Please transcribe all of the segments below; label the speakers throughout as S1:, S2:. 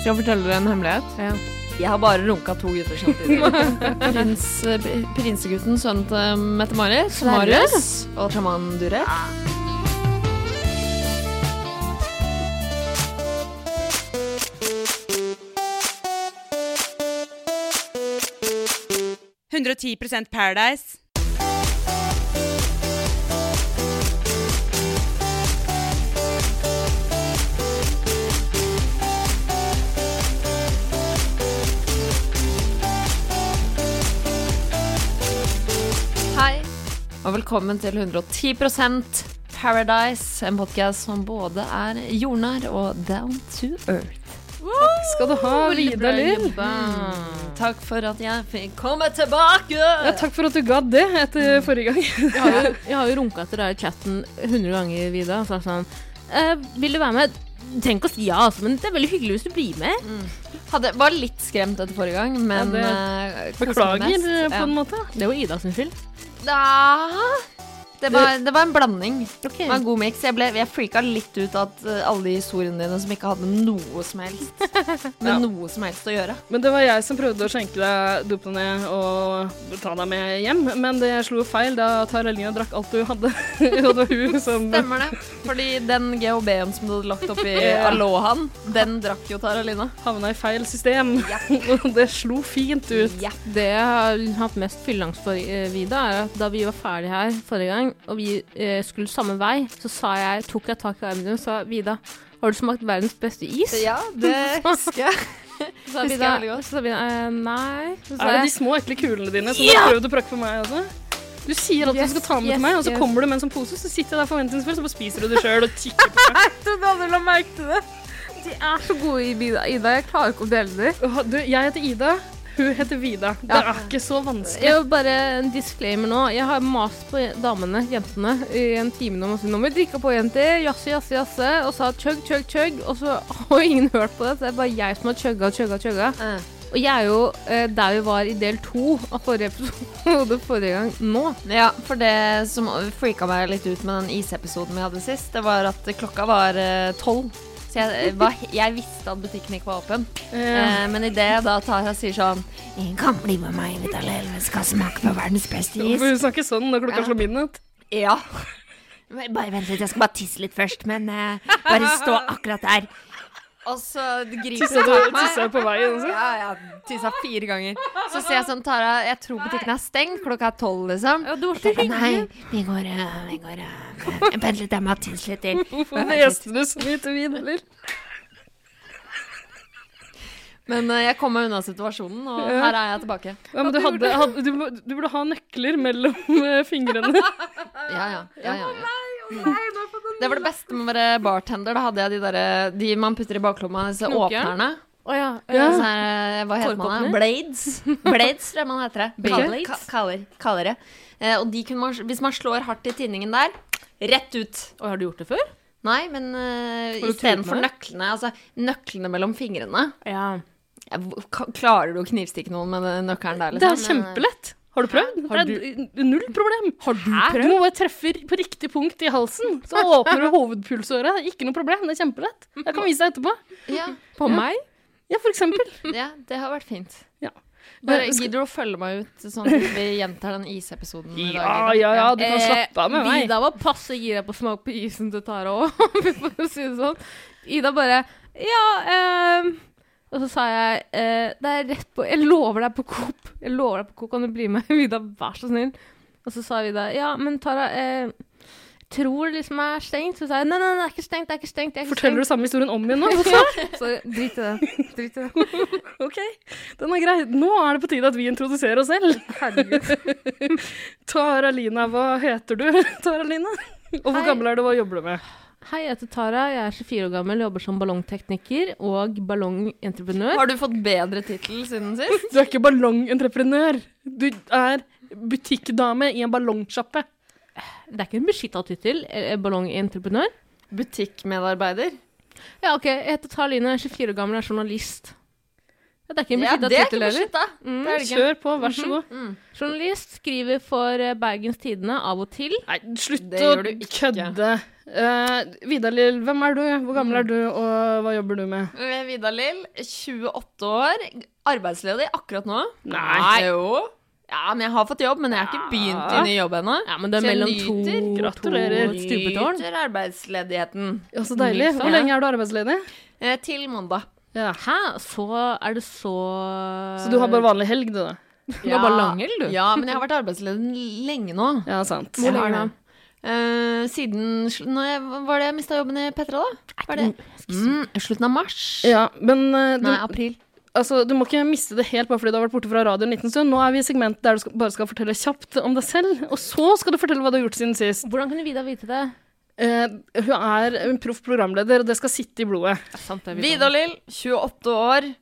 S1: Skal jeg fortelle dere en hemmelighet?
S2: Ja.
S3: Jeg har bare runka to gutter samtidig.
S1: Prins, prinsegutten, sønnen til Mette-Marit.
S3: Sverre.
S1: Marius.
S3: Og sjaman Durek.
S4: Paradise.
S1: Og velkommen til 110% Paradise. En podkast som både er jordnær og down to earth.
S2: Takk Skal du ha, Lida Lill?
S1: Takk for at jeg fikk komme tilbake!
S2: Ja, takk for at du gadd det etter forrige gang.
S5: Jeg har jo, jeg har jo runka etter deg i chatten 100 ganger, Vida. Og sagt sånn eh, Vil du være med? Tenk å si ja, altså, men det er veldig hyggelig hvis du blir med.
S1: Hadde, var litt skremt etter forrige gang, men
S2: Ja,
S1: det,
S2: Beklager eh, på
S1: Ja.
S2: en måte.
S5: Det var Ida sin skyld.
S1: Da, det, var, det var en blanding.
S5: Okay.
S1: Det var en god miks. Jeg, ble- jeg freaka litt ut at eh, alle de historiene dine som ikke hadde noe som helst med
S2: Ja.
S1: noe som helst å gjøre.
S2: Men det var jeg som prøvde å skjenke deg Dopene og ta deg med hjem. Men det slo feil da Taralina drakk alt du hadde. og det var hun som
S1: Stemmer det. Fordi den GHB-en som du hadde lagt oppi
S2: Ja.
S1: Alohaen, den drakk jo Taralina.
S2: havna i feil system. og det slo fint ut.
S1: Ja.
S5: Det jeg har hatt mest fylleangst for, eh, Vida, er at da vi var ferdige her forrige gang, og vi eh, skulle samme vei, så sa jeg, tok jeg tak i armen din og sa Vida, har du smakt verdens beste is?
S1: ja, det husker jeg.
S5: Så sa Vida, så sa Vida eh, nei. Så sa
S2: Er det de små, ekle kulene dine som du har prøvd å prakke på meg også? Du sier alltid
S5: Yes,
S2: du skal ta med
S5: yes,
S2: til meg, og så
S5: yes.
S2: kommer du med en sånn pose, så sitter jeg der forventningsfull, så bare spiser du det sjøl og tikker på meg.
S5: jeg trodde aldri la merke til det. De er så gode i Vida. Ida, jeg klarer ikke å dele dem.
S2: Du, jeg heter Ida. Hun heter Vida. Det er ikke så vanskelig.
S5: Jeg vil bare en disclaimer nå. Jeg har mast på damene, jentene, i en time nå. Nå må vi drikke på, jenter. Jazze, jazze, jazze. Og sa chug, chug, chug. Og så har ingen hørt på det. Så det er bare jeg som har chugga, chugga, chugga.
S1: Uh.
S5: Og jeg er jo eh, der vi var i del to av forrige episode forrige gang nå.
S1: Ja, for det som freaka meg litt ut med den isepisoden vi hadde sist, det var at klokka var eh, tolv. Så jeg, var, jeg visste at butikken ikke var åpen. Eh, men idet da Tara sier sånn Ingen Kan bli med meg, Vidar Lill, vi skal smake på verdens beste is.
S2: Hvorfor snakker sånn når klokka
S1: Ja.
S2: slår midnatt?
S1: Ja. Bare vent litt, jeg skal bare tisse litt først, men eh, bare stå akkurat der. Og så griper hun
S2: du
S1: meg.
S2: tissa på veien også?
S1: Ja, ja. Tissa fire ganger. Så sier jeg sånn, Tara, jeg tror butikken er stengt. Klokka er tolv, liksom.
S5: Ja, du var så hyggelig.
S1: Nei, vi går, eh, vi går eh, Vent litt, jeg må tisse litt til.
S2: Hvorfor hveste du så mye til vin, eller?
S1: Men eh, jeg kom meg unna situasjonen, og
S2: Ja.
S1: her er jeg tilbake.
S2: Ja, men du, hadde, hadde, du, du burde ha nøkler mellom fingrene.
S1: Ja, ja. ja, ja, ja. Det var det beste med å være bartender. Da hadde jeg de, der, de man putter i baklomma, disse
S5: Knokjern?
S1: åpnerne.
S5: Oh, ja.
S2: Ja.
S1: Sånn her, hva heter man
S5: det?
S1: Blades. Blades, tror jeg man heter det. Kaller, ka- kaller, kaller det. Eh, og de kunne man, hvis man slår hardt i tinningen der, rett ut.
S5: Og har du gjort det før?
S1: Nei, men uh,
S5: du
S1: istedenfor nøklene, altså nøklene mellom fingrene
S5: Ja.
S1: ja, Klarer du å knivstikke noen med nøkkelen der?
S2: Det er
S1: liksom?
S2: kjempelett. Har du prøvd?
S5: Har
S2: Det er null problem.
S5: Har du
S2: Du må bare treffe på riktig punkt i halsen, så åpner du hovedpulsåret. Ikke noe problem, det er kjempelett. Jeg kan vise deg etterpå.
S1: Ja,
S5: På
S2: Ja.
S5: meg?
S2: Ja, for eksempel.
S1: ja, det har vært fint.
S2: Ja.
S1: Bare
S2: skal-
S1: Gidder du å følge meg ut, sånn at vi gjentar den isepisoden?
S2: Ja, ja, ja, du kan slappe av med meg.
S5: Ida var passe gira på å smake på isen til Tara òg, for å si det sånn. Ida bare Ja, ehm Og så sa jeg eh, Det er rett på Jeg lover deg på Coop. Jeg lover deg på Coop, kan du bli med? Vida, vær så snill. Og så sa Vida ja, men Tara eh, tror det liksom er stengt. Så sa jeg nei, nei, nei, det er ikke stengt. det er ikke stengt, det er ikke
S2: Forteller du samme historien om igjen nå?
S5: stengt. Så drit i det. Drit i det.
S2: Ok, den er grei. Nå er det på tide at vi introduserer oss selv.
S5: Herregud.
S2: Tara Lina, hva heter du? Tara Lina? Og hvor
S5: Hei.
S2: gammel er du, hva jobber du med?
S5: Hei, jeg heter Tara. Jeg er 24 år gammel, jobber som ballongtekniker og ballongentreprenør.
S1: Har du fått bedre tittel siden sist?
S2: Du er ikke ballongentreprenør. Du er butikkdame i en ballongsjappe.
S5: Det er ikke en beskytta tittel. eh, Ballongentreprenør.
S1: Butikkmedarbeider?
S5: Ja, OK. Jeg heter Tara Line, jeg er 24 år gammel, er journalist. Ja, det er ikke en
S1: Ja,
S5: beskytta
S1: ikke
S5: tittel heller. Mm.
S1: Det det ikke.
S2: Kjør på, vær så god.
S1: Mm.
S5: Journalist skriver for eh, Bergens Tidende av og til.
S2: Nei, slutt å kødde. Uh, Vidar-Lill, hvem er du? Hvor gammel er du, og hva jobber du med?
S1: Eh, Vidar Lill, 28 år. Arbeidsledig akkurat nå.
S2: Nei.
S1: Jo. Ja, men jeg har fått jobb, men jeg har ikke begynt i ny jobb ennå.
S5: Ja, men det er mellom to,
S2: Gratulerer.
S5: to stupetårn.
S1: Nyter arbeidsledigheten.
S2: Ja, så deilig. Hvor lenge er du arbeidsledig?
S1: Eh, til mandag.
S2: Ja.
S5: Hæ? Så er det så
S2: Så du har bare vanlig helg, du, da?
S5: Du har bare langhelg, du?
S1: Ja, men jeg har vært arbeidsledig lenge nå.
S2: Ja, sant.
S1: Jeg
S5: Hvor
S1: har
S5: lenge
S1: Eh, siden når jeg, Var det jeg mista jobben i Petra, da? Var det mm, slutten av mars?
S2: Ja, men uh, du,
S1: Nei, april.
S2: altså, du må ikke miste det helt bare fordi du har vært borte fra radio en liten stund. Nå er vi i segment der du skal, bare skal fortelle kjapt om deg selv, og så skal du fortelle hva du har gjort siden sist.
S5: Hvordan kunne Vida vite det?
S2: Uh, hun er en proff programleder, og det skal sitte i blodet.
S1: Vida Lill, 28 år,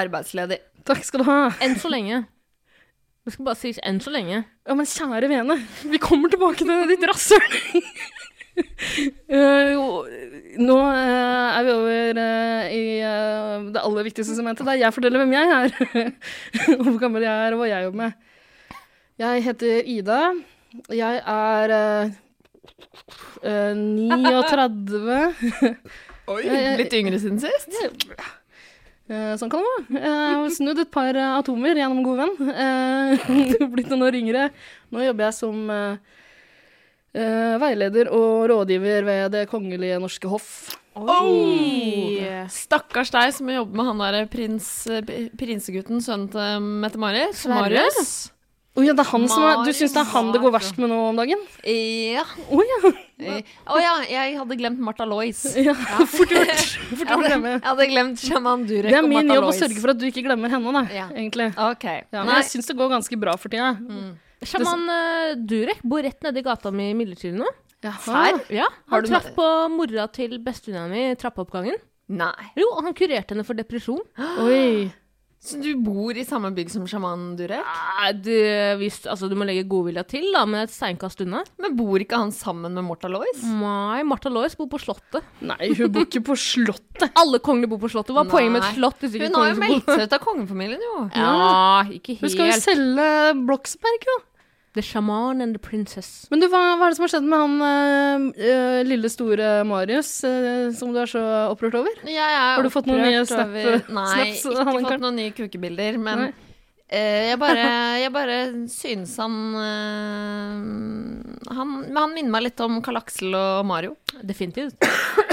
S1: arbeidsledig.
S2: Takk skal du ha.
S5: Enn så lenge. Det skal bare si enn så lenge.
S2: Ja, men kjære vene, vi kommer tilbake til ditt rasshøl. uh, nå uh, er vi over uh, i det aller viktigste segmentet, der jeg forteller hvem jeg er. og hvor gammel jeg er, og hva jeg jobber med. Jeg heter Ida. Jeg er eh, eh, 39.
S1: Oi, Litt yngre siden sist?
S2: Eh, sånn kan det være. Har snudd et par eh, atomer gjennom god venn. Eh, blitt noen år yngre. Nå jobber jeg som eh, eh, veileder og rådgiver ved Det kongelige norske hoff.
S1: Oi! Stakkars deg som jobber med han der prins, eh, prinsegutten, sønnen til Mette-Marit. Marius.
S2: Oh, ja, det er han som er, du syns det er han det går verst med nå om dagen?
S1: Ja.
S2: Oh, ja.
S1: Eh, oh, ja, jeg hadde glemt Martha Lois.
S2: ja. Fort gjort. Fort
S1: Jeg
S2: gjort å
S1: hadde,
S2: glemme.
S1: jeg hadde glemt Shaman Durek
S2: Det er min
S1: Martha
S2: jobb å sørge for at du ikke glemmer henne, da.
S1: Ja.
S2: Egentlig.
S1: Okay.
S2: Ja, men
S1: Nei.
S2: jeg syns det går ganske bra for tida.
S5: Shaman uh, Durek bor rett nedi gata mi midlertidig nå.
S1: Her?
S5: Ja,
S1: Har
S5: Han
S1: du
S5: traff på mora til bestevenninna mi i trappeoppgangen.
S1: Nei.
S5: Jo, og han kurerte henne for depresjon.
S2: Oi.
S1: Så du bor i samme bygg som sjaman Durek?
S5: Nei, du, hvis, altså, du må legge godvilja til, da, med et steinkast unna.
S1: Men bor ikke han sammen med Martha Lois?
S5: Nei, Martha Lois bor på Slottet.
S2: Nei, hun bor ikke på Slottet.
S5: Alle kongene bor på Slottet. Hva er poenget med et slott? hvis ikke
S1: Hun har jo meldt seg ut av kongefamilien, jo.
S5: Ja, ikke helt.
S2: Hun skal jo selge Bloksberg, jo.
S5: The shaman and the princess.
S2: Men du, hva, hva er det som har skjedd med han eh, eh, lille, store Marius, eh, som du er så opprørt over?
S1: Ja, Jeg er
S2: Har du fått noen nye snap-
S1: over- Nei,
S2: snaps,
S1: ikke
S2: han
S1: fått noen nye kukebilder, men
S2: Nei.
S1: eh, jeg, bare, jeg bare synes han han, han minner meg litt om Karl Aksel og Mario.
S5: Definitivt.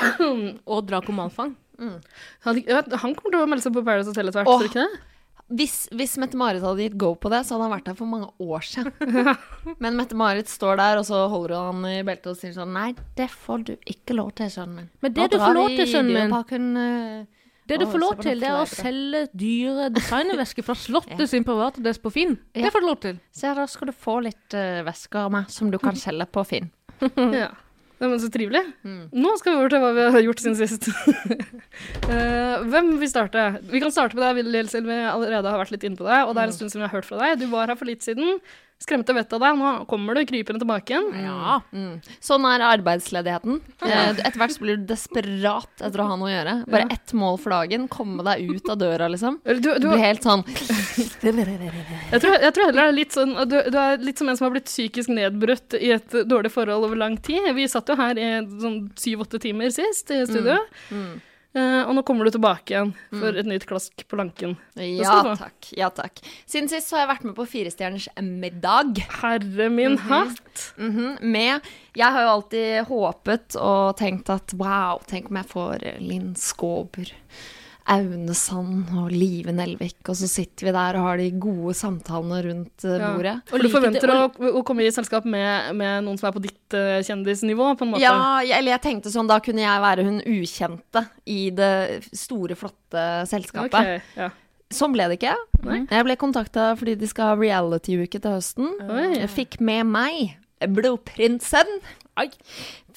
S5: og Draco Malfang.
S2: Han, han kommer til å melde seg på Paradise Hotel etter hvert, tror du ikke det?
S1: Hvis, hvis Mette-Marit hadde gitt go på det, så hadde han vært der for mange år siden. Men Mette-Marit står der, og så holder hun han i beltet og sier sånn Nei, det får du ikke lov til, sønnen min.
S5: Men det du får lov til, sønnen min,
S1: Dyreparken, uh,
S5: det du får lov til, det er å selge dyre designervesker fra Slottet
S1: Ja.
S5: sin private desk på Finn.
S1: Ja.
S5: Det får du lov til.
S1: Se, da skal du få litt uh, vesker av meg som du kan selge på Finn.
S2: Ja. Nei, men så trivelig.
S1: Mm.
S2: Nå skal vi over til hva vi har gjort siden sist. uh, hvem vil starte? Vi kan starte med deg, Lill, siden vi allerede har vært litt inne på deg. Og det er en stund siden vi har hørt fra deg. Du var her for litt siden. Skremte vettet av deg. Nå kommer du krypende tilbake igjen.
S5: Ja.
S1: Mm. Sånn er arbeidsledigheten. Eh, Etter hvert så blir du desperat etter å ha noe å gjøre. Bare ett mål for dagen. Komme deg ut av døra, liksom.
S2: Du,
S1: Du
S2: du,
S1: blir helt sånn
S2: jeg, tror, jeg tror heller det er litt sånn du, du er litt som en som har blitt psykisk nedbrutt i et dårlig forhold over lang tid. Vi satt jo her i sånn syv-åtte timer sist i studio.
S1: mm.
S2: Eh, og nå kommer du tilbake igjen for et nytt klask på lanken.
S1: Ja takk. Ja takk. Siden sist så har jeg vært med på Firestjerners middag.
S2: Herre min hatt!
S1: Mhm, Med Jeg har jo alltid håpet og tenkt at wow, tenk om jeg får eh, Linn Skåber, Aune Sand og Live Nelvik, og så sitter vi der og har de gode samtalene rundt eh,
S2: Ja.
S1: bordet.
S2: Og du forventer å, å komme i selskap med, med noen som er på ditt eh, kjendisnivå, på en måte?
S1: Ja, jeg- eller jeg tenkte sånn, da kunne jeg være hun ukjente i det store, flotte selskapet.
S2: Okay, ja.
S1: Sånn ble det ikke.
S2: Nei.
S1: Jeg ble kontakta fordi de skal ha reality-uke til høsten.
S2: Oi.
S1: Jeg fikk med meg Blodprinsen.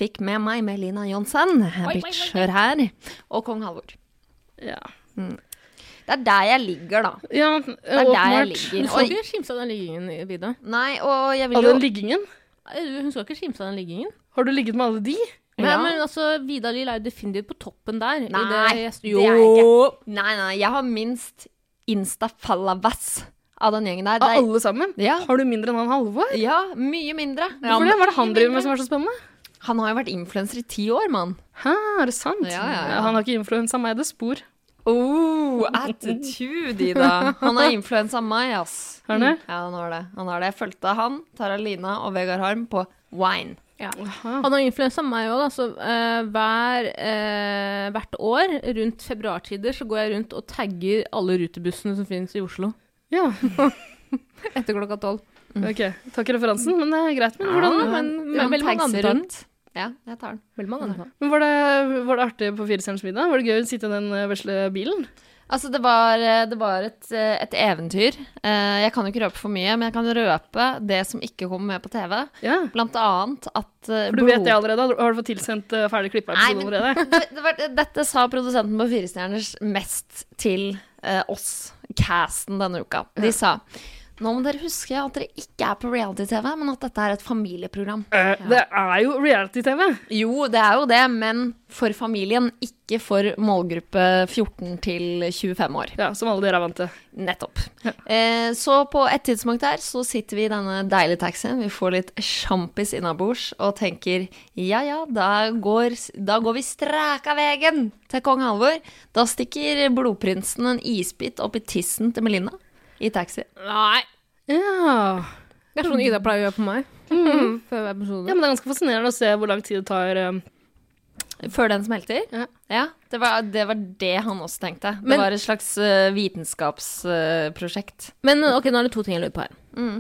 S1: Fikk med meg Melina Johnsen, bitcher her, og kong Halvor.
S2: Ja.
S1: Det er der jeg ligger, da.
S2: ja
S1: Det er der jeg
S2: åpenbart.
S5: Du
S1: ligger.
S5: skal ikke skimse av den liggingen, Vida.
S1: Nei, og jeg vil jo
S2: den liggingen?
S5: Hun skal ikke skimse av den liggingen.
S2: Har du ligget med alle de?
S5: Nei,
S1: Ja.
S5: men altså, Vidar Lill er jo definitivt på toppen der. i
S1: Nei,
S5: det,
S1: det er jeg ikke. Nei, nei, jeg har minst insta-fallavas av den gjengen der.
S2: Av alle sammen?
S1: Ja.
S2: Har du mindre enn han Halvor?
S1: ja, mye mindre.
S2: Hvorfor det? Hva er det han driver med som er så spennende?
S1: Han har jo vært influenser i ti år, mann.
S2: Hæ, er det sant?
S1: Ja, ja, ja.
S2: Han har ikke influensa meg, det spor.
S1: Oh, attitude, Ida. Han har influensa meg, ass.
S2: Har han det?
S1: Ja, han har det. Han har det. Jeg fulgte han, Tara Lina og Vegard Harm på Wine.
S2: Ja.
S5: Han har influensa meg òg, da. Så uh, hver, uh, hvert år rundt februartider så går jeg rundt og tagger alle rutebussene som finnes i Oslo.
S2: Ja,
S5: Etter klokka tolv.
S2: ok. Takk referansen, men det er greit. Men, hvordan,
S5: men, men mange
S1: tagser
S5: andre tar den.
S1: rundt. Ja, jeg tar den.
S5: Veldig mange andre
S2: men var, det, var det artig på Firestjerners middag? Var det gøy å sitte i den eh, vesle bilen?
S1: Altså, det var, det var et, et eventyr. Eh, Jeg kan jo ikke røpe for mye, men jeg kan røpe det som ikke kommer med på TV.
S2: Ja.
S1: Blant annet at eh,
S2: For du vet det allerede? Har du fått tilsendt eh, ferdig klippa episode allerede?
S1: det, det var, dette sa produsenten på Firestjerners mest til eh, oss, casten, denne uka. De sa nå må dere huske at dere ikke er på reality-TV, men at dette er et familieprogram.
S2: Eh, Det er jo reality-TV.
S1: Jo, det er jo det, men for familien, ikke for målgruppe 14 til 25 år.
S2: Ja, Som alle dere er vant til.
S1: Nettopp. Eh, så på et tidspunkt her så sitter vi i denne deilige taxien, vi får litt sjampis innabords og tenker ja ja, da går, da går vi straka vegen til kong Halvor. Da stikker blodprinsen en isbit opp i tissen til Melinda i taxi.
S5: Nei.
S2: Ja.
S5: Det er sånn Ida pleier å gjøre på meg. Før hver
S2: ja, men det er ganske fascinerende å se hvor lang tid det tar. Um...
S1: Før den smelter?
S2: Ja.
S1: det, var, det var det han også tenkte.
S5: Men-
S1: det var et slags uh, vitenskapsprosjekt.
S5: Men ok, nå er det to ting jeg lurer på her.
S1: Mm.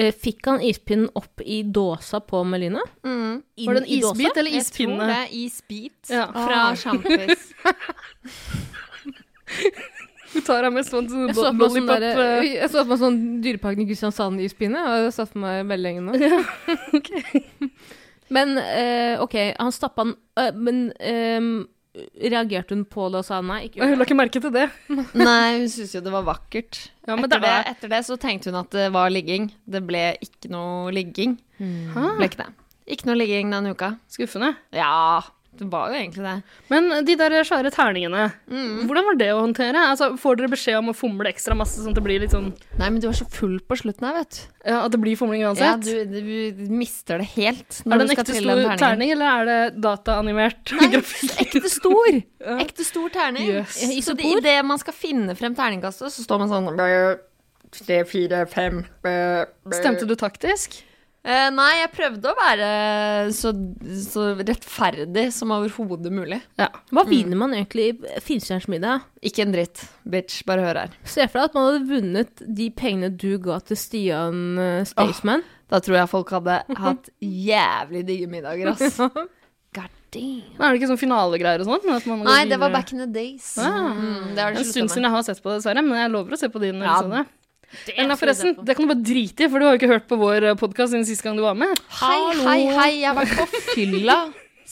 S5: Eh, Fikk han ispinnen opp i dåsa på Melina?
S1: Mm.
S2: Var det en isbit eller
S1: Jeg tror det er isbit
S2: Ja.
S1: fra sjampis.
S2: Du tar av meg sånn
S5: Jeg så på meg sånn, der,
S2: eh,
S5: jeg så på meg sånn Dyreparken i Kristiansand ispinne, og det satt for meg veldig lenge nå. Men uh, ok, han stappa den uh, Men um, reagerte hun på det og sa nei? Ikke
S2: Hun la ikke merke til det.
S1: Nei, hun syntes jo det var vakkert.
S2: Ja, men
S1: etter,
S2: det
S1: det,
S2: er-
S1: etter det så tenkte hun at det var ligging. Det ble ikke noe ligging.
S2: Hæ?
S1: Ble ikke det. Ikke noe ligging denne uka.
S2: Skuffende.
S1: Ja, det var jo egentlig det.
S2: Men de der svære terningene,
S1: Mm.
S2: hvordan var det å håndtere? Altså, får dere beskjed om å fomle ekstra masse, sånn at det blir litt sånn
S1: Nei, men du var så full på slutten her, vet du.
S2: Ja, at det blir fomling
S1: Ja,
S2: uansett?
S1: du, du mister det helt
S2: er
S1: når
S2: det
S1: du
S2: en ekte stor terning, eller er det dataanimert
S1: Nei, ekte stor. Ekte stor terning.
S2: Yes.
S1: Så det- i det man skal finne frem terningkastet, så står man sånn Tre, fire, fem.
S2: Stemte du taktisk?
S1: Eh, nei, jeg prøvde å være så, så rettferdig som overhodet mulig.
S2: Ja.
S5: Hva vinner man egentlig i Firestjerners middag?
S1: Ikke en dritt, bitch. Bare hør her.
S5: Se for deg at man hadde vunnet de pengene du ga til Stian uh, Staysman.
S1: Da tror jeg folk hadde hatt jævlig digge middager, ass. God damn.
S2: Men Er det ikke sånn finalegreier og sånn? at man går
S1: Nei, det var back in the days.
S2: Ah.
S1: Mm, det har
S2: En stund siden jeg har sett på det, dessverre, men jeg lover å se på din
S1: Ja,
S2: episode. Eller forresten, det kan du bare drite i, for du har jo ikke hørt på vår podkast siden sist gang du var med.
S1: Hei, hei, hei. Jeg har vært på fylla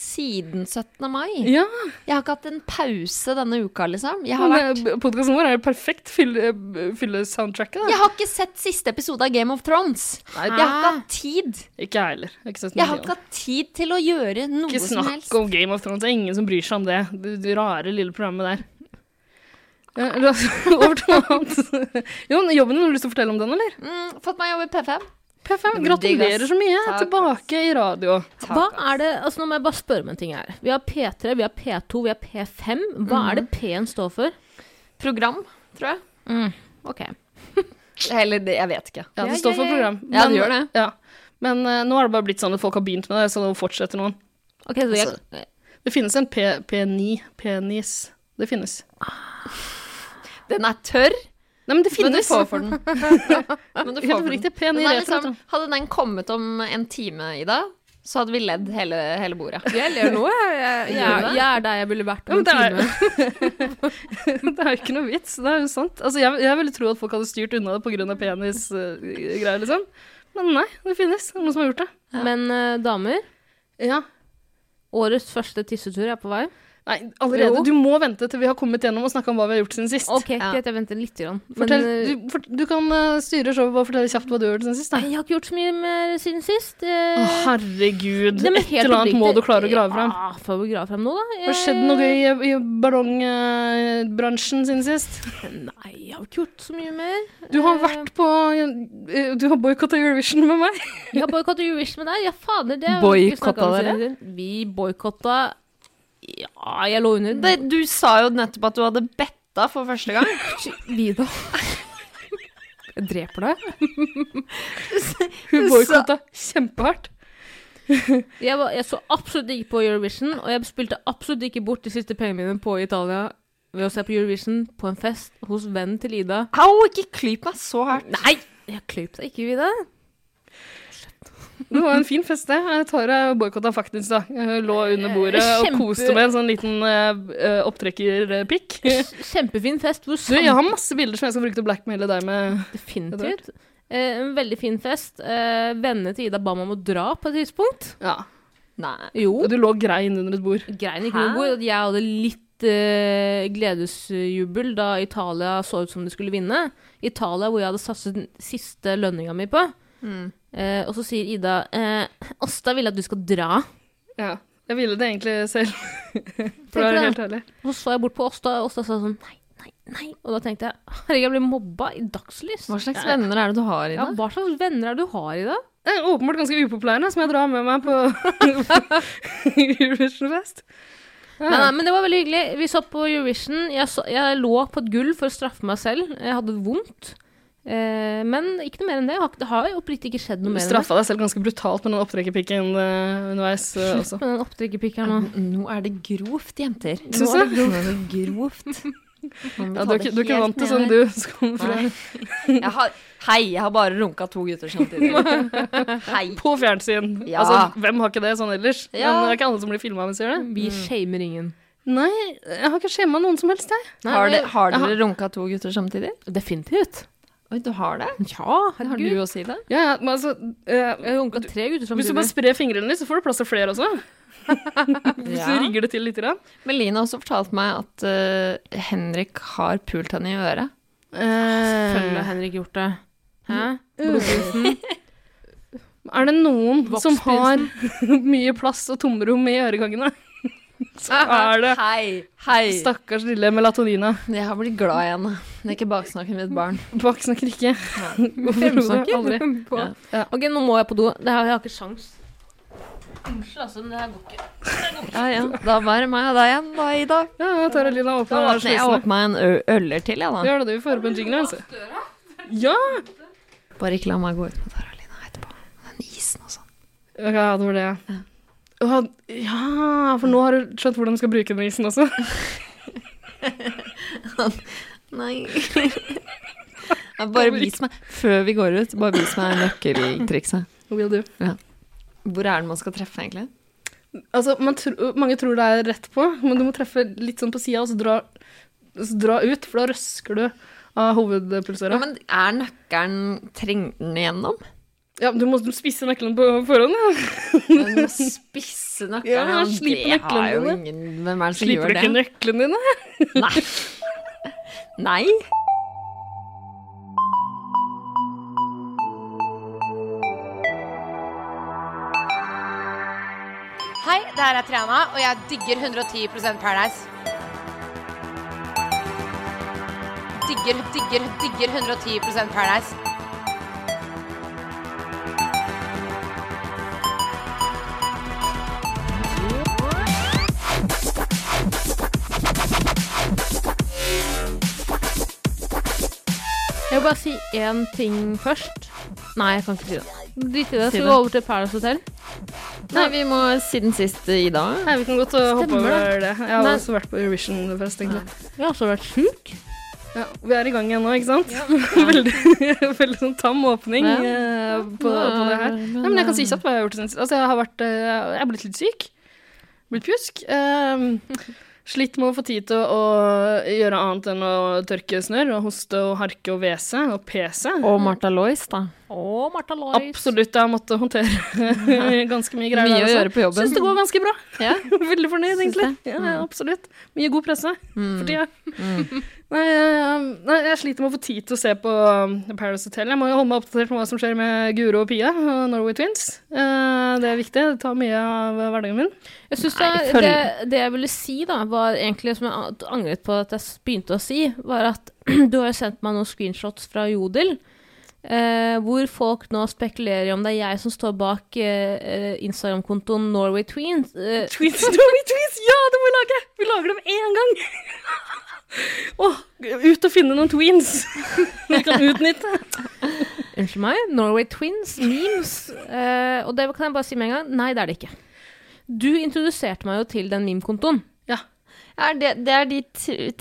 S1: siden 17. mai.
S2: Ja,
S1: Jeg har ikke hatt en pause denne uka, liksom. Jeg vært,
S2: Podkasten vår er jo perfekt fylle- fylle-soundtracket.
S1: jeg har ikke sett siste episode av Game of Thrones.
S2: Nei,
S1: Jeg har ikke hatt tid.
S2: Ikke jeg heller. Jeg har ikke
S1: Jeg har ikke hatt tid til å gjøre noe som helst.
S2: Ikke snakk om Game of Thrones. Det er ingen som bryr seg om det. Det, det rare lille programmet der. Over til noe annet. Jo, jobben din, har du lyst til å fortelle om den, eller?
S1: Mm, fått meg jobb i P5.
S2: P5,
S1: Det blir digg,
S2: gratulerer så mye.
S1: Takk,
S2: Tilbake i radio.
S5: Hva er det, altså Nå må jeg bare spørre om en ting her. Vi har P3, vi har P2, vi har P5. Hva er det P-en står for?
S1: Program, tror jeg.
S5: Ok.
S1: Eller det, jeg vet ikke.
S2: Ja, det står for
S5: program.
S2: program.
S1: Ja, det gjør det.
S2: Ja. Men uh, nå har det bare blitt sånn at folk har begynt med det, så nå fortsetter noen.
S5: Ok, så jeg,
S1: Altså,
S2: Det finnes en P, P9. Penis. Det finnes.
S1: Den er tørr,
S2: Nei, men det
S1: men du får for den. men du får for den.
S2: Pen P9
S1: Den
S2: retro.
S1: liksom, hadde den kommet om en time, Ida, så hadde vi ledd hele, hele bordet.
S5: jeg ler nå. Jeg, jeg, jeg, jeg er der jeg ville vært om en
S2: det
S5: time.
S2: det er jo ikke noe vits. Det er jo sant. Altså, jeg, jeg ville tro at folk hadde styrt unna det pga. penisgreier, uh, liksom. Men nei, det finnes. Det er noen som har gjort det.
S5: Men uh, damer,
S2: Ja.
S5: årets første tissetur er på vei.
S2: Nei, allerede.
S5: Jo.
S2: Du må vente til vi har kommet gjennom og snakka om hva vi har gjort siden sist.
S5: OK,
S1: Ja.
S5: greit, jeg venter litt. Grann. Men
S2: Fortell,
S5: eh,
S2: du, for, du kan eh, styre showet og fortelle kjapt hva du har gjort siden sist. Da.
S5: jeg har ikke gjort så mye mer siden sist.
S2: Å,
S5: Eh,
S2: herregud.
S5: det
S2: Et eller annet må du klare å grave fram.
S5: Ja, får vi grave fram nå, da?
S2: Har det skjedd noe gøy i, i ballongbransjen siden sist?
S5: Nei, jeg har ikke gjort så mye mer.
S2: Du har
S5: Eh,
S2: vært på Du har boikotta Eurovision med meg.
S5: Jeg har boikotta Eurovision med deg. Ja, fader, det har vi ikke snakka om siden. Vi boikotta Ja, jeg lå under.
S1: Det, du sa jo nettopp at du hadde betta for første gang.
S5: Vida. Jeg dreper deg.
S2: Hun boikotta kjempehardt.
S5: Jeg, var, jeg så absolutt ikke på Eurovision, og jeg spilte absolutt ikke bort de siste pengene mine på Italia ved å se på Eurovision på en fest hos vennen til Ida.
S1: Au, ikke klyp meg så hardt.
S5: Nei! Jeg klyp deg ikke, Vida.
S2: Det var en fin fest, det. Tara boikotta faktisk, da. Jeg lå under bordet og koste med en sånn liten uh, opptrekkerpikk.
S5: Kjempefin fest hvor
S2: Du, jeg har masse bilder som jeg skal bruke til å blackmaile deg med.
S5: Definitivt. Eh, en veldig fin fest. Eh, vennene til Ida ba meg om å dra på et tidspunkt.
S2: Ja.
S1: Nei.
S5: Jo.
S2: Du lå grein under et bord.
S5: Grein ikke noe god. Jeg hadde litt eh, gledesjubel da Italia så ut som de skulle vinne. Italia hvor jeg hadde satset den siste lønninga mi på.
S1: Mm.
S5: Eh, og så sier Ida eh, Åsta vil at du skal dra.
S2: Ja. Jeg ville det egentlig selv, for å være
S5: det.
S2: helt ærlig.
S5: Og så så jeg bort på Åsta, og Åsta sa sånn nei, nei, nei. Og da tenkte jeg herregud, jeg blir mobba i dagslys.
S1: Hva slags venner er det du har i
S5: Ja, hva slags venner er det du har i det?
S2: Det er åpenbart ganske upopulære, som jeg drar med meg på Eurovision-fest. Ja.
S5: Nei, nei, men det var veldig hyggelig. Vi så på Eurovision. Jeg, så, jeg lå på et gulv for å straffe meg selv. Jeg hadde vondt. Eh, men ikke noe mer enn det. Har, det har jo oppriktig ikke skjedd noe mer enn det.
S2: straffa deg selv ganske brutalt med den opptrekkerpikken uh, underveis eh, også.
S5: Med den opptrekkerpikken nå.
S1: Nå er det grovt, jenter. Nå er det, er grovt.
S2: Ja, du er ikke, du er ikke vant til sånn, du. fra
S1: Jeg har, hei, jeg har bare runka to gutter samtidig. Hei.
S2: På fjernsyn.
S1: Ja.
S2: Altså, hvem har ikke det sånn ellers?
S1: Ja.
S2: Men det er ikke alle som blir filma mens de gjør det.
S5: Vi shamer ingen.
S2: Nei, jeg har ikke shama noen som helst, jeg.
S5: Nei,
S1: Har, det- har dere runka to gutter samtidig?
S5: Definitivt.
S1: Oi, du har det?
S5: Ja,
S1: Har
S5: herregud.
S1: du også, det?
S2: Ja, ja, men altså
S5: uh, har tre gutter
S2: Hvis du bare sprer fingrene litt, så får du plass til flere også. Hvis du rigger det til litt. Grann.
S1: Men Lina har også fortalt meg at uh, Henrik har pult henne i øret.
S5: Selvfølgelig har Henrik gjort det. Hæ? Blodprinsen.
S2: Er det noen som har mye plass og tomrom i øregangene, så er det
S1: Hei, hei.
S2: stakkars lille melatonina.
S1: Jeg har blitt glad i henne. Det er ikke baksnakken mitt barn.
S2: Baksnakker ikke.
S5: Fremsnakker.
S2: Aldri.
S5: På-
S1: Ja.
S2: Ja.
S5: Ok, nå må jeg på do. Det her, jeg har ikke sjans. Unnskyld, altså, men det her går ikke.
S1: Ja, ja. Da var det meg og deg igjen, da, Ida.
S2: Ja, jeg tar en liten
S1: Da
S2: åpne
S1: åpner jeg åpner meg en øler til, jeg, da.
S2: Gjør det, du. Vi får opp på en jingle. Altså. Ja!
S1: Bare ikke la meg gå ut med Taralina etterpå. Den isen og sånn.
S2: Okay, ja, det var det.
S1: Ja.
S2: Ja, for nå har du skjønt hvordan du skal bruke den isen også.
S1: Nei. Ja, Bare vis meg, før vi går ut, bare vis meg nøkkeltrikset.
S2: Will do.
S1: Hvor er det man skal treffe, egentlig?
S2: Altså, man tro, mange tror det er rett på, men du må treffe litt sånn på sida, og så dra, så dra ut, for da røsker du av
S1: Ja, men er nøkkelen Trenger den igjennom?
S2: Ja, du må spisse nøklene på forhånd, ja.
S1: Du må spisse
S2: Ja.
S1: Ja,
S2: slipe
S1: det
S2: nøklene
S1: har jo
S2: dine.
S1: ingen Hvem er det som
S2: Slipper du ikke
S1: det?
S2: nøklene dine?
S1: Nei. Nei.
S6: Hei, det her er Triana, og jeg digger 110 Paradise. Digger, digger, digger 110 Paradise.
S5: Jeg vil bare si én ting først. Nei, jeg kan ikke si det. Drit i det. Skal vi gå over til Paradise Hotel?
S1: Nei, vi må siden sist, Ida.
S2: Nei, vi kan godt uh, hoppe
S5: Stemmer
S2: over det. Jeg har
S5: Nei.
S2: også vært på Eurovision-fest, egentlig.
S5: Jeg har også vært sjuk.
S2: Ja, vi er i gang igjen nå, ikke sant? veldig, veldig sånn tam åpning
S1: Ja.
S2: eh, på, på det her. Nei, men jeg kan si kjapt hva jeg har gjort siden sist. Altså, jeg har vært eh, Jeg er blitt litt syk. Blitt pjusk. Um, slitt med å få tid til å gjøre annet enn å tørke snørr og hoste og harke og hvese og pese.
S1: Og Martha Lois, da.
S5: Å, Martha Lois.
S2: Absolutt. Jeg har måttet håndtere ganske mye greier.
S1: Mye å gjøre på jobben.
S2: Syns det går ganske bra.
S1: Ja.
S2: Veldig fornøyd, egentlig. Ja, ja, absolutt. Mye god presse
S1: Mm.
S2: for tida. Nei, jeg, nei, jeg sliter med å få tid til å se på Paris Paradise Hotel. Jeg må jo holde meg oppdatert på hva som skjer med Guro og Pia og Norway Twins. Eh, det er viktig. Det tar mye av hverdagen min.
S5: Jeg synes
S1: Nei,
S5: det, det, det jeg ville si, da, var egentlig som jeg angret på at jeg begynte å si, var at du har sendt meg noen screenshots fra Jodel. Eh, hvor folk nå spekulerer om det er jeg som står bak eh, eh, Instagram-kontoen Norway Tweens. Eh,
S2: Tweens, Norway Tweens! Ja, det må vi lage! Vi lager dem én gang! Åh, ut og finne noen tweens vi kan utnytte.
S5: Unnskyld meg. Norway Twins, memes. Eh, og det kan jeg bare si med en gang. Nei, det er det ikke. Du introduserte meg jo til den meme-kontoen.
S1: Ja, det, det er de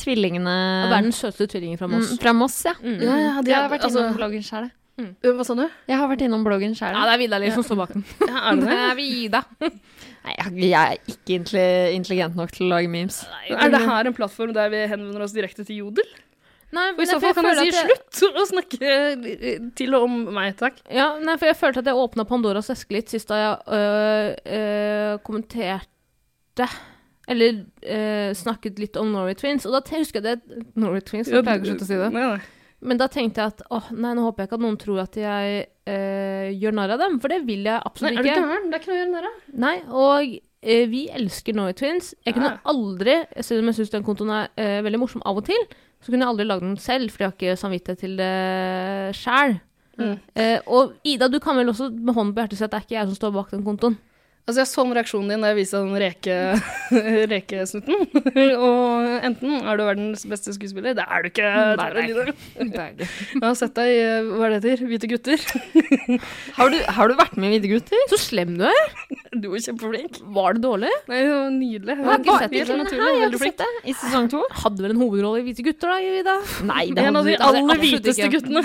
S1: tvillingene
S5: Og verdens søteste tvillinger fra Moss.
S1: Mm, fra Moss, ja.
S5: Mm.
S2: Ja, ja, de
S1: Jeg har vært
S2: altså,
S1: innom bloggen sjæl.
S2: Mm. Hva sa du?
S1: Jeg har vært innom bloggen sjæl.
S5: Ja, det er Vida Liv som står bak den.
S2: Ja, er det det?
S5: er Vida.
S1: Nei, jeg, jeg er ikke intelligent nok til å lage memes.
S2: Er det her en plattform der vi henvender oss direkte til Jodel?
S5: Nei,
S2: Og I så fall kan jeg
S5: føler
S2: si
S5: jeg...
S2: slutt å snakke til og om meg, takk.
S5: Ja, nei, for jeg følte at jeg åpna Pandoras eske litt sist da jeg øh, øh, kommenterte Eller eh, snakket litt om Norway Twins. Og da husker jeg det Norway Twins, jeg pleier ikke å slutte å si det.
S2: Nei, nei.
S5: Men da tenkte jeg at åh, nei, nå håper jeg ikke at noen tror at jeg eh, gjør narr av dem. For det vil jeg
S2: Nei,
S5: absolutt
S2: er du
S5: ikke.
S2: gæren? Det er ikke noe å gjøre narr av.
S5: Nei, og eh, vi elsker Norway Twins. Jeg kunne aldri, selv om jeg syns den kontoen er øh, veldig morsom av og til, så kunne jeg aldri lagd den selv, for jeg har ikke samvittighet til det sjæl.
S2: Mm.
S5: Eh, og Ida, du kan vel også med hånden på hjertet si at det er ikke jeg som står bak den kontoen?
S2: Altså, jeg så den reaksjonen din da jeg viste den reke, rekesnutten. og enten er du verdens beste skuespiller, det er du ikke. Tara Lina. Jeg har sett deg i hva er det heter, Hvite gutter.
S1: Har du, har du vært med i Hvite gutter?
S5: Så slem du er!
S2: Du var kjempeflink.
S5: Var det dårlig?
S2: Nei, det var nydelig.
S5: Jeg har ikke sett
S2: Helt
S5: det.
S2: naturlig,
S1: jeg har
S2: veldig
S1: ikke
S2: flink.
S1: sett det. I sesong to?
S5: Hadde vel en hovedrolle i Hvite gutter, da, Ida?
S1: Nei, det
S2: En av de
S1: hadde
S5: hadde
S2: aller hviteste
S5: ikke.
S2: guttene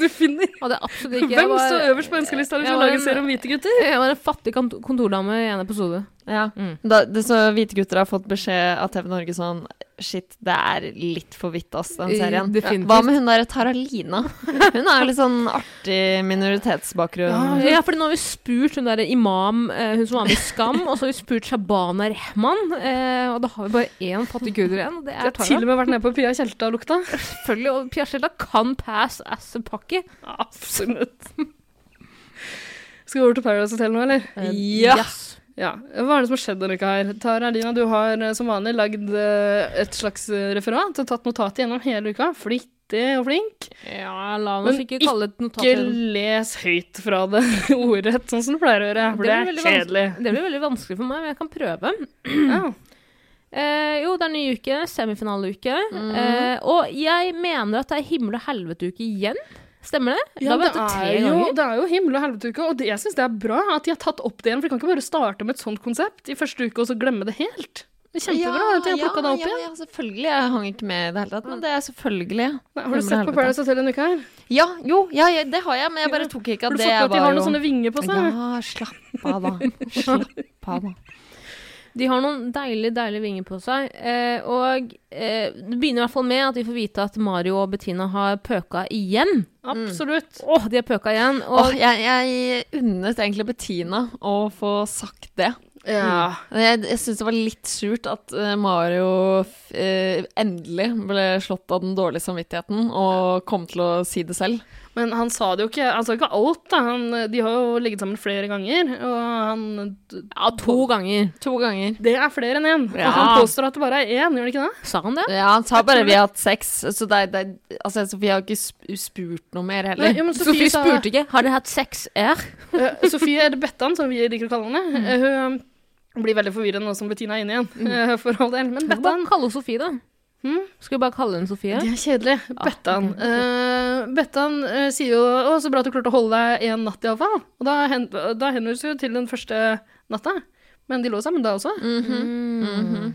S2: du finner.
S5: Hadde absolutt ikke.
S2: Hvem står øverst på ønskelista hvis du lager
S5: en-
S2: serie om hvite gutter?
S5: Jeg var en fattig kont- kontordame i en episode.
S1: Ja.
S5: Mm.
S1: Da, det, så Hvite gutter har fått beskjed av TV Norge sånn Shit, det er litt for hvitt, ass, den serien.
S5: Definitivt.
S1: Hva med hun der Taralina? Hun er jo litt sånn artig minoritetsbakgrunn.
S5: Ja, fordi nå har vi spurt hun der imam, eh, hun som var med i Skam, og så har vi spurt Shabana Rehman, eh, og da har vi bare én fattig kurder igjen, og det er Tara.
S2: Du har til og med vært nede på Pia Tjelta-lukta.
S5: Selvfølgelig, og Pia Tjelta kan pass as a pakke.
S2: Absolutt. Skal vi over til Paradise Hotel nå, eller?
S5: Uh,
S1: Ja.
S5: yes.
S2: Ja. Hva er det som har skjedd denne uka her? Tara Erdina, du har eh, som vanlig lagd eh, et slags referat og tatt notatet gjennom hele uka. Flittig og flink.
S5: Ja, la oss ikke kalle det et notat.
S2: Ikke les høyt fra det ordrett, sånn som du pleier å gjøre, for det er kjedelig.
S5: Det blir veldig vanskelig for meg, men jeg kan prøve.
S2: Ja.
S5: Eh, jo, det er ny uke, semifinaleuke.
S2: Mhm.
S5: Eh, og jeg mener at det er himmel og helvete-uke igjen. Stemmer det?
S2: Ja,
S5: da
S2: det er, jo, det er jo himmel og helvete-uke, og det, jeg syns det er bra at de har tatt opp det igjen. For de kan ikke bare starte med et sånt konsept i første uke og så glemme det helt. Det er kjempebra at jeg plukka det opp igjen.
S1: ja, selvfølgelig. Jeg hang ikke med i det hele tatt, men det er selvfølgelig.
S2: Nei, Har du sett på. Paradise Hotel en uke her?
S1: Ja, jo, ja, ja, det har jeg, men jeg bare tok ikke at det var Har du
S2: fått med at de har noen sånne vinger på seg?
S1: Ja, slapp av, da. Slapp av, da.
S5: De har noen deilige, deilige vinger på seg. Eh, og eh, det begynner i hvert fall med at vi får vite at Mario og Bettina har pøka igjen.
S2: Absolutt.
S5: Åh, de har pøka igjen. Og
S1: Åh, jeg, jeg unnet egentlig Bettina å få sagt det.
S2: Ja.
S1: Jeg, jeg syns det var litt surt at eh, Mario f- eh, endelig ble slått av den dårlige samvittigheten og kom til å si det selv.
S2: Men han sa det jo ikke Han sa ikke alt, da. Han, de har jo ligget sammen flere ganger, og han
S5: ja, to ganger.
S1: To ganger.
S2: Det er flere enn én.
S5: Ja.
S2: Og han påstår at det bare er én, gjør han ikke det?
S5: Sa han det?
S1: Ja, han sa bare vi har hatt sex, så det det Altså, Sofie har ikke spurt noe mer heller.
S2: Nei, men
S5: Sofie
S2: sa-
S5: spurte ikke. Har dere hatt sex er?
S2: Sofie er det Bettan, som vi liker å kalle henne, Mm. hun blir veldig forvirret nå som Bettina er inne igjen, mm. for all del. Men Bettan
S5: Hva kaller Sofie, da?
S2: Hm?
S5: Skal vi bare kalle henne Sofie?
S2: Det er kjedelig. Bettan. Uh, Bettan uh, sier jo 'Å, så bra at du klarte å holde deg én natt, iallfall'. Og da, hen, da henvises jo til den første natta. Men de lå sammen da også. Mm.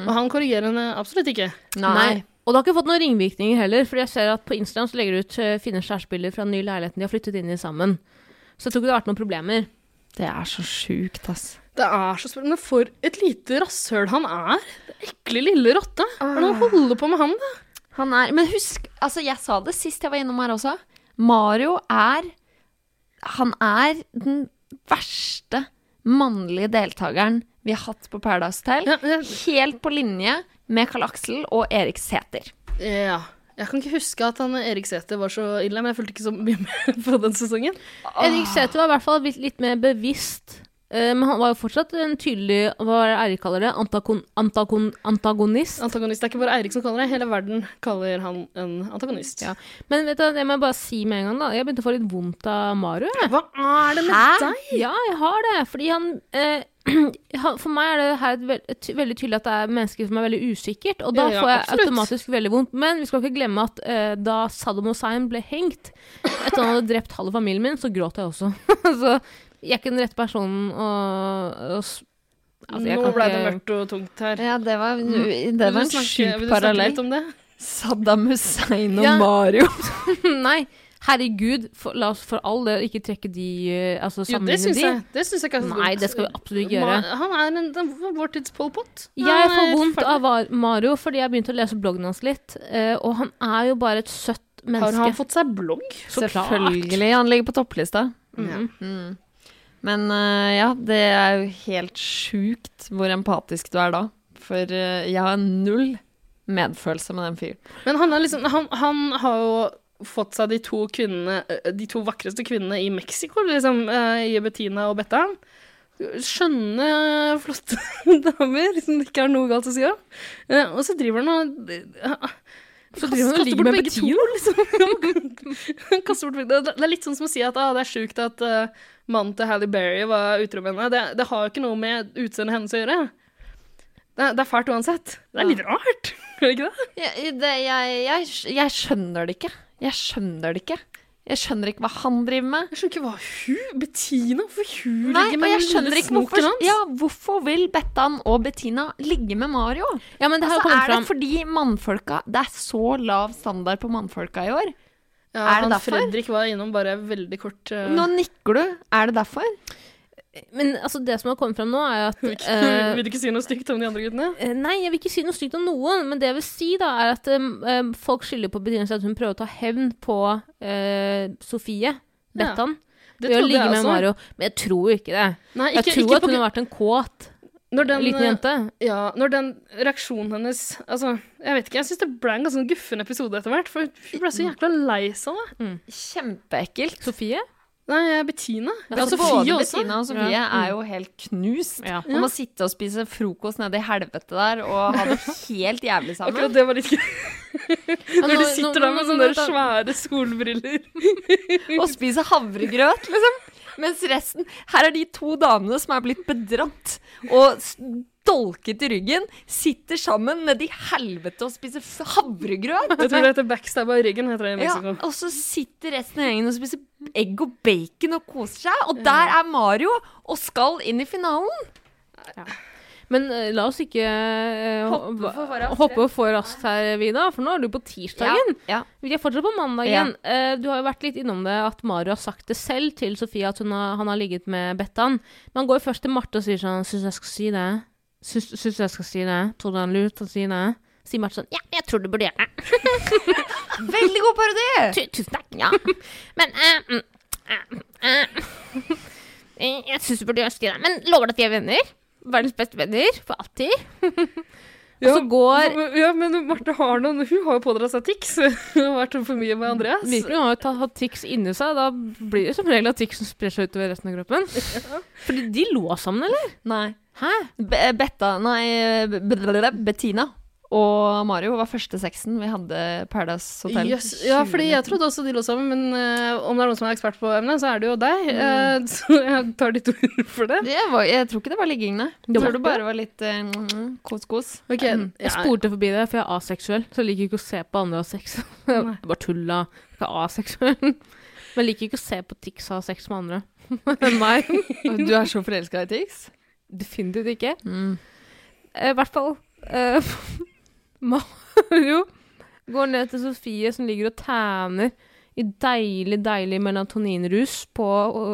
S2: Og han korrigerer henne absolutt ikke.
S1: Nei.
S5: Og det har ikke fått noen ringvirkninger heller, for jeg ser at på Instagram så legger du ut uh, finnes skjærspiller fra den nye leiligheten de har flyttet inn i sammen. Så jeg tror ikke det har vært noen problemer.
S1: Det er så sjukt, ass.
S2: Det er så spennende. For et lite rasshøl han er. Det ekle lille rotte. Hva er det han holder på med han, da?
S1: Han er Men husk, altså, jeg sa det sist jeg var innom her også. Mario er Han er den verste mannlige deltakeren vi har hatt på Paradise Hotel.
S2: Ja, ja,
S1: Helt på linje med Karl Aksel og Erik Sæther.
S2: ja. Jeg kan ikke huske at han Erik Sæther var så ille, men jeg fulgte ikke så mye med på den sesongen.
S5: Erik Sæther var i hvert fall litt mer bevisst. Eh, men han var jo fortsatt en tydelig Hva er det Eirik kaller det? Antakon, antakon, antagonist?
S2: Antagonist. Det er ikke bare Eirik som kaller det, hele verden kaller han en antagonist.
S5: Ja. Men vet du, det må jeg bare si med en gang, da. Jeg begynte å få litt vondt av Maru. Jeg.
S2: Hva er det med
S1: Hæ?
S2: deg?
S5: Ja, jeg har det. Fordi han eh, For meg er det her et veld, et, veldig tydelig at det er mennesker som er veldig usikkert, og da
S2: Ja, ja,
S5: får jeg
S2: absolutt.
S5: automatisk veldig vondt. Men vi skal ikke glemme at eh, da Saddam Hussein ble hengt, etter at han hadde drept halve familien min, så gråt jeg også. så jeg er ikke den rette personen å, å altså, jeg
S2: Nå ble det mørkt og tungt her.
S1: Ja, det var, det var en sjuk parallell.
S2: vil du snakke litt om det?
S1: Saddam Hussein og
S5: Ja.
S1: Mario.
S5: Nei, herregud, for, la oss for all del ikke trekke de eh, Altså
S2: Jo, det syns
S5: de.
S2: jeg. Det syns jeg ikke er så
S5: Nei, det skal vi absolutt ikke gjøre.
S2: Ma- Han er en, den, vår tids Pol Pot.
S5: Jeg får vondt
S2: ferdig.
S5: av Mario fordi jeg begynte å lese bloggen hans litt, eh, og han er jo bare et søtt menneske.
S2: Har han fått seg blogg?
S5: Så klart.
S1: Selvfølgelig. Han ligger på topplista.
S5: Ja,
S1: Mm. Men eh, ja, det er jo helt sjukt hvor empatisk du er da. For eh, jeg har null medfølelse med den fyren.
S2: Men han, er liksom, han, han har jo fått seg de to kvinnene eh, De to vakreste kvinnene i Mexico, liksom, i Bettina og Betta. Skjønne, flotte damer liksom det ikke er noe galt å si om. Og så driver han og
S5: Så driver han og ligger med
S2: to, liksom. Kaster bort begge- det er litt sånn som å si at ah, det er sjukt at eh, mannen til Halle Berry var utro med henne. Det, det har jo ikke noe med utseendet hennes å gjøre. Det, det er fælt uansett. Det er litt rart, er det ikke det?
S1: Jeg, det, jeg, jeg, jeg skjønner det ikke. Jeg skjønner det ikke. Jeg skjønner ikke hva han driver med.
S2: Jeg skjønner ikke hva hun Bettina, hvorfor hun
S1: Nei,
S2: ligger med den lille
S1: ikke hvorfor,
S2: hans.
S1: ja, hvorfor vil Bettan og Bettina ligge med Mario?
S5: Ja, men det
S1: Altså, er det fordi mannfolka Det er så lav standard på mannfolka i år?
S2: Ja,
S1: Er det
S2: han
S1: derfor?
S2: Fredrik var innom bare veldig kort. Uh...
S1: Nå nikker du. Er det derfor?
S5: Men altså, det som har kommet fram nå, er at
S2: vil,
S5: eh,
S2: vil du ikke si noe stygt om de andre guttene?
S5: Uh, Nei, jeg vil ikke si noe stygt om noen, men det jeg vil si, da, er at eh, folk skylder på Bettina at hun prøver å ta hevn på eh, Sofie Bettan
S2: Det
S5: ved å ligge med
S2: også.
S5: Mario. Men jeg tror jo ikke det.
S2: Nei,
S5: Jeg tror
S2: ikke
S5: at
S2: på,
S5: hun har vært en kåt
S2: når den,
S5: liten
S2: eh,
S5: jente.
S2: Ja, når den reaksjonen hennes Altså, jeg vet ikke, jeg syns det ble en ganske sånn guffen episode etter hvert. For hun ble så jækla lei seg av det.
S1: Kjempeekkelt.
S5: Sofie?
S2: Nei, eh, Bettina.
S1: Ja,
S2: altså,
S1: Sofie
S2: Sofie også.
S1: Bettina og Sofie
S5: Ja.
S1: er jo helt knust.
S5: Ja.
S1: Hun må sitte og spise frokost nede i helvete der og ha det helt jævlig sammen.
S2: Akkurat det var litt gøy. Når
S5: nå-
S2: de
S5: nå-
S2: sitter der med sånne
S5: nå-
S2: svære solbriller.
S1: Og spise havregrøt, liksom. Mens resten Her er de to damene som er blitt bedratt og dolket i ryggen, sitter sammen nedi i helvete og spiser havregrøt.
S2: Jeg tror det heter backstab av ryggen, heter det i
S1: Ja, og så sitter resten av gjengen og spiser egg og bacon og koser seg. Og der er Mario og skal inn i finalen.
S5: Men uh, la oss ikke uh,
S1: Hoppe for raskt,
S5: hoppe for raskt her, Vida, for nå er du på tirsdagen.
S1: Ja.
S5: Vi er fortsatt på mandagen. Uh, du har jo vært litt innom det at Mario har sagt det selv til Sofie at hun har, han har ligget med Bettan. Men han går først til Marte og sier sånn Syns jeg skal si det? Syns, syns jeg skal si det? Tror du det er lurt å si det? Sier Marte sånn Ja, jeg tror du burde gjøre det.
S1: Veldig god parodi!
S5: Tusen takk. Ja. Men uh, uh, uh, Jeg syns du burde gjøre det. Men lover du at vi er venner? Verdens beste venner for alltid? Og så går
S2: Ja, men Marte har noen Hun har jo pådratt seg tics. Hun har vært for mye med Andreas.
S5: Virkelig, hun har jo tatt- hatt tics inni seg. Da blir det som regel at ticsen sprer seg utover resten av kroppen. Fordi de lå sammen, eller?
S1: Nei.
S5: Hæ?
S1: Be Betta Nei, Bettina og Mario var første sexen vi hadde Paradise Hotel.
S2: Yes, Ja, fordi jeg trodde også de lå sammen, men uh, om det er noen som er ekspert på emnet, så er det jo deg. Eh, så jeg tar ditt ord for det.
S1: Det var, jeg tror ikke det var ligging, nei. Jeg tror det bare var litt kos-kos. Uh, okay.
S2: um,
S5: Jeg
S2: ja,
S5: spurte forbi det, for jeg er aseksuell. Så jeg liker ikke å se på andre ha sex. Det bare tulla. Jeg er aseksuell. Men jeg liker ikke å se på Tix ha sex med andre. Enn meg.
S1: Du er så forelska i Tix?
S5: Definitivt ikke.
S1: Mm.
S5: Eh, I hvert fall eh, Mario går ned til Sofie, som ligger og tæner i deilig, deilig melatoninrus på,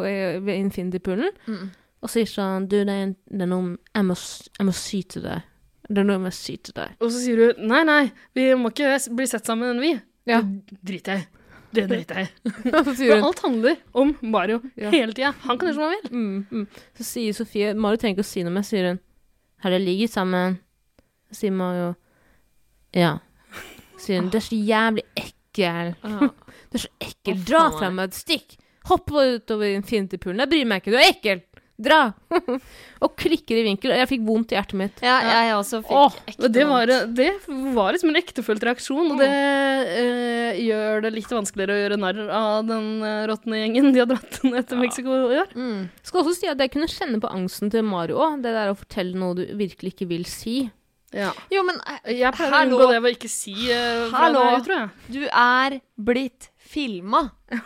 S5: eh, ved Infinity-poolen,
S1: Mm.
S5: og sier sånn Du, det er, det er noe jeg må, jeg må si til deg. Det er noe jeg må si til deg.
S2: Og så sier du nei, nei, vi må ikke bli sett sammen, vi.
S5: Ja.
S2: Det driter jeg i. Det driter jeg i. For alt handler om Mario
S5: Ja.
S2: hele tida. Han kan gjøre som han vil.
S5: mm, mm. Så sier Sofie Mario trenger ikke å si noe mer, sier hun. Har dere ligget sammen? Så sier Mario ja. Sier hun. Det er så jævlig ekkel. Det er så ekkel. Dra fra meg et stikk. Hopp utover infinitypoolen. Jeg bryr meg ikke. Du er ekkel. Dra. og klikker i vinkel. Og jeg fikk vondt i hjertet mitt.
S1: Ja, jeg også fikk
S2: Åh,
S1: ekte
S2: det, var, det var liksom en ektefølt reaksjon, og det eh, gjør det litt vanskeligere å gjøre narr av den uh, råtne gjengen de har dratt ned til Mexico i år.
S1: Mm.
S5: Skal også si at jeg kunne kjenne på angsten til Mario òg. Det der å fortelle noe du virkelig ikke vil si.
S2: Ja.
S1: Jo, men eh,
S2: Jeg pleier å unngå det ved å ikke si uh,
S1: Hallo.
S2: det, tror jeg.
S1: du er blitt filma.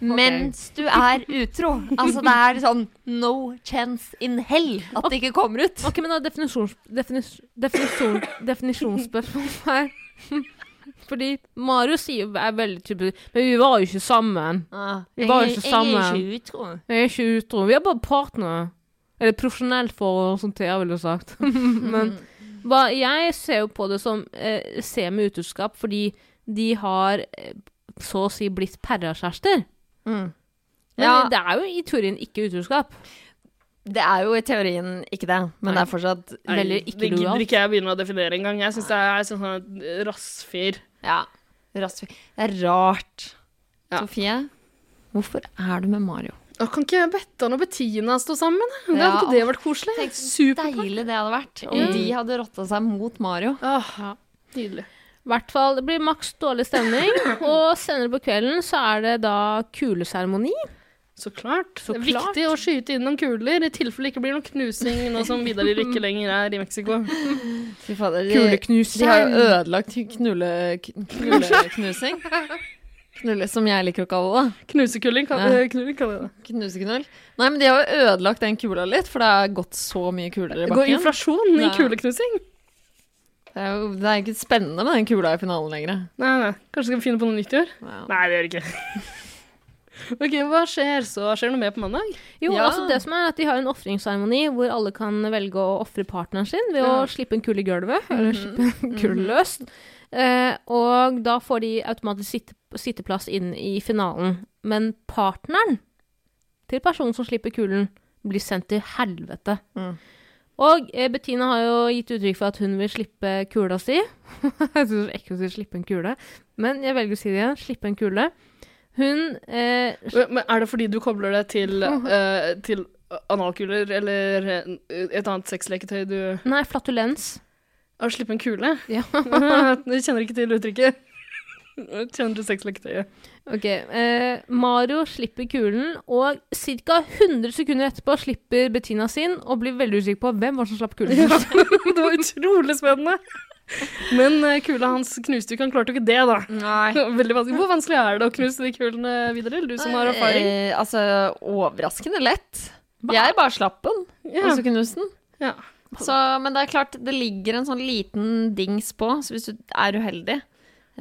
S1: Mens du er utro. Altså, det er sånn no chance in hell at det ikke kommer ut.
S5: Ok, men da definisjons... Definis, definisjon, definisjonsspørsmål her. Fordi Marius sier er veldig typisk Men vi var jo ikke sammen.
S1: Ah,
S5: Vi var jo
S1: jeg-
S5: ikke sammen.
S1: Jeg er ikke utro.
S5: Vi er ikke utro. Vi er bare partnere. Eller profesjonelt forhold, som Thea ville sagt. Men hva, jeg ser jo på det som eh, semi-utroskap, fordi de har eh, så å si blitt perrakjærester.
S1: Mm.
S5: Men
S1: Ja.
S5: det er jo i teorien ikke utroskap.
S1: Det er jo i teorien ikke det, men det er fortsatt
S2: Nei,
S5: Veldig
S2: det
S5: ikke
S2: gidder
S5: lojalt.
S2: ikke jeg begynne å definere engang. Jeg syns det er sånn sånn rassfyr.
S1: Ja. Rassfyr. Det er rart.
S2: Ja.
S1: Sofie, hvorfor er du med Mario?
S2: Å, Kan ikke Bettan og Bettina stå sammen? da? Det
S1: Ja.
S2: hadde ikke det vært koselig?
S1: Tenk så deilig det hadde vært om
S2: mm.
S1: de hadde rotta seg mot Mario.
S2: Åh, Nydelig.
S5: I hvert fall, det blir maks dårlig stemning, og senere på kvelden så er det da kuleseremoni.
S2: Så klart.
S5: Så
S2: det er
S5: klart.
S2: viktig å skyte inn noen kuler, i tilfelle det ikke blir noen knusing nå som Vidar ikke lenger er i Mexico.
S5: Kuleknusing.
S1: de har jo ødelagt knuleknusing. knulleknusing. Knulle, som jeg liker å kalle det.
S2: Knusekulling, kan,
S1: Ja.
S2: knulling knull, kaller jeg det.
S1: Knuseknull. Nei, men de har jo ødelagt den kula litt, for det har gått så mye kuler i
S2: Det går inflasjon i
S1: Ja.
S2: kuleknusing.
S1: Det er jo det er ikke spennende med den kula i finalen lenger.
S2: Nei, nei. Kanskje skal vi finne på noe nytt i år?
S1: Ja.
S2: Nei, det gjør vi ikke. ok, hva skjer så? Skjer det noe mer på mandag?
S5: Jo,
S1: Ja.
S5: altså det som er at De har en ofringsseremoni hvor alle kan velge å ofre partneren sin ved å slippe en kule i gulvet. Eller
S1: Mhm.
S5: slippe en kule løst. Eh, og da får de automatisk sitte, sitteplass inn i finalen. Men partneren til personen som slipper kulen, blir sendt til helvete.
S1: Mm.
S5: Og eh, Bettina har jo gitt uttrykk for at hun vil slippe kula si. jeg synes ikke hun sier 'slippe en kule', men jeg velger å si det igjen. Slippe en kule. Hun eh,
S2: Men Er det fordi du kobler det til, eh, til analkuler eller eh, et annet sexleketøy du
S5: Nei, flatulens.
S2: Å slippe en kule?
S5: Ja.
S2: du kjenner ikke til uttrykket. Kjenner du?
S5: Ok, eh, Mario slipper kulen, og ca. 100 sekunder etterpå slipper Bettina sin, og blir veldig usikker på hvem var som slapp kulen.
S2: Ja, det var utrolig spennende. Men eh, kula hans knuste ikke, han klarte jo ikke det, da.
S1: Nei.
S2: Veldig vanskelig. Hvor vanskelig er det å knuse de kulene videre? Du som har erfaring.
S1: Eh, altså, overraskende lett. Jeg bare slapp den,
S2: Ja.
S1: og så knuste den.
S2: Ja.
S1: Så, men det er klart, det ligger en sånn liten dings på, så hvis du er uheldig eh,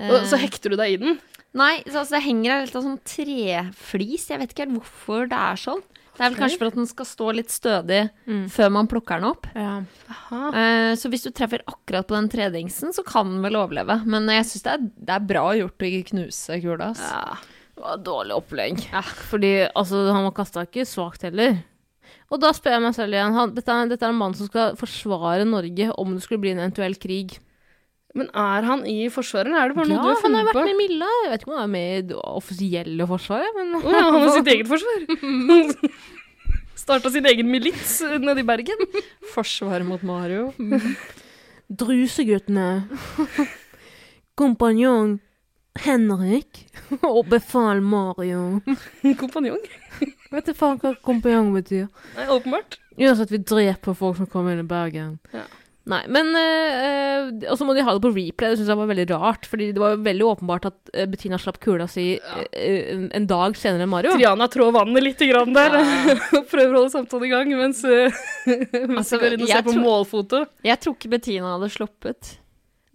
S2: Og så hekter du deg i den.
S1: Nei, så, altså, det henger her litt av sånn treflis. Jeg vet ikke helt hvorfor det er sånn. Det er vel kanskje for at den skal stå litt stødig
S5: Mm.
S1: før man plukker den opp.
S5: Ja.
S2: Aha.
S1: Eh, så hvis du treffer akkurat på den tredingsen, så kan den vel overleve. Men jeg syns det, det er bra gjort å ikke knuse kula.
S2: Ja.
S5: Det var dårlig opplegg. Fordi altså, han var kasta ikke svakt heller. Og da spør jeg meg selv igjen han, dette, er, dette er en mann som skal forsvare Norge om det skulle bli en eventuell krig.
S2: Men er han i Forsvaret, eller er det bare
S5: Ja,
S2: noe du har funnet på?
S5: Ja, han har vært med Milla. Jeg vet ikke om han er med i det offisielle forsvaret, men
S2: Å ja, han har sitt eget forsvar. Starta sin egen milits nede i Bergen.
S1: Forsvaret mot Mario.
S5: Druseguttene. Kompanjong Henrik og befal Mario.
S2: Kompanjong.
S5: Vet du faen hva kompanjong betyr?
S2: Nei, åpenbart.
S5: Gjør at vi dreper folk som kommer inn i Bergen.
S2: Ja.
S5: Nei, men eh, Og så må de ha det på replay. Det syns jeg var veldig rart. Fordi det var veldig åpenbart at eh, Bettina slapp kula si
S2: Ja.
S5: en, dag senere enn Mario.
S2: Triana trår vannet litt grann der. og prøver å holde samtalen i gang mens, uh, mens
S1: Altså,
S2: vi går inn og ser på målfoto.
S1: Jeg tror ikke Bettina hadde sluppet.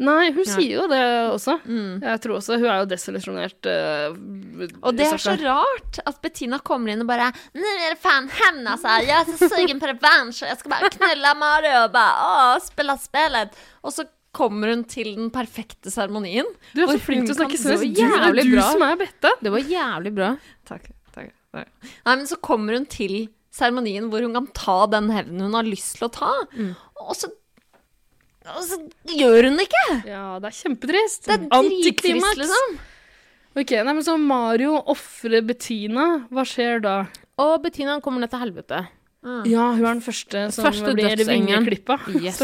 S2: Nei, hun sier jo det også.
S1: Mm.
S2: Jeg tror også Hun er jo desillusjonert. uh,
S1: Og det er så rart at Bettina kommer inn og bare 'Nå er det fan hem altså. Jeg er så sugen på revansj! och jag ska bara knulla Mario og bare å, spille spillet!' Og så kommer hun til den perfekte seremonien.
S2: Du er så flink til å snakke svensk. Du, det er du
S5: bra.
S2: som er Bette.
S5: Det var jævlig bra.
S1: Takk, takk, takk. Nei, men så kommer hun til seremonien hvor hun kan ta den hevnen hun har lyst til å ta, og, så, og så gjør hun det ikke!
S2: Ja, det er kjempetrist.
S1: Det er
S2: Antiklimaks.
S1: liksom.
S2: Ok, nei, men Så Mario ofrer Bettina. Hva skjer da?
S5: Og Bettina kommer ned til helvete.
S2: Ja, hun er den første som
S5: Første
S2: blir vingeklippa.
S5: Yes.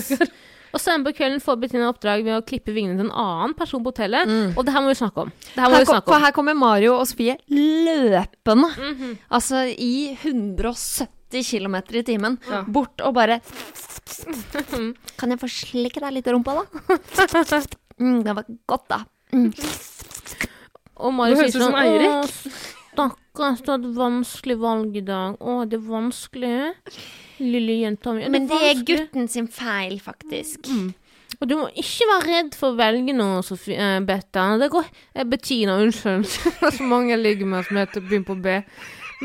S5: Og senere på kvelden får Bettina oppdrag ved å klippe vingene til en annen person på hotellet. Og det her må vi snakke om. Det her må
S1: Her,
S5: vi
S1: kom,
S5: snakke
S1: for
S5: om.
S1: her kommer Mario og Sofie løpende. Altså i 170 km i timen.
S2: Ja.
S1: Bort og bare Kan jeg få slikke deg litt i rumpa, da? Mm, det var godt, da.
S5: Og
S2: Marius
S5: sier sånn
S2: Eirik.
S5: «Å, Stakkars, du hadde vanskelig valg i dag. Å, det er vanskelig. Lille jenta mi.
S1: Men det er gutten sin feil, faktisk.
S5: Og du må ikke være redd for å velge noe, Sofie, eh, Betta. Det går eh, Bettina, unnskyld. Så mange ligger med som heter begynner på B.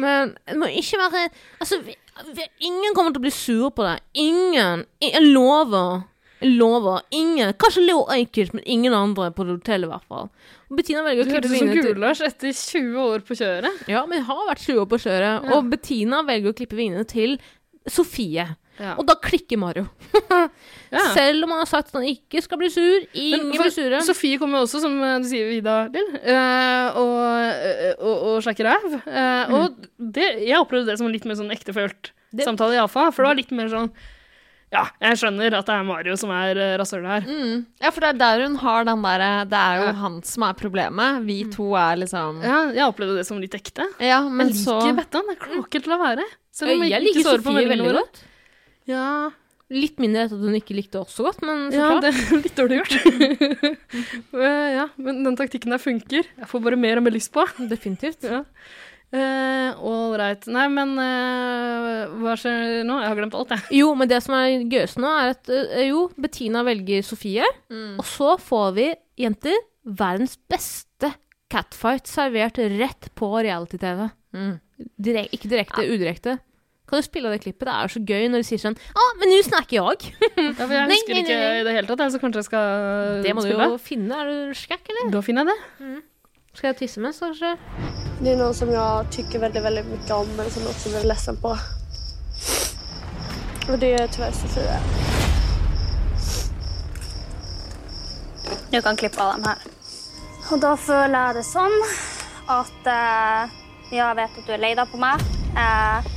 S5: Men det må ikke være. Altså, vi, vi, ingen kommer til å bli sur på deg. Ingen. Jeg lover. Jeg lover. Ingen. Kanskje Leo Ajkic, men ingen andre på hotellet, i hvert fall. Bettina velger å klippe
S2: hørtes ut som
S5: til
S2: Gulasj etter 20 år på kjøret.
S5: Ja, men jeg har vært 20 år på kjøret. Og Bettina velger å klippe vingene til Sofie.
S2: Ja.
S5: Og da klikker Mario.
S2: Ja.
S5: Selv om han har sagt at han ikke skal bli sur. Ingen blir sure.
S2: Sofie kommer også, som eh, du sier, Vida Lill, eh, og, eh, og, og slakker ræv. Eh, Og det, jeg opplevde det som en litt mer sånn ektefølt samtale, iallfall. For det var litt mer sånn Ja, jeg skjønner at det er Mario som er rasshølet her.
S1: Mm. Ja, for det er der hun har den derre Det er jo
S2: Ja.
S1: han som er problemet. Vi to er liksom
S2: Ja, jeg opplevde det som litt ekte.
S1: Ja, men
S2: jeg
S1: så
S2: liker Bettan. Jeg klarer ikke til å være. Selv om
S5: jeg
S2: jeg
S5: liker Sofie veldig godt.
S2: Ja,
S5: Litt mindre etter at hun ikke likte oss så godt, men så
S2: ja,
S5: klart.
S2: det er litt dårlig gjort. Eh, ja, men den taktikken der funker. Jeg får bare mer og mer lyst på.
S5: Definitivt.
S2: Ja. Ålreit. Nei, men uh, hva skjer nå? Jeg har glemt alt, jeg.
S5: Jo, men det som er gøyest nå, er at uh, jo, Bettina velger Sofie,
S1: Mm.
S5: og så får vi, jenter, verdens beste catfight servert rett på reality-TV.
S1: Mm.
S5: Direk ikke direkte, udirekte. Kan du spille av det klippet? Det er så gøy når du sier sånn Å, men nå snakker jeg!
S2: Ja, for jeg husker
S5: nei,
S2: ikke
S5: nei, nei.
S2: i det hele tatt, så kanskje jeg skal
S5: Det må du jo finne. Er du skækk, eller?
S2: Da finner jeg det.
S5: Skal jeg tisse mens, kanskje?
S7: Det er noe som jeg tykker veldig, veldig mye om men som jeg också blir lei på. Og det er dessverre Sofie.
S8: Du kan klippe av dem her. Og da føler jeg det sånn at eh, jeg vet at du er lei deg på meg. Eh,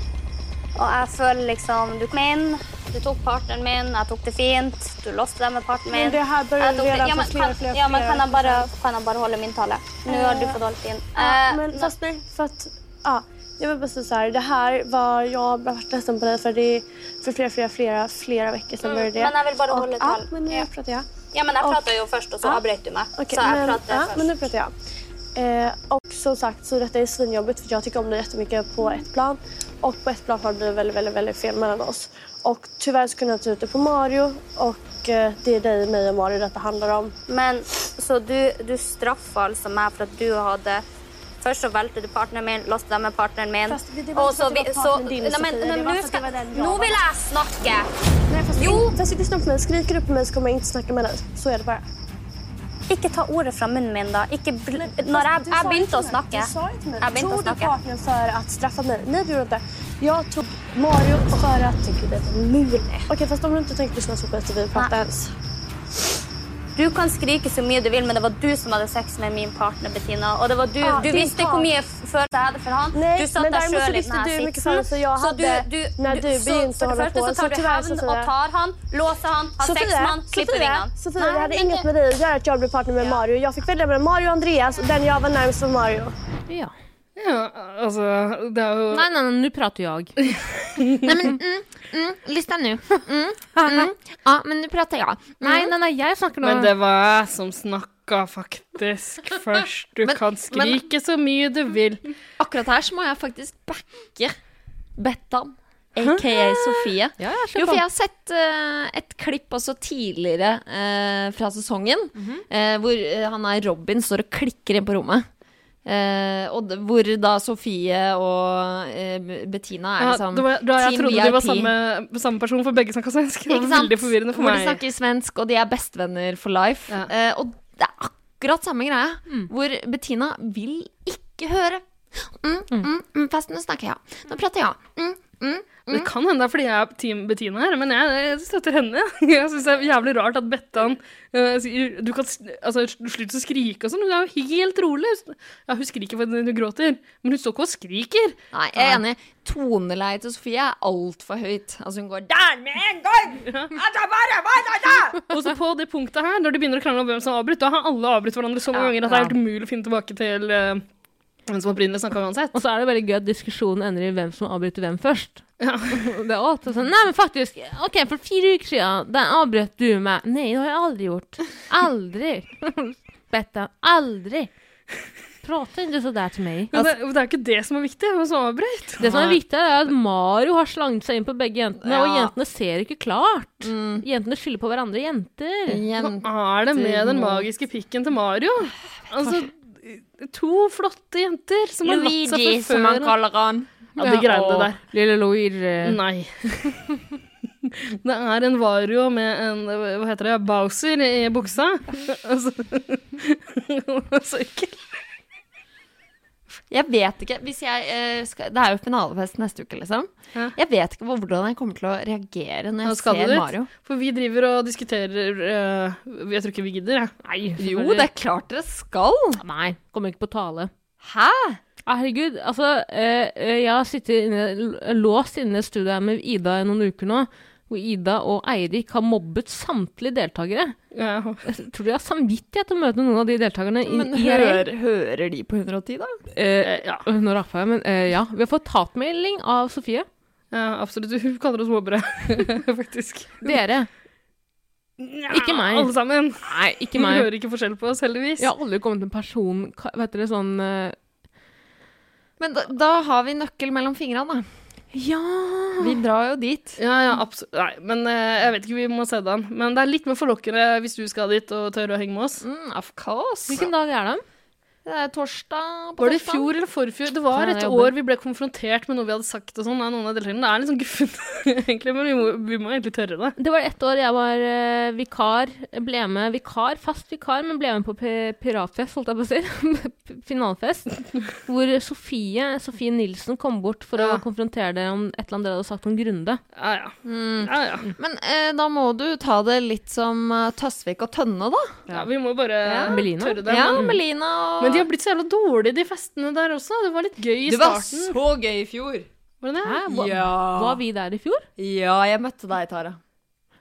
S8: og jeg føler liksom Du kom inn, du tok partneren min, jeg tok det fint. Du låste deg med partneren min.
S7: Men det
S8: her bør jo
S7: redan
S8: ja, men kan,
S7: flere,
S8: ja, men kan jeg bare, kan jeg bare holde min tale? Nå har du fått holdt din.
S7: Ja,
S8: Eh,
S7: men fast nej, at. Ja, jag vill bara säga så här, det här var... Jag har varit ledsen på dig för det för flera, flera, flera, flera veckor sedan började det.
S8: men jag vill bara
S7: holde
S8: et
S7: Ja, men nu pratar jag.
S8: ja, men jeg
S7: prater
S8: pratet jo først, og så
S7: Ja.
S8: avbrøt du meg.
S7: Okej,
S8: så jeg
S7: men, ja, men nu pratar jag. Eh, och som sagt så detta är svinjobbigt för jag tycker om det jättemycket på ett plan. Och på ett plan har det blivit väldigt, väldigt, väldigt fel mellan oss. Och tyvärr så kunde jag ta ut det på Mario. Och eh, det är dig, mig och Mario detta handlar om.
S8: Men så du, du straffer altså meg for at du hadde Først så valgte du partneren min, låste deg med partneren min.
S7: Fast det- var
S8: og så vi- så-
S7: din,
S8: Nei, men, men
S7: at
S8: skal- Nå vil jeg snakke!
S7: Nej, fast,
S8: Jo.
S7: fast lyssna på mig. Skriker du på mig så kommer jag inte snacka med dig. Så är det bara.
S8: Ikke ta ordet fra munnen min, da. Ikke bl
S7: men,
S8: når jeg, jeg begynte å snakke.
S7: Du sa ju till mig.
S8: Jag begynte
S7: Tog
S8: att
S7: du
S8: snacka.
S7: partnern för att straffa mig? Nej, det gjorde du inte. Jag tog Mario for att... Tycker det var mulig. Okej, fast om du ikke tenker lyssna så skiter vi
S8: Nej.
S7: ens.
S8: Du kan skrike så mye du vil, men det var du som hadde sex med min partner, Bettina. Og det var du,
S7: ah,
S8: du visste hvor mye følelse jeg hadde for han.
S7: Nei,
S8: du satt deg sjøl i
S7: denne så
S8: sitsen.
S7: følelser jag hade när du
S8: så for det første så
S7: Så
S8: tar du hevn og tar han, låser han, har sex med han, klipper vingene. Nei,
S7: det hade
S8: men
S7: inget med det å gjøre at jeg ble partner med Mario. Jeg fikk velge mellom Mario og Andreas og den jeg var nærmest, var Mario.
S5: Ja.
S2: Ja, altså, det er jo
S5: nei, nei, nå prater jeg.
S1: Nei, men mm, mm, Lyst deg nå. Mm, mm. Ja, men du prater ja
S5: Nei, nei, nei, jeg snakker nå.
S2: Men det var jeg som snakka faktisk først. Du
S1: Men-
S2: kan skrike så mye du vil.
S1: Akkurat her så må jeg faktisk backe Bettan, aka Sofie.
S5: Ja, ja,
S1: Jo, for jeg har sett eh, et klipp også tidligere eh, fra sesongen,
S5: Mhm.
S1: eh, hvor eh, han er Robin står og klikker inn på rommet. Eh, og hvor da Sofie og eh, Bettina er
S2: Ja,
S1: liksom
S2: det var, da jeg trodde de var samme, samme person, for begge snakka svensk. Det var veldig forvirrende for
S1: Hvor de snakker svensk, og de er bestevenner for life.
S2: Ja.
S1: Eh, og det er akkurat samme greia, hvor Bettina vil ikke høre. Mm, mm, mm, fast nå snakker jeg. Nå prater jeg. Mm, mm,
S2: Det kan hende det er fordi jeg er Team Bettina her, men jeg, jeg støtter henne. Jeg syns det er jævlig rart at Bettan sier du kan altså, slutte å skrike og sånn. Hun er jo helt rolig. Ja, hun skriker fordi hun gråter, men hun står ikke og skriker.
S1: Nei, jeg er enig. Toneleiet til Sofie er altfor høyt. Altså, hun går der med en gang!
S2: Og så på det punktet her, når de begynner å krangle om hvem som har avbrutt, da har alle avbrutt hverandre så mange
S1: Ja,
S2: ganger at det er helt umulig å finne tilbake til eh, hvem som opprinnelig snakka uansett.
S5: Og så er det veldig gøy at diskusjonen ender i hvem som avbryter hvem først.
S2: Ja.
S5: Det er også sånn Nei, men faktisk, ok, for fire uker siden, den avbrøt du meg. Nei, det har jeg aldri gjort. Aldri. Betta, aldri. Prate ikke så der til meg.
S2: Men det, det er ikke det som er viktig, hvem som avbrøt.
S5: Det som er viktig, er at Mario har slanget seg inn på begge jentene, og jentene ser ikke klart.
S1: Mm.
S5: Jentene skylder på hverandre jenter.
S1: Jenter.
S2: Hva er det med den magiske pikken til Mario? Altså, to flotte jenter som har latt seg
S1: Luigi, som han kaller han.
S2: Ja, de greiene
S5: og
S2: der.
S5: Lille Luigi.
S2: Nei. Det er en Vario med en hva heter det, Bowser i buksa. Altså, så ekkelt.
S1: Jeg vet ikke jeg eh, skal, Det er jo finalefest neste uke, liksom.
S2: Ja.
S1: Jeg vet ikke hvordan jeg kommer til å reagere når jeg ser? Mario.
S2: For vi driver og diskuterer uh, Jeg tror ikke vi gidder, jeg.
S5: Nei,
S1: Jo, det er klart dere skal.
S5: Nei, kommer ikke på tale.
S1: Hæ?
S5: Ah, Herregud, altså eh, Jeg har sittet inne, låst inne i studioet med Ida i noen uker nå, hvor Ida og Eirik har mobbet samtlige deltakere.
S2: Ja.
S5: Jeg tror de har samvittighet til å møte noen av de deltakerne i
S1: Men hører, hører de på 110, da?
S5: Eh,
S2: ja.
S5: nå rappa jeg, men eh, ja. Vi har fått hatmelding av Sofie.
S2: ja, absolutt. Hun kaller oss mobbere, faktisk.
S5: Dere.
S2: Ja,
S5: Ikke meg.
S2: Alle sammen.
S5: Nei, ikke
S2: Hun
S5: Vi
S2: hører ikke forskjell på oss, heldigvis.
S5: Jeg har aldri kommet til en person Vet dere sånn uh...
S1: Men da, da har vi nøkkel mellom fingrene, da.
S5: Ja!
S1: Vi drar jo dit.
S2: Ja, ja, absolutt. Nei, men eh, jeg vet ikke, vi må se den. Men det er litt mer forlokkende hvis du skal dit og tør å henge med oss.
S1: Mm, of course.
S5: Hvilken dag er det?
S1: Det er torsdag på
S2: Var det i fjor eller forfjor? Det var et år vi ble konfrontert med noe vi hadde sagt og sånn av noen av deltakerne. Det er litt sånn guffent, egentlig, men vi må, vi må egentlig tørre det.
S5: Det var ett år jeg var uh, vikar. Ble med vikar, fast vikar, men ble med på piratfest, holdt jeg på å si. Finalefest. Hvor Sofie, Sofie Nilsen kom bort for
S2: Ja.
S5: å konfrontere dere om et eller annet dere hadde sagt om Grunde.
S2: Ja, ja.
S1: Mm.
S2: ja, ja.
S1: Men uh, da må du ta det litt som uh, Tøsvik og Tønne, da.
S2: ja vi må bare tørre det.
S1: Ja, Melina og
S2: men de har blitt så jævla dårlige, de festene der også. Det var litt gøy i
S1: Det var så gøy i fjor.
S2: Var det det?
S5: Hva,
S1: Ja.
S5: var vi der i fjor?
S1: Ja, jeg møtte deg, Tara.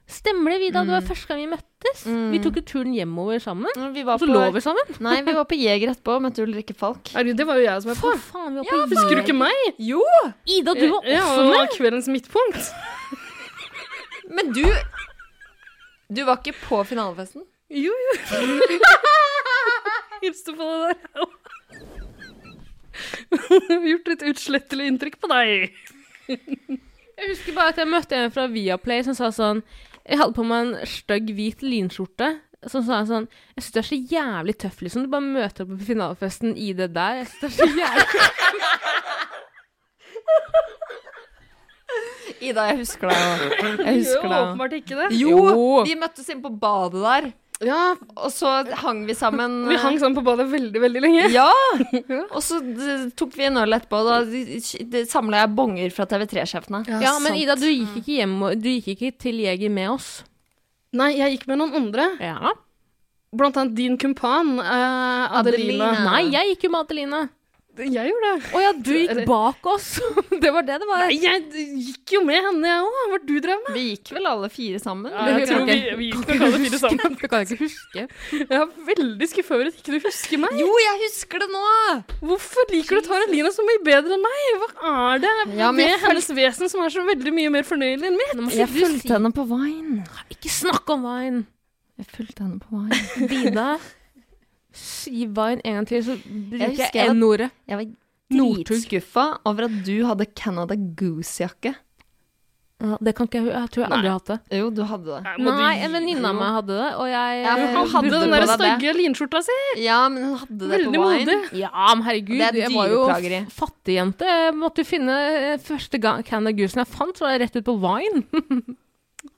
S5: Stemmer det, Vida? Det var første gang vi møttes.
S1: Mm.
S5: Vi tok jo turen hjemover sammen.
S1: Mm, Vi var
S5: Og så
S1: på
S5: lå vi sammen.
S1: Nei, vi var på Jeger etterpå og møtte Ulrikke Falk.
S2: Herregud, det var jo jeg som var på.
S5: For faen, vi var på
S2: Husker du ikke meg?
S1: Jo!
S5: Ida, du var
S2: Ja, det
S5: var
S2: kveldens midtpunkt.
S1: Men du Du var ikke på finalefesten?
S2: Jo, jo. Hilste på deg der. Gjort et utslettelig inntrykk på deg.
S5: Jeg husker bare at jeg møtte en fra Viaplay som sa sånn Jeg hadde på meg en stygg hvit linskjorte. Som sa sånn Jeg syns du er så jævlig tøff, liksom. Du bare møter opp på finalefesten i det der. Jeg synes det er så jævlig
S1: Ida, jeg husker deg. Jeg husker deg.
S2: åpenbart ikke det.
S1: Jo,
S5: Jo.
S1: vi møttes inn på badet der,
S2: Ja,
S1: og så hang vi sammen.
S2: vi hang sammen på badet veldig, veldig lenge.
S1: Ja! Og så tok vi en øl etterpå, og da samla jeg bonger fra TV3-sjefene.
S5: Ja, men Ida, du gikk ikke hjem Du gikk ikke til Jeger med oss.
S2: Nei, jeg gikk med noen andre.
S5: Ja.
S2: Blant annet din kumpan, eh, Adelina.
S1: Adelina.
S5: Nei, jeg gikk jo med Adeline.
S2: Jeg gjorde det.
S5: Å ja, du gikk bak oss. det var det det var.
S2: Nei, jeg gikk jo med henne, jeg òg. Hva var det du drev med?
S1: Vi gikk vel alle fire sammen?
S2: Ja, jeg tror vi, vi gikk nok alle fire sammen.
S5: Det kan jeg ikke huske.
S2: Jeg er veldig skuffa over at ikke du husker meg.
S1: Jo, jeg husker det nå!
S2: Hvorfor liker du Taralina så mye bedre enn meg? Hva er det
S1: Ja,
S2: med
S1: følte...
S2: hennes vesen som er så veldig mye mer fornøyelig enn mitt?
S1: Jeg fulgte henne på Vine.
S5: Ikke snakk om veien
S1: Jeg fulgte henne på Vine.
S5: Vida, si Vine en gang til, så bruker jeg
S1: jeg var-
S5: N-ordet.
S1: Jeg var dritskuffa over at du hadde Canada Goose-jakke.
S5: Ja, det kan ikke jeg Jeg tror jeg aldri har hatt det.
S1: Jo, du hadde det.
S2: Nei,
S5: Nei, en venninne av meg hadde det, og jeg
S1: Ja, han hadde
S2: den der stygge linskjorta si!
S1: Ja, men hun hadde det
S2: Veldig
S1: på Vine.
S2: modig.
S5: Ja, men herregud,
S1: Det er
S5: jeg var jo fattigjente. Jeg måtte jo finne eh, første gang Canada Goosen jeg fant, så var jeg rett ut på Vine.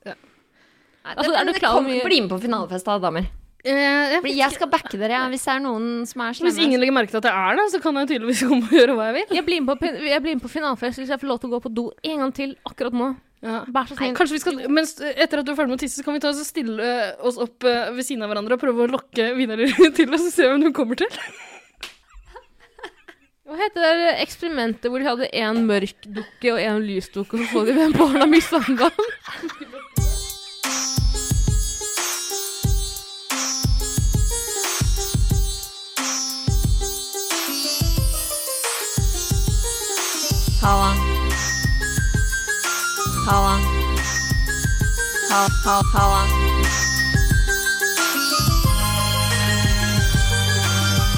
S1: Nei,
S5: Altså,
S1: det,
S5: er du klar over
S1: Bli med på finalefest da, damer.
S2: Eh, jeg,
S1: Fordi jeg skal backe dere ja, hvis det er noen som er slemme.
S2: hvis ingen legger merke til at jeg er der, så kan jeg tydeligvis komme og gjøre hva jeg vil.
S5: Jeg blir med på, jeg blir med på finalefest hvis jeg får lov til å gå på do en gang til akkurat nå.
S2: Ja.
S5: Vær så snill.
S2: Kanskje vi skal, mens, Etter at du er ferdig med å tisse, så kan vi ta oss og stille eh, oss opp eh, ved siden av hverandre og prøve å lokke vinnere til oss og se hvem du kommer til.
S5: Hva heter det eksperimentet hvor de hadde en mørk dukke og en lys dukke, og så så de hvem barna mishandla?
S1: Halla. Halla. Ha, ha, halla.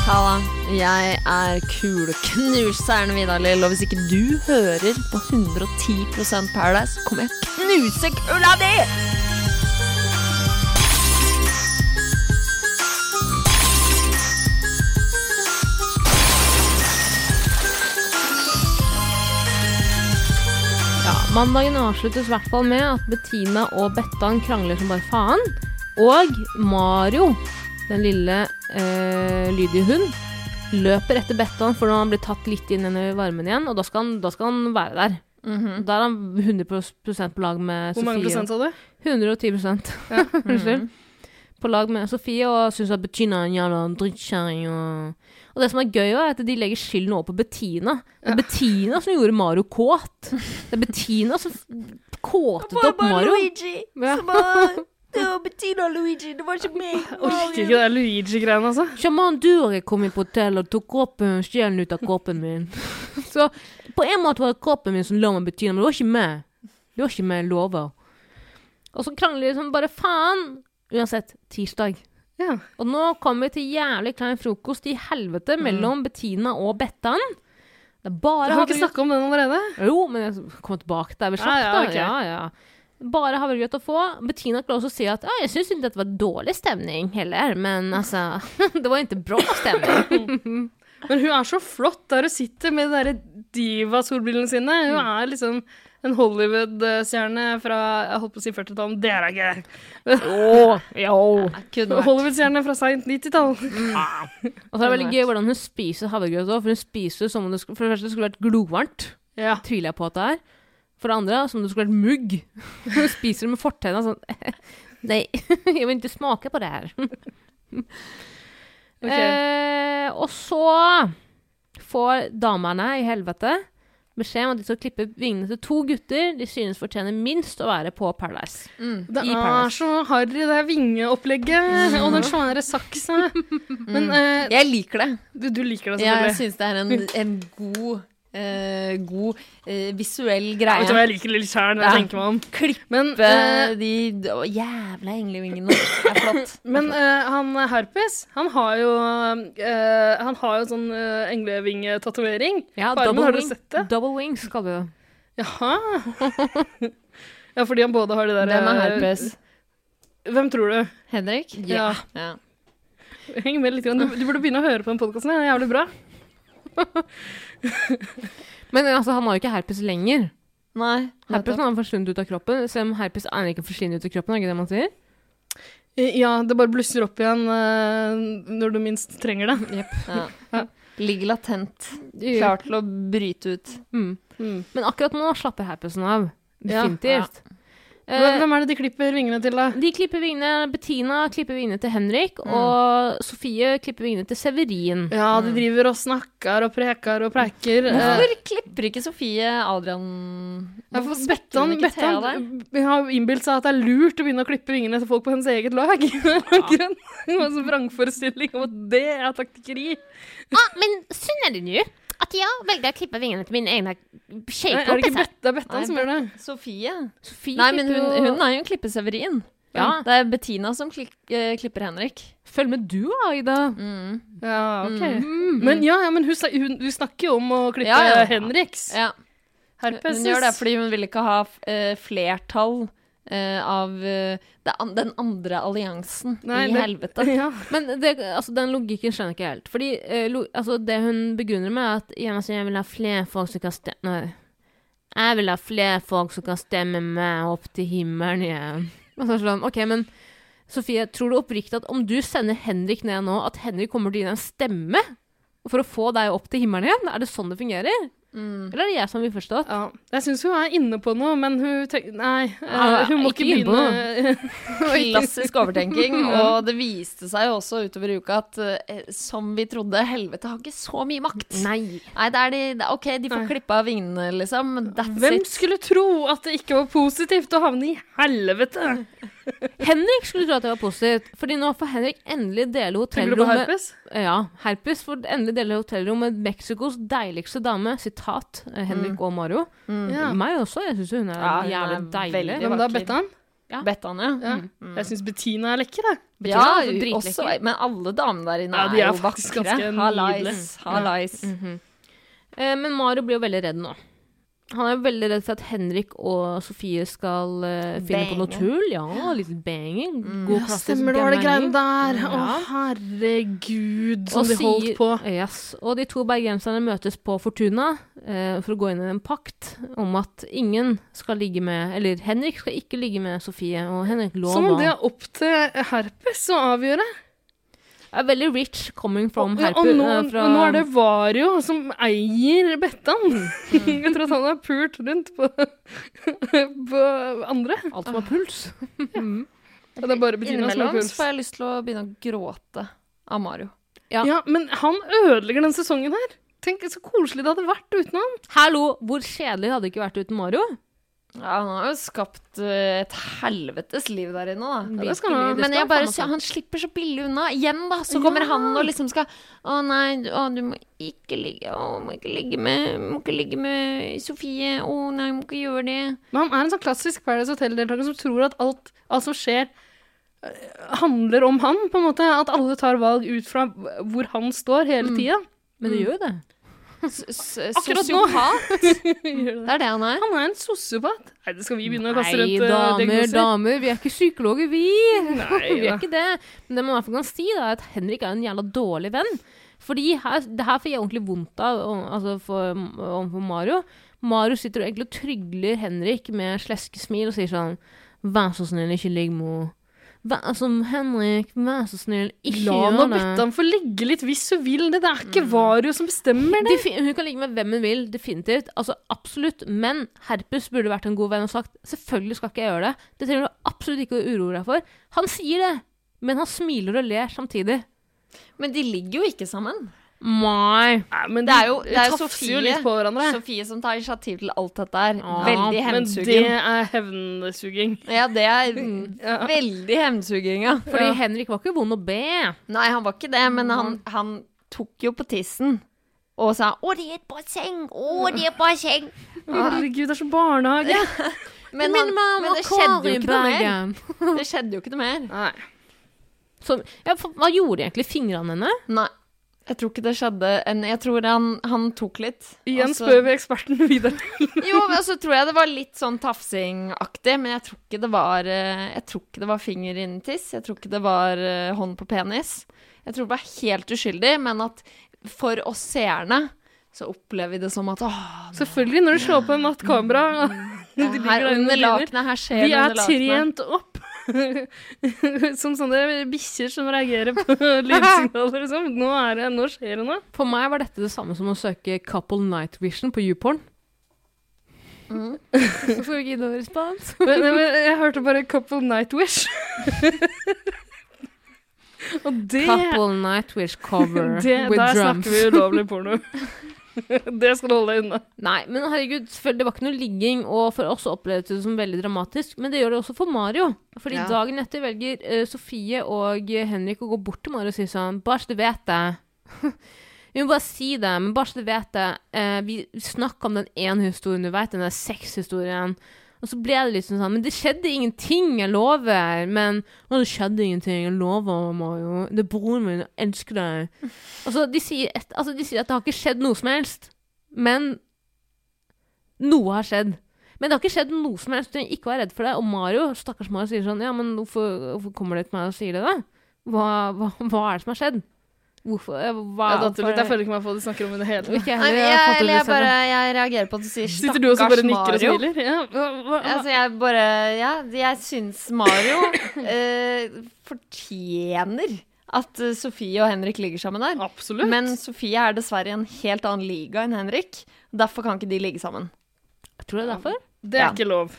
S1: Halla. Jeg er kuleknuseren Vidar-Lill, og hvis ikke du hører på 110 Paradise, kommer jeg knuse kula di!
S5: Mandagen avsluttes i hvert fall med at Bettina og Bettan krangler som bare faen. Og Mario, den lille eh, lydige hund, løper etter Bettan for når han blir tatt litt inn i varmen igjen, og da skal han, da skal han være der. Da er han 100 på lag med
S2: Hvor mange prosent sa du?
S5: 110% -hmm. På lag med Sofie og syns at Bettina er en jævla drittkjerring. Og... og det som er gøy, er at de legger skylden over på Bettina. Det er Bettina som gjorde Mario kåt. Det er Bettina som kåtet opp Mario.
S1: Luigi!
S5: Ja.
S1: Som var Det var Bettina og Luigi, det var ikke meg.
S2: Orker ikke det Luigi-greiene, altså.
S5: Sjaman Dure kom inn på hotellet og tok kroppen, sjelen ut av kroppen min. Så på en måte var det kroppen min som lå med Bettina, men det var ikke meg. Det var ikke meg, jeg lover. Og så krangler de som bare faen. Uansett, tirsdag.
S2: Ja.
S5: Og nå kommer vi til jævlig klein frokost i helvete mellom Bettina og Bettan. Det er bare
S2: Har vi ikke snakka om den allerede?
S5: Jo, men jeg kommer tilbake der
S2: Ja,
S5: slakt,
S2: ja,
S5: da.
S2: ok.
S5: Ja, ja. Bare havregrøt å få. Bettina klarer også å si at ja, jeg syns ikke dette var dårlig stemning heller, men altså Det var ikke bra stemning.
S2: Men hun er så flott der hun sitter med de derre diva-solbrillene sine. Hun
S5: Mm.
S2: er liksom en Hollywood-stjerne fra jeg holdt på å si 40-tallet, men det er hun ikke. Hollywood-stjerne fra seint 90-tall.
S5: Og så er det veldig gøy hvordan hun spiser havregrøt òg, for hun spiser som om det skulle, for det første skulle vært glovarmt.
S2: Ja.
S5: Tviler jeg på at det er. For det andre som om det skulle vært mugg. Hun spiser det med fortenna sånn Nei, jeg vil ikke smake på det her.
S2: Ok.
S5: Eh, og så får damene i helvete beskjed om at de skal klippe vingene til to gutter de synes fortjener minst å være på Paradise.
S2: Det er
S5: Paradise.
S2: så harry, det vingeopplegget. Og den svære saksa. Men eh,
S1: Jeg liker det.
S2: du, du liker det selvfølgelig.
S1: Jeg
S2: synes
S1: syns det er en, en god, eh, god eh, visuell greie.
S2: vet du hva, jeg liker litt sjæl når jeg
S1: Ja.
S2: tenker meg om.
S1: Klippe
S2: Men, eh,
S1: de å, jævla englevingene. Det er flott.
S2: men eh, han Herpes, han har jo eh, Han har jo sånn uh, englevingetatovering.
S5: Ja,
S2: Farmen,
S5: double,
S2: har du
S5: wing,
S2: sett det?
S5: double wings kaller vi det.
S2: Jaha. ja, fordi han både har det der
S1: Hvem er
S2: eh,
S1: herpes?
S2: Hvem tror du?
S1: Henrik?
S2: Ja.
S1: ja.
S2: Heng med litt. grann. Du, du burde begynne å høre på den podkasten. Det er jævlig bra.
S5: Men altså, han har jo ikke herpes lenger.
S1: Nei.
S5: Herpesen har forsvunnet ut av kroppen, selv om herpes er ikke forsvinner ut av kroppen, er ikke det man sier?
S2: Ja, det bare blusser opp igjen eh, når du minst trenger det.
S1: Ja. Ligger latent. Klar til å bryte ut.
S5: Mm.
S2: Mm.
S5: Men akkurat nå slapper herpesen av.
S2: Ja.
S5: Definitivt. Eh,
S2: Hvem hvem er det de klipper vingene til, da?
S5: de klipper vingene, Bettina klipper vingene til Henrik,
S2: Mm.
S5: og Sofie klipper vingene til Severin.
S2: Ja, de driver og snakker og preker og preiker. Eh,
S1: Hvorfor klipper ikke Sofie Adrian
S2: Ja, for Bettan? Bettan vi har innbilt seg at det er lurt å begynne å klippe vingene til folk på hennes eget lag. Ja. En sånn vrangforestilling om at det er taktikkeri.
S5: Ah, men sånn er det nå. At jeg velger å klippe vingene til mine egne
S2: Nei, er det ikke Bøtta,
S1: Nei,
S2: som gjør det?
S1: Sofie?
S5: Sofie
S1: Nei, men hun, hun er jo en klippeseverin.
S5: Ja.
S1: Det er Bettina som klik, eh, klipper Henrik.
S5: Følg med du, Aida.
S1: Mm.
S2: Ja, ok.
S5: Mm.
S2: Men ja, ja, men hun, hun, hun snakker jo om å klippe
S1: Ja, ja.
S2: Henriks.
S1: Ja.
S2: Herpes.
S1: Hun gjør det fordi hun vil ikke ha eh, flertall eh, av uh, den andre alliansen
S2: Nei,
S1: i
S2: det-
S1: helvete.
S2: Ja.
S5: Men det, altså, den logikken skjønner jeg ikke helt. Fordi uh, lo, altså, det hun begrunner med, er at ja, altså, jeg vil ha flere folk som kan stemme Nei. Jeg vil ha flere folk som kan stemme meg opp til himmelen igjen. Altså, sånn, ok, men Sofie, tror du oppriktig at om du sender Henrik ned nå, at Henrik kommer til å gi deg en stemme for å få deg opp til himmelen igjen? Er det sånn det fungerer?
S1: Mm.
S5: Eller er det jeg som har misforstått?
S2: Ja. Jeg syns hun er inne på noe, men hun tenker Nei, eh,
S5: Ja,
S2: hun må
S5: ikke
S2: ikke
S5: på
S2: begynne
S1: Klassisk overtenking. Og det viste seg jo også utover uka at eh, som vi trodde, helvete har ikke så mye makt.
S5: Nei.
S1: Nei, det er de, OK, de får
S2: klippa
S1: klippe av vingene, liksom. That's
S2: Hvem
S1: it.
S2: skulle tro at det ikke var positivt å havne i helvete?
S5: Henrik skulle tro at det var positivt, fordi nå får Henrik endelig dele
S2: Tenker
S5: Ja, Herpes får endelig dele hotellrom med Mexicos deiligste dame. Sitat Henrik Henrik og Mario.
S2: Ja.
S5: Meg også. Jeg syns hun er
S1: Ja, hun
S5: jævlig
S1: er
S5: deilig.
S2: Hvem da? Bettan? Ja.
S1: Bettan, ja.
S2: Ja.
S1: Mm.
S2: Jeg syns Bettina er lekker, jeg.
S1: Ja,
S5: er dritlekker.
S1: også, men alle damene der inne
S2: Ja, de
S1: er,
S2: er
S1: jo
S2: faktisk
S1: vakre.
S2: ganske
S1: Hallais.
S2: nydelige.
S1: Hallais.
S5: Mhm. eh, men Mario blir jo veldig redd nå. Han er veldig redd for at Henrik og Sofie skal uh, finne på noe tull. Ja, litt banging.
S1: Mm.
S5: God
S2: Ja,
S5: klassisk
S2: stemmer det var det greiene der. Å,
S5: Ja.
S2: herregud, som
S5: Og
S2: de holdt
S5: sier-
S2: på.
S5: Yes. Og de to bergenserne møtes på Fortuna uh, for å gå inn i en pakt om at ingen skal ligge med Eller Henrik skal ikke ligge med Sofie, og Henrik lover.
S2: Som om det er opp til herpes å avgjøre.
S5: Er veldig rich coming from herpe...
S2: og, nå,
S5: eh, fra,
S2: nå er det Vario som eier Bettan. Etter at han har pult rundt på, på andre.
S5: alt som har puls.
S2: Ja, det er bare Bettina som har puls.
S1: får jeg lyst til å begynne å gråte av Mario.
S5: Ja.
S2: Ja, men han ødelegger den sesongen her. Tenk så koselig det hadde vært uten han.
S5: Hallo, hvor kjedelig hadde det ikke vært uten Mario?
S1: Ja, han har jo skapt eh, et helvetes liv der inne, da.
S2: Ja, skal han
S1: Men jeg bare, han slipper så billig unna. Igjen, da. Så kommer
S2: Ja.
S1: han og liksom skal Å nei, å, du må ikke ligge Å, må ikke ligge med Må ikke ligge med Sofie. Å nei, må ikke gjøre det.
S2: Men han er en sånn klassisk Paradise Hotel-deltaker som tror at alt, alt som skjer, eh, handler om han, på en måte. At alle tar valg ut fra hvor han står hele tida.
S5: Men det gjør jo det.
S2: Akkurat nå. Det.
S1: Er det han er.
S2: Han er en sosiopat. Nei, det skal vi begynne å kaste rundt Nei,
S5: damer,
S2: diagnoser.
S5: damer, vi er ikke psykologer, vi.
S2: Nei,
S5: vi er ikke det. Men det man i hvert fall kan si, da, er at Henrik er en jævla dårlig venn. Fordi her, det her får jeg ordentlig vondt av altså for, overfor Mario. Mario sitter egentlig og trygler Henrik med sleskesmil og sier sånn Vær så snill, ikke ligg med henne. Vær altså, Henrik, vær så snill, ikke
S2: La
S5: gjør
S2: nå
S5: ham
S2: Bettan få ligge litt hvis hun vil det. Det er ikke Vario som bestemmer det.
S5: Defi hun kan ligge med hvem hun vil, definitivt. Altså, absolutt. Men Herpes burde vært en god venn og sagt selvfølgelig skal ikke jeg gjøre det. Det trenger du absolutt ikke å uroe deg for. Han sier det, men han smiler og ler samtidig.
S1: Men de ligger jo ikke sammen.
S5: Nei.
S2: Men
S1: Det er jo, det er Sofie,
S2: jo litt på hverandre.
S1: Sofie som tar initiativ til alt dette her.
S5: Ja,
S1: Veldig
S2: Men det er hevnsuging.
S1: Ja, det er
S2: Ja.
S1: veldig hevnsuging, ja.
S5: Fordi
S2: Ja.
S5: Henrik var ikke vond å be.
S1: Nei, han var ikke det, men han, han tok jo på tissen og sa 'Å, det er et basseng! Å, det er et basseng!'
S2: Herregud, det er så barnehage.
S1: Men, han, men det skjedde jo ikke noe mer.
S5: mer.
S1: Det skjedde jo ikke noe mer.
S2: Nei.
S5: Så, ja, for, hva gjorde egentlig fingrene henne?
S1: Nei. Jeg tror ikke det skjedde en Jeg tror han, han tok litt.
S2: Igjen
S1: altså,
S2: spør vi eksperten videre.
S1: Jo, men så tror jeg det var litt sånn tafsingaktig, men jeg tror ikke det var eh, Jeg tror ikke det var finger innen tiss. Jeg tror ikke det var eh, hånd på penis. Jeg tror det var helt uskyldig, men at for oss seerne så opplever vi det som at åh,
S2: Selvfølgelig, når du slår på en nattkamera ja,
S1: her
S2: der
S1: under lakenet, her skjer det
S2: er
S1: under lakenet.
S2: trent opp. som sånne bikkjer som reagerer på lydsignaler. Liksom. Nå, er det, nå skjer det noe.
S5: For meg var dette det samme som å søke couple night vision på YouPorn.
S1: Mm.
S5: Så får vi ikke noe respons.
S2: Men, men jeg hørte bare 'Couple Night Wish'. og det,
S5: Couple night wish cover
S2: det
S5: with
S2: Der
S5: drums.
S2: snakker vi ulovlig porno. det skal du holde deg unna.
S5: Nei, men herregud, det var ikke noe ligging, og for oss opplevdes det som veldig dramatisk. Men det gjør det også for Mario. Fordi
S1: Ja.
S5: dagen etter velger uh, Sofie og Henrik å gå bort til Mario og si sånn Bare så du vet det. Vi må bare si det, men bare så du vet det. Eh, vi snakker om den ene historien, du vet, den der sexhistorien. Og så ble det liksom sånn Men det skjedde ingenting, jeg lover. Men det skjedde ingenting, jeg lover, Mario. Det er broren min, jeg elsker deg. Altså de, et, altså, de sier at det har ikke skjedd noe som helst. Men Noe har skjedd. Men det har ikke skjedd noe som helst. Ikke vær redd for det. Og Mario, stakkars Mario, sier sånn Ja, men hvorfor, hvorfor kommer dere til meg og sier det, da? Hva, hva, hva er det som har skjedd? Hvorfor eh, hva,
S2: litt.
S5: hvorfor-
S2: Jeg føler ikke meg på at du snakker om i det hele tatt.
S1: Nei,
S5: Jeg
S1: jeg, eller jeg, bare, jeg reagerer på at du sier
S2: Sitter du også og bare
S1: stakkars
S2: nikker og
S1: Mario.
S2: smiler? Ja, hva, hva, hva?
S1: Altså, jeg bare Ja, jeg syns Mario eh, fortjener at eh, Sofie og Henrik ligger sammen der.
S2: Absolutt.
S1: Men Sofie er dessverre i en helt annen liga enn Henrik. Derfor kan ikke de ligge sammen.
S5: Jeg tror det er derfor.
S2: det er
S1: ja.
S2: ikke lov.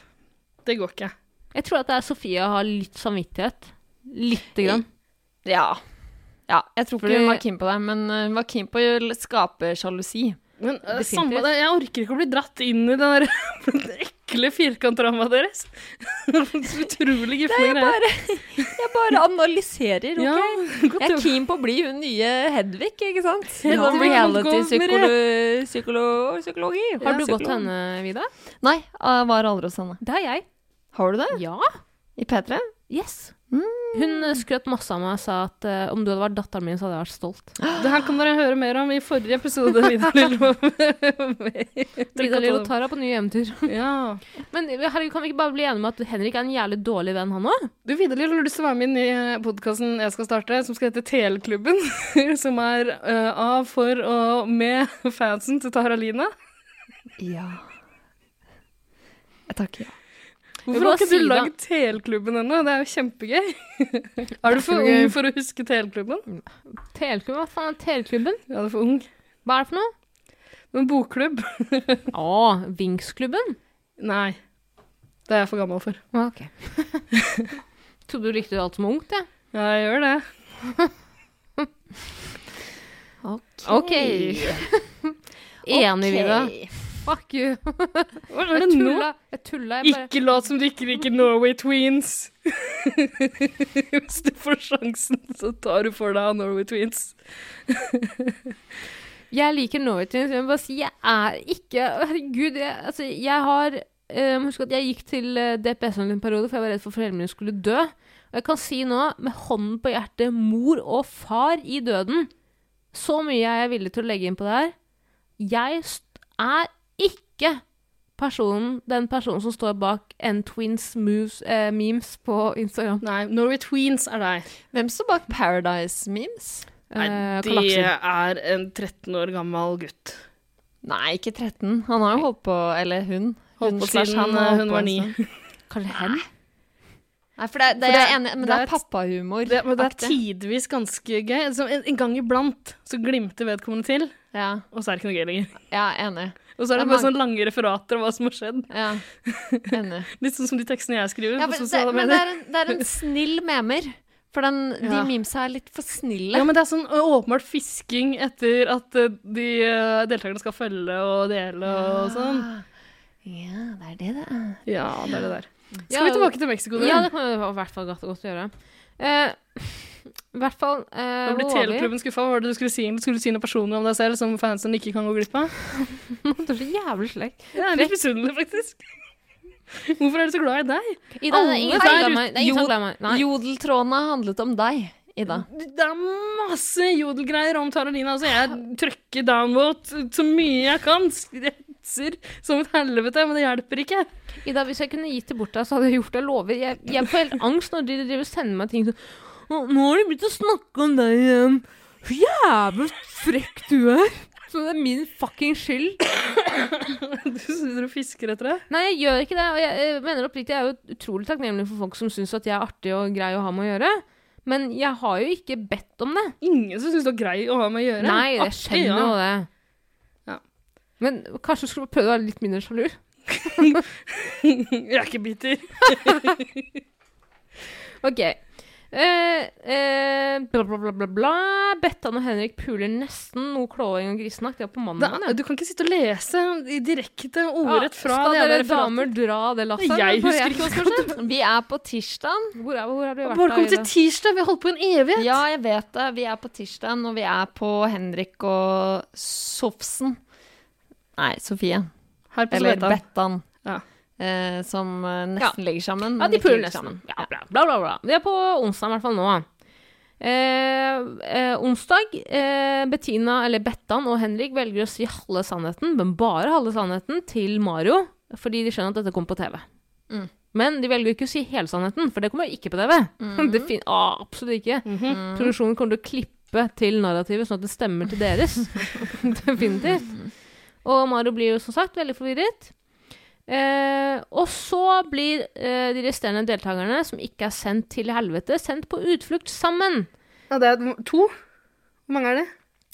S2: Det går ikke.
S5: Jeg tror at det er Sofie har litt samvittighet. Lite grann.
S1: Ja. Ja jeg tror ikke hun var keen på det, men eh, hun var keen på å skape sjalusi.
S2: Men uh, samme det, jeg orker ikke å bli dratt inn i den der ekle firkantramma deres. Så utrolig gifne greier.
S1: Jeg bare analyserer, OK?
S2: Ja,
S1: Jeg er keen på å bli hun nye Hedvig, ikke sant?
S2: Ja,
S1: reality-psykologi.
S5: Har du gått til henne, Vida?
S1: Nei, jeg var aldri hos henne.
S5: Det har jeg.
S1: Har du det?
S5: Ja.
S1: I P3?
S5: Yes. Hun eh, skrøt masse av meg og sa at eh, om du hadde vært datteren min, så hadde jeg vært stolt.
S2: Det her kan dere høre mer om i forrige episode. Vidar Lillo.
S5: Vidar Lill og Tara på nye hjemtur.
S2: Ja.
S5: Men eh, herregud, kan vi ikke bare bli enige om at Henrik er en jævlig dårlig venn, han òg?
S2: Du, Vidar Lillo, har du lyst til å være med inn i podkasten jeg skal starte, som skal hete Teleklubben? som er eh, av, for og med fansen til Tara Lina.
S1: Ja. Jeg takker ja.
S2: Hvorfor har ikke
S5: si
S2: du lagd TL-klubben ennå? Det er jo kjempegøy. er du for ung for å huske TL-klubben?
S5: TL-klubben? Hva faen er Teleklubben?
S2: Ja, du er for ung.
S5: Hva er det for noe?
S2: En bokklubb?
S5: Å, Vinksklubben?
S2: Nei. Det er jeg for gammel for.
S5: Ok. Trodde du likte alt som ungt, jeg.
S2: Ja, jeg gjør det.
S5: Ok. Enig, Vida. Fuck you.
S2: Hva er
S5: Jeg
S2: tulla, nå?
S5: Jeg tulla. Jeg bare
S2: Ikke lat som du ikke liker Norway Tweens. Hvis du får sjansen, så tar du for deg av Norway Tweens.
S5: Jeg liker Norway Tweens, men jeg bare si jeg er ikke Herregud, jeg, altså, jeg har um, Husk at jeg gikk til uh, DPS en periode, for jeg var redd for foreldrene mine skulle dø. Og jeg kan si nå, med hånden på hjertet, mor og far i døden Så mye er jeg villig til å legge inn på det her. Jeg er ikke personen, den personen som står bak N-Twins moves, eh, memes på Instagram.
S2: Nei, Norway Tweens er deg.
S1: Hvem står bak Paradise Memes?
S2: Nei,
S5: Eh,
S2: det
S5: Kalakser.
S2: er en 13 år gammel gutt.
S1: Nei, ikke 13. Han har jo holdt på Eller hun.
S2: Holdt
S1: Hun
S2: på siden
S1: han
S2: eh, hun var
S1: en
S2: ni.
S1: stund.
S5: Kaller hen?
S1: Nei, for det, det,
S2: For
S1: er
S2: det-
S1: jeg enig, men
S2: det er
S1: er pappahumor.
S2: Det, men det er tidvis ganske gøy. En, en gang iblant så glimter vedkommende til,
S1: Ja,
S2: og så er det ikke noe gøy lenger.
S1: ja, enig.
S2: Og så er det
S1: Det er
S2: bare
S1: mange-
S2: sånne lange referater av hva som har skjedd.
S1: Ja, enig.
S2: Litt sånn som de tekstene jeg skriver
S1: Ja, men det, men det, er en, det er en snill memer. For den, de
S2: Ja.
S1: memesa er litt for snille.
S2: Ja, men det er sånn åpenbart fisking etter at de deltakerne skal følge og dele og sånn.
S1: Ja, det er det det er.
S2: Ja, det er det der. Skal
S5: Ja,
S2: vi tilbake til Mexico?
S5: Ja, det kan vi i hvert fall godt, godt gjøre. Eh, I hvert fall eh,
S2: Nå
S5: vi?
S2: Teleklubben skuffa. Hva var det du skulle si? Skulle du si noe personlig om deg selv som fansen ikke kan gå glipp av?
S5: Du er så jævlig slekk.
S2: Jeg er litt misunnelig, faktisk. Hvorfor er du så glad i deg?
S5: Ida,
S2: Alle
S5: ingen. Det er som er meg.
S1: Jodeltrådene handlet om deg, Ida.
S2: Det er masse jodelgreier om Taralina. Altså, jeg trykker downvote så mye jeg kan. Skretser som et helvete, men det hjelper ikke.
S5: Ida, hvis jeg kunne gitt det bort deg, så hadde jeg gjort det. Jeg lover. Jeg, jeg får helt angst når de driver sender meg ting sånn «Å, Nå har de begynt å snakke om deg igjen. Så jævlig frekk du er. Så det er min fucking skyld.
S2: Du sitter og fisker etter det.
S5: Nei, jeg gjør ikke det. Og jeg, jeg mener oppriktig, jeg er jo utrolig takknemlig for folk som syns at jeg er artig og grei å ha med å gjøre. Men jeg har jo ikke bedt om det.
S2: Ingen som syns du er grei å ha med å gjøre.
S5: Nei, jeg skjønner jo det.
S2: Ja.
S5: Men kanskje du skulle prøve å være litt mindre sjalu?
S2: Jeg er ikke bitter.
S5: Ok. Eh, eh, bla, bla, bla, bla, bla. Bettan og Henrik puler nesten noe klåing og grisenakt. Det er på mandag.
S2: er, du kan ikke sitte og lese i direkte ordrett fra
S5: Skal dere damer dra det lasset?
S2: Jeg husker ikke hva som skjedde.
S1: Vi er på tirsdag.
S5: Hvor, er, hvor har du vært
S2: Bare kom til tirsdag. Vi har holdt på en evighet.
S1: Ja, jeg vet det. Vi er på tirsdag, og vi er på Henrik og Sofsen. Nei, Sofie. Eller Bettan.
S2: Ja.
S1: Eh, som nesten nesten ligger sammen.
S5: Ja, de puler nesten.
S1: sammen.
S5: Ja, bla, bla, bla, bla. Det er på onsdag i hvert fall nå. Eh, eh, onsdag, eh, Bettina, eller Bettan og Henrik velger å si halve sannheten, men bare halve sannheten, til Mario, fordi de skjønner at dette kommer på TV.
S1: Mm.
S5: Men de velger ikke å si hele sannheten, for det kommer ikke på TV. Det fin ah, absolutt ikke. Produksjonen kommer til å klippe til narrativet, sånn at det stemmer til deres. Definitivt. Og Mario blir jo som sagt veldig forvirret. Eh, og så blir eh, de resterende deltakerne, som ikke er sendt til helvete, sendt på utflukt sammen.
S2: Ja, det er to. Hvor mange er det?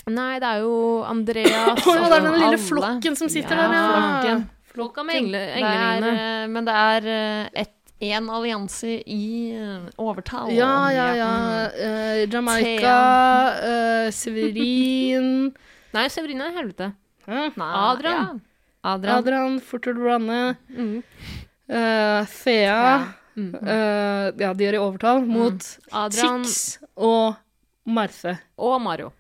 S5: Nei, det er jo Andreas
S2: og ja, det er den lille
S1: alle.
S2: flokken som sitter
S1: Ja,
S2: der, ja.
S1: flokken.
S5: Folka med engle,
S1: Det er, eh, men det er eh, et, en allianse i eh, overtall.
S2: Ja, ja, ja. Eh, Jamaica, uh, Severin
S5: Nei, Severin er i helvete.
S1: Nei,
S5: Adrian.
S1: Ja. Adrian.
S2: Adrian, Fortord Branne,
S5: Mm.
S2: Uh, Thea
S5: Mm.
S2: Uh, Ja, de er i overtall mot
S5: Adrian
S2: Tix og Marthe.
S5: og Mario.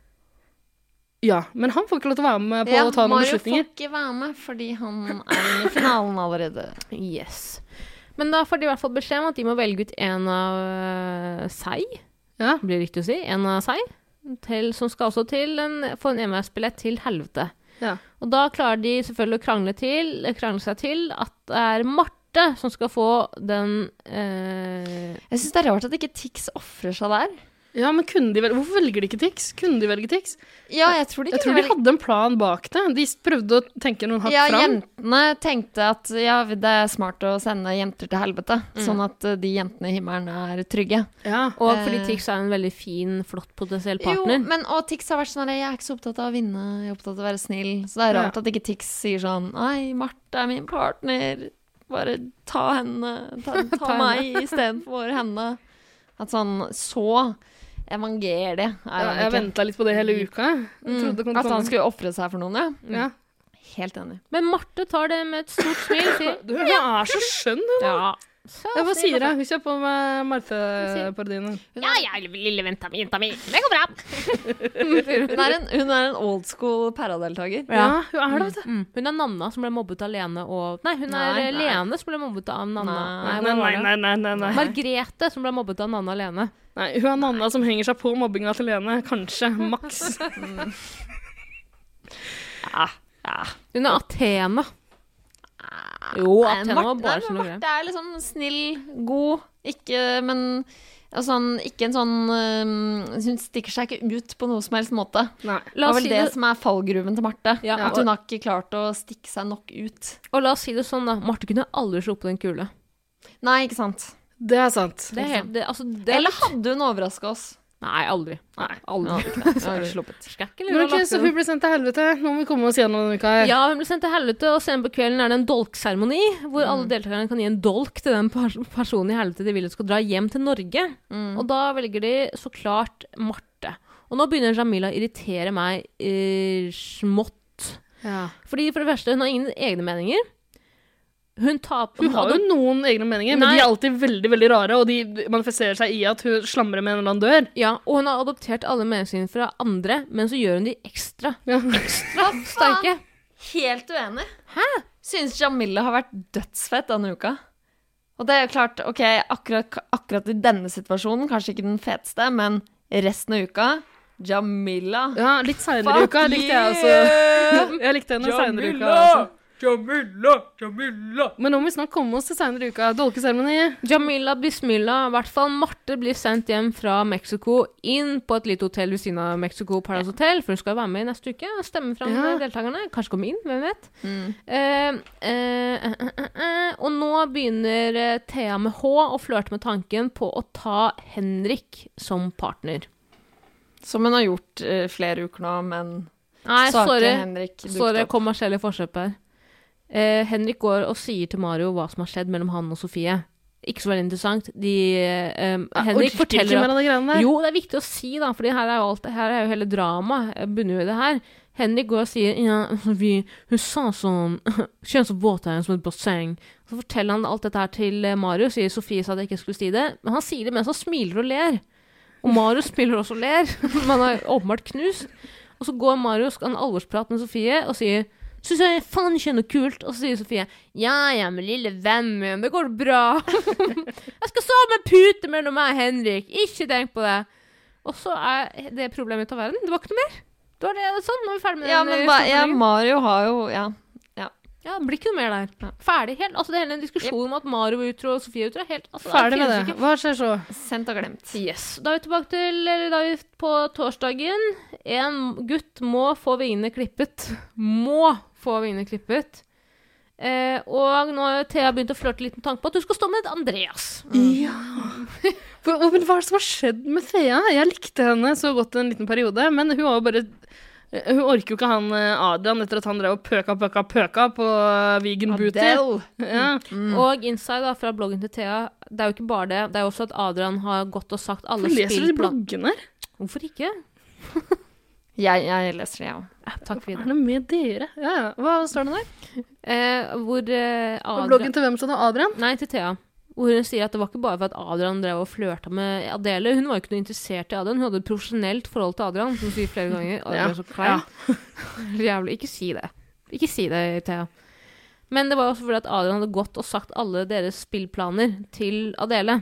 S2: Ja, men han får ikke lov til å være med på
S1: Ja,
S2: å ta noen
S1: Mario får ikke være med fordi han er i finalen allerede.
S5: Yes. Men da får de i hvert fall beskjed om at de må velge ut en av øh, seg,
S2: Ja.
S5: blir det riktig å si, en av seg, til, som skal også til en, få en enveisbillett til helvete.
S2: Ja.
S5: Og da klarer de selvfølgelig å krangle, til, krangle seg til at det er Marte som skal få den eh,
S1: Jeg syns det er rart at ikke Tix ofrer seg der.
S2: Ja, men kunne de velge Hvorfor velger de ikke Tix? Kunne de velge Tix?
S1: Ja, jeg tror de
S2: Jeg tror de
S1: velge-
S2: hadde en plan bak det. De prøvde å tenke noen hakk
S1: Ja,
S2: fram.
S1: jentene tenkte at ja, det er smart å sende jenter til helvete, sånn at eh, de jentene i himmelen er trygge.
S2: Ja.
S5: Og fordi
S1: Eh.
S5: Tix er en veldig fin, flott potensiell partner.
S1: Jo, men og Tix har vært sånn at jeg er ikke så opptatt av å vinne, jeg er opptatt av å være snill. Så det er rart at ikke Tix sier sånn Nei, Marte er min partner, bare ta henne, ta, ta,
S5: Ta
S1: meg istedenfor henne. At sånn så evangeliet er
S2: Ja, jeg venta litt på det hele uka. jeg. Jeg
S1: Mm,
S2: det
S1: at han skulle ofre seg for noen, ja.
S2: Ja.
S1: Helt enig.
S5: Men Marte tar det med et stort smil sier
S2: Du, hun er så skjønn, hun.
S5: ja. Så
S2: hva sier
S5: jeg?
S2: hun? Hun ser på med Marte-parodien.
S5: Ja, ja, lille venta mi, jenta mi. Det går bra.
S1: Hun er en, hun er en old school paradeltaker.
S2: Ja, hun er det, vet du.
S5: Mm. Hun er Nanna som ble mobbet av Lene og Nei, hun er
S1: Nei, nei.
S5: Lene som ble mobbet av Nanna.
S1: Nei,
S2: Nei, nei, nei, nei.
S5: Margrete som ble mobbet av Nanna Lene.
S2: Nei. Hun er en annen som henger seg på mobbinga til Lene. Kanskje. Maks.
S1: Ja, ja.
S5: Hun er Athena. Jo,
S1: Nei,
S5: Athena var bare sånn noe.
S1: Marte er liksom snill, god, ikke Men sånn, ikke en sånn øhm, Hun stikker seg ikke ut på noe som helst måte.
S2: Nei.
S1: Det
S5: La
S1: var
S5: oss
S1: vel
S5: si
S1: det
S5: det,
S1: som er fallgruven til Marte.
S5: Ja,
S1: at
S5: og-
S1: hun har ikke klart å stikke seg nok ut.
S5: og la oss si det sånn, da. Marte kunne aldri slå på den kule.
S1: Nei, ikke sant.
S2: Det er sant.
S5: Det er helt, det, altså, det
S1: Eller hadde hun overraska oss?
S5: Nei, aldri. Nei, aldri.
S1: hadde sluppet.
S2: Men ok, Så hun ble sendt til helvete. Nå må vi komme oss gjennom denne uka her.
S5: Ja, hun ble sendt til helvete, og senere på kvelden er det en dolkseremoni, hvor alle deltakerne kan gi en dolk til den personen i helvete de vil skal dra hjem til Norge. Og da velger de så klart Marte. Og nå begynner Jamila å irritere meg eh, smått.
S2: Ja.
S5: Fordi for det første, hun har ingen egne meninger. Hun taper,
S2: Hun har jo noen egne meninger, men de er alltid veldig veldig rare, og de manifesterer seg i at hun slamrer med en eller annen dør.
S5: Ja, og hun har adoptert alle meningene fra andre, men så gjør hun de ekstra,
S2: Ja.
S5: ekstra sterke.
S1: Helt uenig. Hæ? Synes Jamila har vært dødsfett denne uka. Og det er klart, ok, akkurat, akkurat i denne situasjonen, kanskje ikke den feteste, men resten av uka Jamila.
S2: Ja, litt seinere i uka likte jeg også. Jeg likte henne seinere i uka. Altså.
S1: Jamila! Jamila!
S2: Men nå må vi snart komme oss til seinere i uka. Dolkeseremoni.
S5: Jamila bismilla. i hvert fall Marte, blir sendt hjem fra Mexico inn på et lite hotell ved siden av Mexico Paradise Hotel, for hun skal være med i neste uke og stemme fram
S2: Ja.
S5: deltakerne. Kanskje komme inn, hvem vet.
S1: Mm.
S5: Eh, eh, eh, eh, eh, og nå begynner eh, Thea med H å flørte med tanken på å ta Henrik som partner.
S1: Som hun har gjort eh, flere uker nå, men
S5: Nei, sorry.
S1: Henrik
S5: Sorry, kommersielle forsøk her. Eh, Henrik går og sier til Mario hva som har skjedd mellom han og Sofie. Ikke så veldig interessant. De, eh, Henrik
S2: ja,
S5: forteller
S2: ikke der.
S5: Jo, det er viktig å si, da, for her er jo, alt, her er jo hele dramaet. Bunner jo i det her. Henrik går og sier ja, Sofie, hun sa sånn Kjønn så våt er som et basseng. Så forteller han alt dette her til eh, Mario, sier Sofie sa at jeg ikke skulle si det. Men han sier det mens han smiler og ler. Og Mario smiler også og ler. Men han er åpenbart knust. Og så går Mario og skal ha en alvorsprat med Sofie og sier Syns jeg faen ikke er noe kult. Og så sier Sofie ja ja, men lille vennen min, det går bra. jeg skal sove med pute mellom meg og Henrik. Ikke tenk på det. Og så er det problemet ut av verden. Det var ikke noe mer. Det var det sånn. Nå er vi ferdig med
S1: Ja,
S5: den.
S1: men
S5: eh,
S1: ba, ja. Mario har jo Ja.
S5: ja, det blir ikke noe mer der. Ferdig helt. Altså, det hele den diskusjonen om at Mario var utro og Sofie er utro, er helt altså,
S2: Ferdig med det.
S5: ikke.
S2: Hva skjer så?
S1: Sendt og glemt.
S5: Yes. Da er vi tilbake til eller da er vi på torsdagen. En gutt må få vingene klippet. Må få vingene klippet. Eh, og nå har Thea begynt å flørte litt med tanken på at du skal stå med et Andreas.
S2: Ja. For, men hva er det som har skjedd med Thea? Jeg likte henne så godt en liten periode, men hun var jo bare hun orker jo ikke han eh, Adrian etter at han drev og pøka, pøka, pøka på eh, Vegan Booty. Ja. Mm.
S5: Og inside da, fra bloggen til Thea, det er jo ikke bare det. Det er jo også at Adrian har gått og sagt alle
S2: Hvorfor leser du de
S5: spillplan...
S2: bloggene?
S5: Hvorfor ikke?
S1: Jeg, jeg leser det, jeg òg.
S5: Ja, takk for
S2: Hva
S5: det.
S2: er det med dere? Ja, ja. Hva står det der?
S5: Eh, hvor eh,
S2: På
S5: Adrian
S2: bloggen til hvem står det? Adrian?
S5: Nei, til Thea. Hvor hun sier at det var ikke bare for at Adrian drev og flørta med Adele. Hun var jo ikke noe interessert i Adrian. Hun hadde et profesjonelt forhold til Adrian, som hun sier flere ganger.
S2: Adrian
S5: er så klein. Jævlig. Ikke si det. Ikke si det, Thea. Men det var også fordi at Adrian hadde gått og sagt alle deres spillplaner til Adele.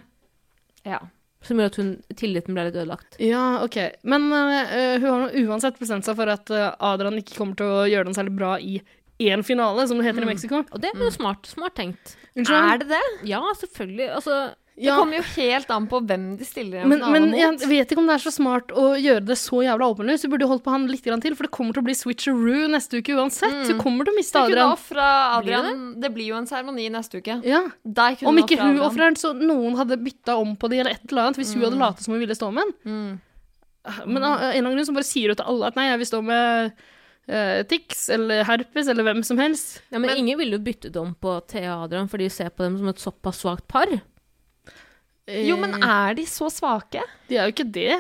S1: Ja.
S5: Som gjorde at hun, tilliten ble litt ødelagt.
S2: Ja, ok. Men uh, hun har nå uansett bestemt seg for at eh, Adrian ikke kommer til å gjøre den særlig bra i én finale, som det heter i Mexico.
S5: Og det er jo smart. Smart tenkt.
S2: Unnskyld?
S1: Er det det?
S5: Ja, selvfølgelig. Altså,
S1: Det
S2: Ja.
S1: kommer jo helt an på hvem de stiller
S2: Men, men
S1: mot.
S2: jeg vet ikke om det er så smart å gjøre det så jævla åpenlyst. Du burde holdt på han litt til, for det kommer til å bli switcheroo neste uke uansett. Du kommer til å miste
S1: kunne
S2: Adrian.
S5: Blir
S1: Adrian. Det? blir jo en seremoni neste uke.
S2: Ja.
S1: Der kunne
S2: Om ikke hun
S1: Adrian.
S2: ofrer den, så noen hadde bytta om på det eller et eller annet, hvis hun hadde latet som hun ville stå med den.
S1: Mm.
S2: Men av en eller annen grunn så bare sier hun til alle at nei, jeg vil stå med uh, Tix eller Herpes eller hvem som helst.
S5: ja, men, ingen ville jo byttet om på Thea og Adrian, for de ser på dem som et såpass svakt par.
S1: Jo, men
S2: Eh,
S1: er de så svake?
S2: De er jo ikke det.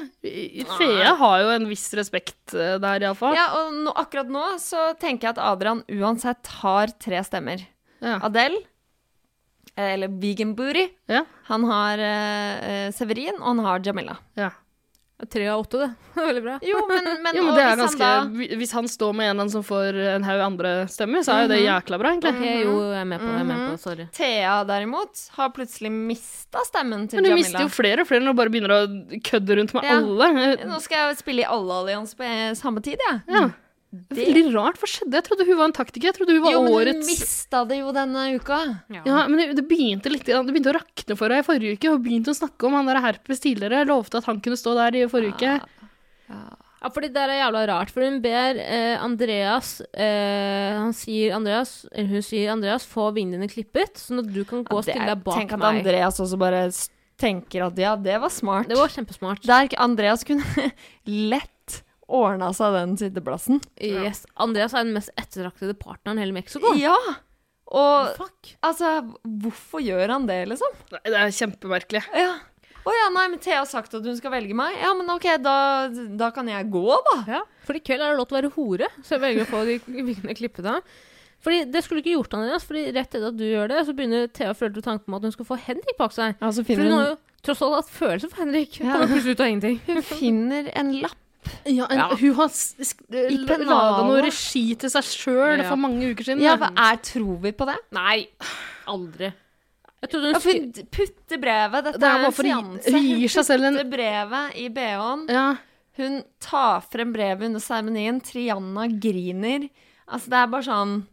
S2: Fea har jo en viss respekt eh, der, iallfall.
S1: Ja, og nå, akkurat nå så tenker jeg at Adrian uansett har tre stemmer.
S2: Ja.
S1: Adele, eh, eller Vegan Booty.
S2: Ja.
S1: Han har eh, Severin, og han har Jamila.
S2: Ja.
S5: Tre av åtte, det. Det er Veldig bra.
S1: Jo, men, men,
S2: Jo, men det er
S1: hvis
S2: ganske,
S1: han da
S2: Hvis han står med en som får en haug andre stemmer, så er jo det jækla bra, egentlig.
S5: Okay, jo, jeg er med på det. Jeg er med på det. Sorry.
S1: Thea derimot har plutselig mista stemmen til Jamila.
S2: Men du
S1: Jamila.
S2: mister jo flere og flere når du bare begynner å kødde rundt med
S1: Ja.
S2: alle.
S1: Nå skal jeg spille i alle allianser på eh, samme tid, jeg.
S2: Ja. Veldig rart. Hva skjedde? Jeg trodde hun var en taktiker. Jeg trodde hun var
S1: Jo, men hun
S2: årets
S1: mista det jo denne uka.
S2: Ja, men det, det begynte litt Det begynte å rakne for henne i forrige uke. Hun begynte å snakke om han der herpes tidligere. Jeg lovte at han kunne stå der i forrige uke.
S5: Ja, fordi det er jævla rart, for hun ber eh, Andreas eh, Han sier Andreas, eller hun sier Andreas, få vindene klippet, sånn at du kan gå og stille deg bak
S1: Tenk at
S5: meg.
S1: Andreas også bare tenker at ja, det var smart.
S5: Det var kjempesmart.
S1: Der Andreas kunne lett ordna seg den sitteplassen.
S5: Yes. Andreas er den mest ettertraktede partneren i hele Mexico.
S1: Ja! Og
S5: Fuck.
S1: altså, hvorfor gjør han det, liksom?
S2: Nei, Det er kjempemerkelig.
S1: Ja. Å ja, nei, men Thea har sagt at hun skal velge meg. Ja, men OK, da, da kan jeg gå, da.
S5: Ja, for i kveld er det lov til å være hore, så jeg velger å få de vingene klippet av. Fordi Det skulle du ikke gjort, Andreas, Fordi rett etter at du gjør det, så begynner Thea å føle tanken om at hun skal få Henrik bak seg.
S1: Ja, så
S5: For
S1: finner
S5: hun har
S1: hun,
S5: jo tross alt hatt følelser for Henrik.
S1: Ja.
S5: Kommer ut av
S1: hun finner en lapp.
S2: Ja, en,
S5: Ja.
S2: Hun har
S1: I
S2: laga noe regi til seg sjøl
S5: Ja.
S2: for mange uker siden.
S1: Ja, er, tror vi på det?
S5: Nei, aldri. Jeg trodde hun
S1: Ja,
S5: skulle
S1: putte brevet. Dette
S2: Det er
S1: er en seanse.
S2: hun gir seg selv en
S1: Putte brevet i BH-en.
S2: ja.
S1: Hun tar frem brevet under seremonien. Trianna griner. Altså, det er bare sånn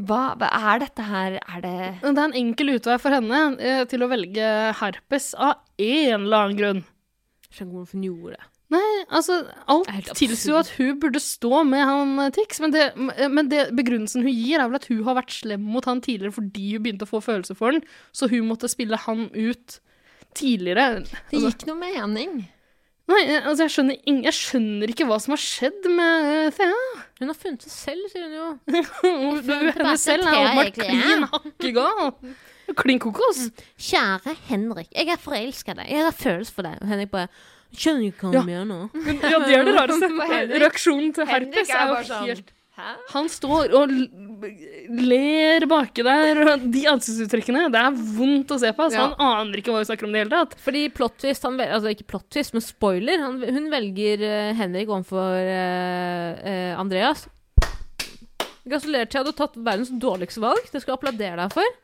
S1: hva, hva er dette her? Er det
S2: Det er en enkel utvei for henne eh, til å velge herpes av en eller annen grunn.
S5: Skjønner ikke hvorfor hun gjorde det.
S2: Nei, altså, alt
S5: er
S2: tilsier jo at hun burde stå med han eh, Tix, men, det, men det begrunnelsen hun gir, er vel at hun har vært slem mot han tidligere fordi hun begynte å få følelser for han, så hun måtte spille han ut tidligere.
S1: Det
S2: Altså,
S1: gikk noe mening.
S2: nei, eh, altså, jeg skjønner, jeg skjønner ikke hva som har skjedd med eh, Thea.
S5: Hun har funnet seg selv, sier hun jo.
S2: Henne selv er åpenbart klin hakke gal. Klin kokos.
S5: Kjære Henrik, jeg er forelska i deg. Jeg har følelser for deg. Og Henrik bare Skjønner ikke hva
S2: Ja.
S5: du mener.
S2: Ja, det er det rareste. Reaksjonen til herpes
S1: er
S2: er jo
S1: sånn,
S2: helt
S1: Hæ?
S2: Han står og ler baki der, og de ansiktsuttrykkene Det er vondt å se på. Så
S5: Ja.
S2: Han aner ikke hva vi snakker om i det hele tatt.
S5: Fordi plot twist, han vel, altså ikke plot twist, men spoiler, han, hun velger eh, Henrik overfor uh, uh, Andreas. Gratulerer til at du har tatt verdens dårligste valg. Det skal jeg applaudere deg for.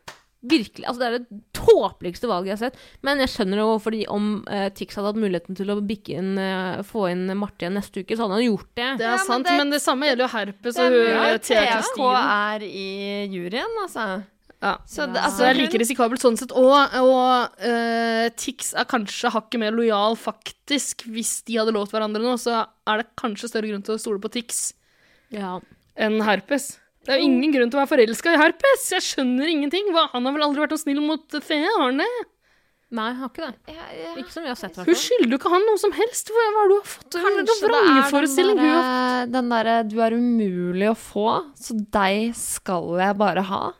S5: Virkelig, altså Det er det tåpeligste valget jeg har sett. Men jeg skjønner jo, fordi om eh, Tix hadde hatt muligheten til å bikke inn, eh, få inn Marte igjen neste uke, så hadde han gjort det.
S2: Det er
S1: Ja, men
S2: sant,
S1: det-
S2: men det samme gjelder jo herpes
S1: Det
S2: og hun eh, Thea
S1: TK
S2: Kristine.
S1: er i juryen, altså.
S2: Ja.
S1: Så det,
S2: Så
S1: altså,
S2: det er like risikabelt sånn sett. Og, og uh, Tix er kanskje hakket mer lojal, faktisk. Hvis de hadde lovt hverandre nå, så er det kanskje større grunn til å stole på Tix
S5: Ja.
S2: enn Herpes. Det er jo ingen grunn til å være forelska i Herpes! Jeg skjønner ingenting. Hva? Han har vel aldri vært noe snill mot Thea, har han det?
S5: Nei, jeg har ikke det.
S1: Ja, ja.
S5: Ikke som vi har sett,
S2: Hun skylder jo ikke han noe som helst. Hva hva er det du har fått?
S1: Kanskje det er den
S2: har
S1: derre- den derre 'du er umulig å få', så deg skal jeg bare ha'.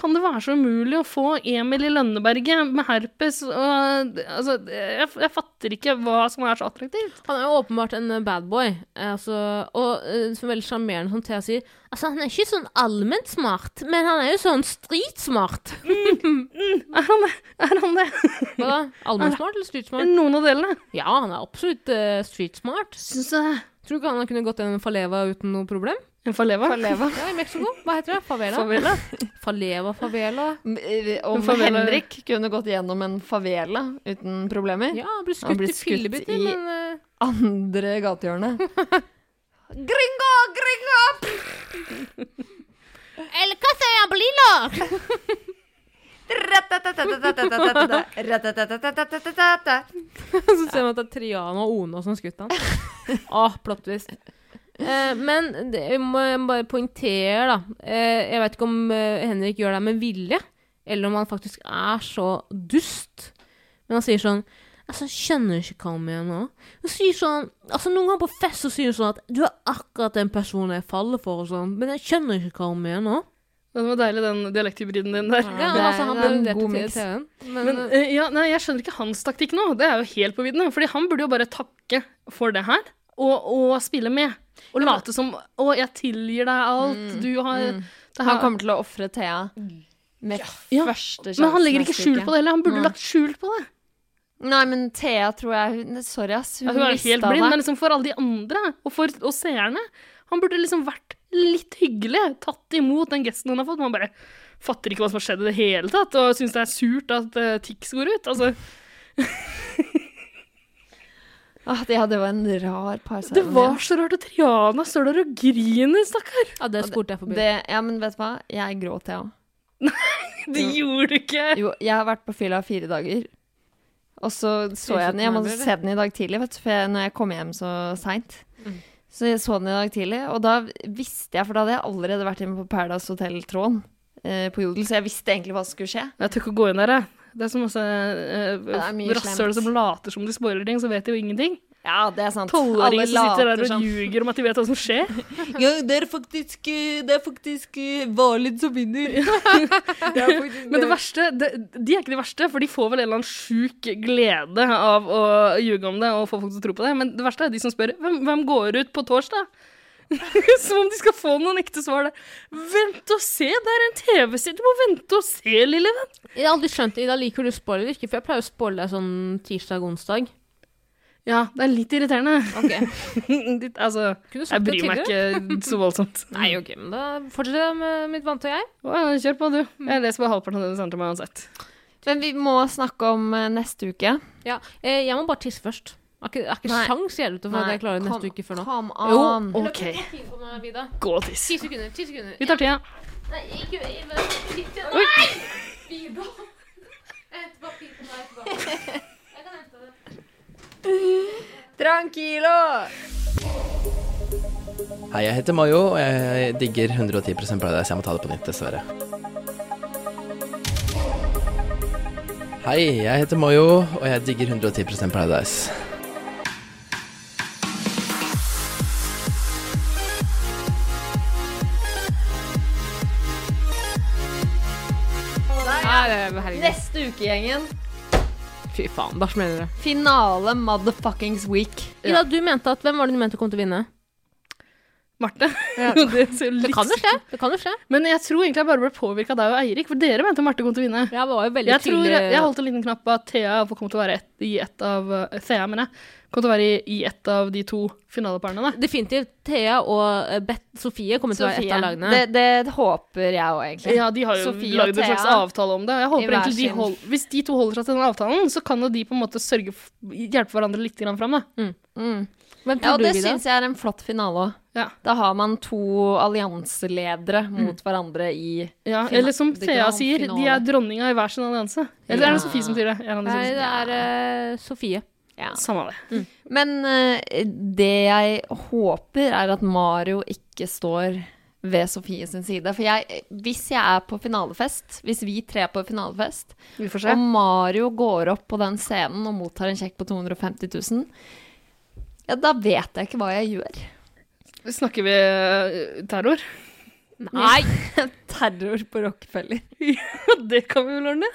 S2: Kan det være så umulig å få Emil i Lønneberget med herpes? Og, altså, jeg, jeg fatter ikke hva som er så attraktivt.
S5: Han er jo åpenbart en badboy, bad boy, altså, og som er veldig sjarmerende, som Thea sier. Altså, han er ikke sånn allment smart, men han er jo sånn streetsmart.
S2: mm, mm, Er han det? Er han det?
S5: Hva da? Allmennsmart eller street-smart?
S2: Noen av delene.
S5: Ja, han er absolutt uh, streetsmart.
S2: Syns jeg.
S5: Tror du ikke han kunne gått gjennom Faleva uten noe problem?
S2: En faleva.
S5: Ja, i Mexico. Hva heter det? Favela?
S2: Favela.
S5: Faleva, favela.
S1: Eh, Om
S2: favela-
S1: Henrik kunne gått gjennom en favela uten problemer.
S5: Ja, han ble
S1: Han
S5: skutt i
S1: skutt
S5: fillebiter,
S1: i-
S5: men eh,
S1: Andre gatehjørne. gringo, gringo!
S5: El Casabolino! Så ser man at det er Triana og Ona som skutt han. Åh, plott twist. Eh, men det, jeg må bare poengtere, da. Eh, jeg vet ikke om eh, Henrik gjør det med vilje, eller om han faktisk er så dust. Men han sier sånn Altså, skjønner ikke hva han mener nå? Han sier sånn Altså, noen ganger på fest så sier han sånn at du er akkurat den personen jeg faller for, og sånn, men jeg skjønner ikke hva han mener nå.
S2: Det var deilig, den dialekthybriden din der.
S5: Ja,
S1: det er-
S5: altså, han
S1: det er
S5: ble
S1: en god
S5: miks. Men,
S2: Men uh, ja, nei, jeg skjønner ikke hans taktikk nå. Det er jo helt på vidden. Fordi han burde jo bare takke for det her, og, og spille med. Og late som 'Å, jeg tilgir deg alt. Du har det
S1: Han kommer til å ofre Thea med
S2: Ja,
S1: første sjanse.
S2: Men han legger ikke skjul på det heller. Han burde lagt skjul på det.
S1: Nei, men Thea tror jeg hun Sorry, ass. Hun,
S2: Ja, hun er helt blind,
S1: det.
S2: men liksom for alle de andre, og for og seerne Han burde liksom vært litt hyggelig, tatt imot den gesten hun har fått. Man bare fatter ikke hva som har skjedd i det hele tatt, og syns det er surt at uh, Tix går ut. Altså,
S1: Ah, ja, det var en rar
S2: det var så rart at Triana står der og griner, stakkar.
S5: ja, det spurte jeg forbi.
S1: det, Ja, men vet du hva? Jeg gråt, jeg òg.
S2: Det gjorde du ikke.
S1: Jo, jeg har vært på fylla fire dager. Og så så jeg den. Jeg måtte se den i dag tidlig, vet du, for jeg, når jeg kom hjem så seint.
S5: Mm.
S1: Så jeg så den i dag tidlig, og da visste jeg, for da hadde jeg allerede vært inne på Paradise Hotel-tråden eh, på Jodel, så jeg visste egentlig hva som skulle skje.
S2: Jeg tør ikke å gå inn der, jeg. Det er så masse uh,
S1: mye
S2: rasshøl som later som de spoiler ting, så vet de jo ingenting.
S1: Ja, det er sant.
S2: Tolvåringer som sitter der og
S1: sånn.
S2: ljuger om at de vet hva som skjer.
S1: Ja, det er faktisk Det er faktisk Valid som vinner.
S2: Men det verste, det, de er ikke de verste, for de får vel en eller annen sjuk glede av å ljuge om det og få folk til å tro på det. Men det verste er de som spør hvem, hvem går ut på torsdag? Som om de skal få noen ekte svar der. Vent og se, det er en TV-serie. Du må vente og se, lille venn.
S5: Jeg har aldri skjønt det. Ida, liker du spoiler eller ikke? For jeg pleier å spoile deg sånn tirsdag-onsdag.
S2: Ja, det er litt irriterende.
S5: Ok,
S2: Litt, altså, jeg bryr meg ikke så voldsomt.
S5: Nei, ok, men da fortsetter jeg med mitt vante jeg.
S2: Å, Kjør på, du. Jeg leser bare halvparten av det du sendte meg uansett.
S1: Men vi må snakke om eh, neste uke.
S5: Ja, eh, jeg må bare tisse først. Jeg har ikke, sjans har ikke
S1: å
S5: sjans det jeg klarer det neste uke før nå.
S1: Come
S2: Jo. OK. Gå og tiss.
S5: Ti sekunder, ti sekunder.
S2: Vi tar tida.
S5: Nei, ikke Nei! Vida! Jeg henter papir på meg tilbake. Jeg kan hente det.
S1: Tranquilo!
S9: Hei, jeg heter Mayo, og jeg digger 110 Paradise. Jeg må ta det på nytt, dessverre. Hei, jeg heter Mayo, og jeg digger 110 Paradise.
S5: Herregud.
S1: Neste uke, gjengen.
S5: Fy faen, bæsj smeller det.
S1: Finale motherfuckings week.
S5: Ida, du mente at Hvem var det du mente kom til å vinne?
S2: Marte. det ser
S5: Det kan jo skje. det kan jo skje.
S2: Men jeg tror egentlig jeg bare ble påvirka av deg og Eirik, for dere mente Marte kom til å vinne.
S5: Jeg var jo veldig
S2: Jeg tror
S5: jeg,
S2: jeg holdt en liten knapp på at Thea kom til å være et, i ett av uh, Thea, mener jeg. Kom til å være i, i ett av de to finaleparene.
S5: Definitivt. Thea og eh, Beth Sofie kommer til å være et av lagene.
S1: Det, det håper jeg òg, egentlig.
S2: Ja, de har jo
S1: Sofie
S2: lagd en slags avtale om det. Jeg håper egentlig de hold, Hvis de to holder seg til den avtalen, så kan jo de på en måte sørge hjelpe hverandre litt grann fram, da.
S1: Mm.
S5: Hvem
S1: Ja, og det syns jeg er en flott finale òg.
S2: Ja.
S1: Da har man to allianseledere mot hverandre i
S2: Ja, eller som Thea sier, de er dronninga i hver sin allianse. Eller er det Sofie som sier det?
S5: Nei, det er uh, Sofie.
S1: ja.
S2: Samme det.
S1: Men uh, det jeg håper, er at Mario ikke står ved Sofie sin side. For jeg, hvis jeg er på finalefest, hvis vi tre er på finalefest, og Mario går opp på den scenen og mottar en sjekk på 250 000, ja, da vet jeg ikke hva jeg gjør.
S2: Snakker vi eh, terror?
S1: Nei! Terror på Rockefeller.
S2: det kan vi vel ordne.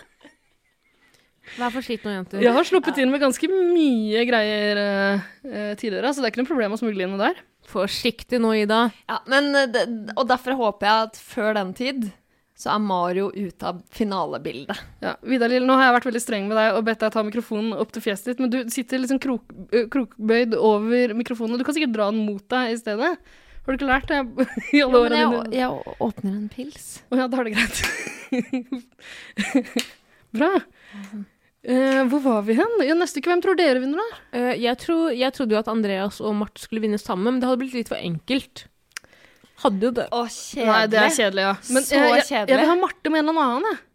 S5: Vær forsiktig nå, jenter.
S2: Jeg har sluppet inn med ganske mye greier eh, eh, tidligere, så det er ikke noe problem å smugle inn noe der.
S5: Forsiktig nå, Ida.
S1: Ja, men, eh, og derfor håper jeg at før den tid så er Mario ute av finalebildet.
S2: Ja, Vidar Lill, nå har jeg vært veldig streng med deg og bedt deg ta mikrofonen opp til fjeset ditt, men du sitter liksom krok, krokbøyd over mikrofonen, og du kan sikkert dra den mot deg i stedet. Har du ikke lært det i alle
S1: Ja,
S2: årene dine?
S1: jeg, jeg åpner en pils.
S2: Å ja, da er det greit. Bra. Uh, hvor var vi hen? Ja, neste uke, hvem tror dere vinner, da?
S5: Uh, jeg, tror, jeg trodde jo at Andreas og Mart skulle vinne sammen, men det hadde blitt litt for enkelt. Hadde jo det.
S1: Å, kjedelig.
S2: Nei, det er kjedelig, ja. Men
S1: Så
S2: jeg, jeg, jeg
S1: kjedelig.
S2: vil ha Marte med en eller annen, jeg.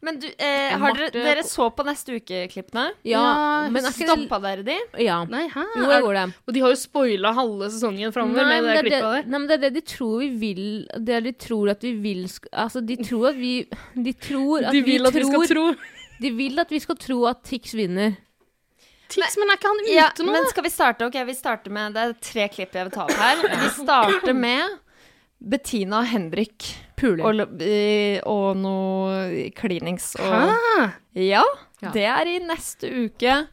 S1: Men du, eh, har dere,
S5: Marte-
S1: dere så på neste uke-klippene?
S5: Ja,
S2: Ja,
S5: men
S1: Stoppa dere de?
S5: Ja.
S2: Nei, hæ?
S5: Jo, jeg gjorde det.
S2: Og de har jo spoila halve sesongen framover med det
S5: det,
S2: klippet
S5: det,
S2: der.
S5: nei, men det er det de tror vi vil Det er det de tror at vi vil Altså, de tror at vi De tror at
S2: De
S5: vi
S2: vil at vi skal tro.
S5: De vil at vi skal tro at Tix vinner.
S2: Tix, men er ikke han ute
S1: Ja,
S2: nå?
S1: men skal vi starte? Ok, vi starter med Det er tre klipp jeg vil ta opp her. Vi starter med Bettina Hendrik Henrik.
S5: Puler.
S1: Og, og noe klinings og
S2: Hæ?
S1: Ja,
S5: Ja.
S1: det er i neste uke.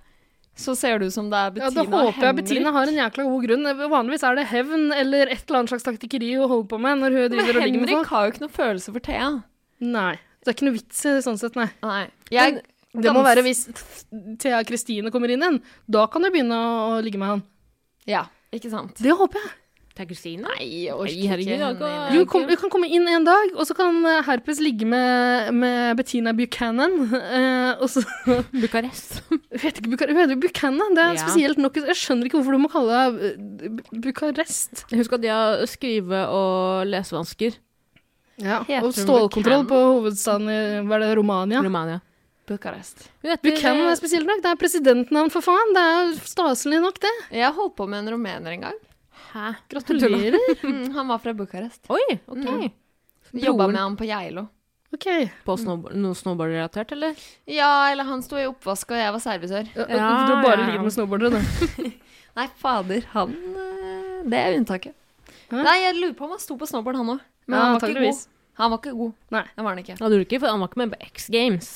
S1: Så ser det ut som det er
S2: Ja,
S1: Bettina
S2: da håper jeg
S1: Henrik.
S2: Bettina har en jækla god grunn. Vanligvis er det hevn eller et eller annet slags taktikkeri hun holder på med når hun
S1: Men
S2: driver og ligger med
S1: Henrik har jo ikke noe følelse for Thea.
S2: Nei. Det er ikke noe vits i det sånn sett, nei.
S1: Nei. Jeg,
S2: Det må være hvis Thea Kristine kommer inn igjen. Da kan du begynne å ligge med han.
S1: Ja, ikke sant?
S2: Det håper jeg.
S5: Er Kristine?
S1: Nei, jeg orker
S5: Nei, herregud,
S1: ikke
S5: kan-
S2: Jo, kom, vi kan komme inn en dag, og så kan eh, Herpes ligge med, med Bettina Buchanan. Uh, og så
S5: Bucarest.
S2: Heter ikke Buca- hun heter Buchanan. Det er
S5: Ja.
S2: spesielt nok. Jeg skjønner ikke hvorfor du må kalle det eh, Bucarest.
S5: Husk at de har skrive- og lesevansker.
S2: Ja,
S1: Heter
S2: og stålkontroll på hovedstaden i hva er det, Romania.
S5: Romania.
S1: Bucarest.
S2: Buchanan er spesielt nok. Det er presidentnavn, for faen. Det er staselig nok, det.
S1: Jeg holdt på med en rumener en gang.
S5: Hæ?
S2: Gratulerer.
S1: Mm, han var fra Bucharest.
S5: Oi, ok.
S1: Mm. Jobba med han på Geilo.
S2: OK.
S5: På snowboard, noe snowboard-relatert, eller?
S1: Ja, eller han sto i oppvask, og jeg var servitør.
S2: Ja,
S5: Ja,
S2: du har bare
S5: ja,
S2: ligget med snowboardere, du.
S1: Nei, fader, han eh, Det er unntaket.
S2: Hæ?
S1: Nei, jeg lurer på om han sto på snowboard, han òg. Men
S2: Ja,
S1: han var ikke god. Han var ikke god.
S2: Nei.
S1: Det var han ikke.
S5: Ja, du ikke, for han var ikke med på X Games.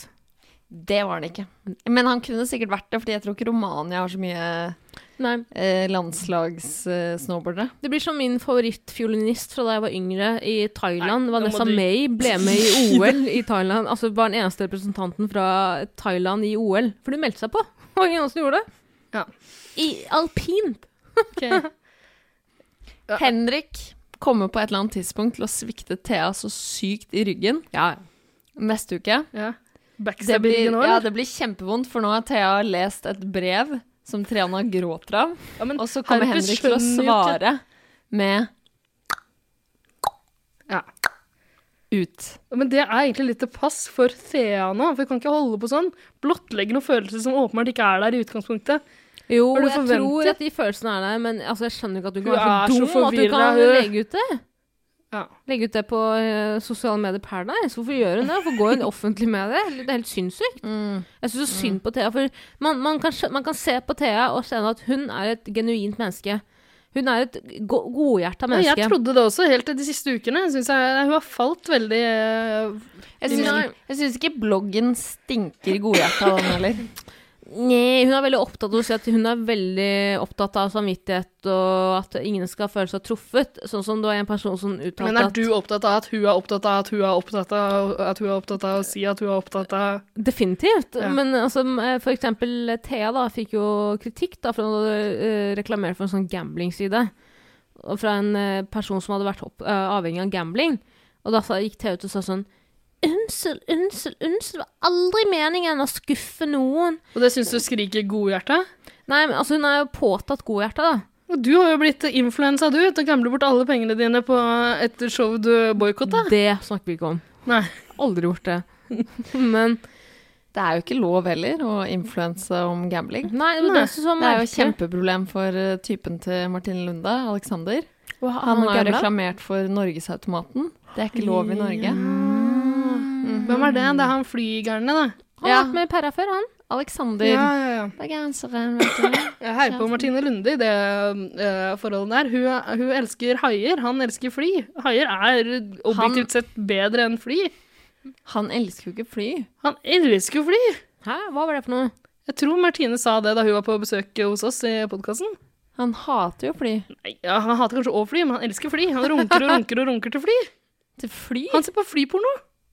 S1: Det var han ikke. Men han kunne sikkert vært det, fordi jeg tror ikke Romania har så mye eh, landslagssnowboardere.
S5: Det blir som min favorittfiolinist fra da jeg var yngre i Thailand.
S2: Nei,
S5: Vanessa
S2: du-
S5: May ble med i OL i Thailand. Altså var den eneste representanten fra Thailand i OL. For hun meldte seg på. Og ingen andre som gjorde det.
S2: Ja.
S5: I alpint.
S2: okay. Ja.
S1: Henrik kommer på et eller annet tidspunkt til å svikte Thea så sykt i ryggen
S5: Ja.
S1: neste uke.
S2: Ja.
S1: Det
S2: òg?
S1: ja, det blir kjempevondt, for nå har Thea lest et brev som Triana gråter av.
S2: Ja, men
S1: Og så kommer Henrik til å svare med
S2: Ja.
S1: ut.
S2: Men det er egentlig litt til pass for Thea nå, for vi kan ikke holde på sånn. Blottlegge noen følelser som åpenbart ikke er der i utgangspunktet.
S5: Jo, jeg tror at de følelsene er der, men altså, jeg skjønner ikke at du kan være så dum så at du kan legge ut det.
S2: Ja.
S5: Legge ut det på uh, sosiale medier Paradise. Hvorfor gjør hun det? Hvorfor går hun offentlig med det? Det er helt sinnssykt.
S1: Mm.
S5: Jeg syns så synd på Thea, for man, man, kan, man kan se på Thea og se at hun er et genuint menneske. Hun er et go godhjerta
S2: Ja,
S5: menneske.
S2: jeg trodde det også, helt til de siste ukene. Jeg synes jeg, hun har falt veldig uh,
S1: Jeg syns, ikke bloggen stinker godhjerta, den heller.
S5: Nei, hun er veldig opptatt av at hun er veldig opptatt av samvittighet og at ingen skal føle seg truffet. Sånn som du er en person som uttalte
S2: Men er du opptatt av at hun er opptatt av at hun er opptatt av at hun er opptatt av å si at hun er opptatt av
S5: Definitivt.
S2: Ja.
S5: Men altså, eh, for eksempel Thea da, fikk jo kritikk da, for å eh, for en sånn gambling-side. Fra en eh, person som hadde vært eh, avhengig av gambling. Og da gikk Thea ut og sa sånn Unnskyld, unnskyld, unnskyld. Det var aldri meningen å skuffe noen.
S2: Og det syns du skriker godhjerte?
S5: Nei, men altså, hun er jo påtatt godhjerta, da.
S2: Og du har jo blitt influensa, du, til å gamble bort alle pengene dine på et show du boikotta.
S5: Det snakker vi ikke om.
S2: Nei.
S5: Aldri gjort det. Men
S1: Det er jo ikke lov heller å influense om gambling.
S5: Nei, det,
S2: Nei,
S5: det
S1: Det er jo et kjempeproblem for eh, typen til Martine Lunde, Alexander. Han
S5: han
S1: har jo reklamert for Norgesautomaten. Det er ikke lov i Norge.
S2: Hvem er det? Det er han flygerne, da.
S5: Han har
S1: Ja.
S5: vært med i Perra før, han.
S1: Alexander.
S2: Ja, ja, ja.
S1: Bergenseren, vet du.
S2: Jeg heier på Martine Lunde i det uh, forholdet der. Hun, hun elsker haier, han elsker fly. Haier er objektivt sett bedre enn fly.
S1: Han elsker jo ikke fly.
S2: Han elsker jo fly!
S5: Hæ, hva var det for noe?
S2: Jeg tror Martine sa det da hun var på besøk hos oss i podkasten.
S1: Han hater jo fly.
S2: Ja, han hater kanskje òg fly, men han elsker fly. Han runker og runker og runker til fly.
S1: Til fly?
S2: Han ser på flyporno.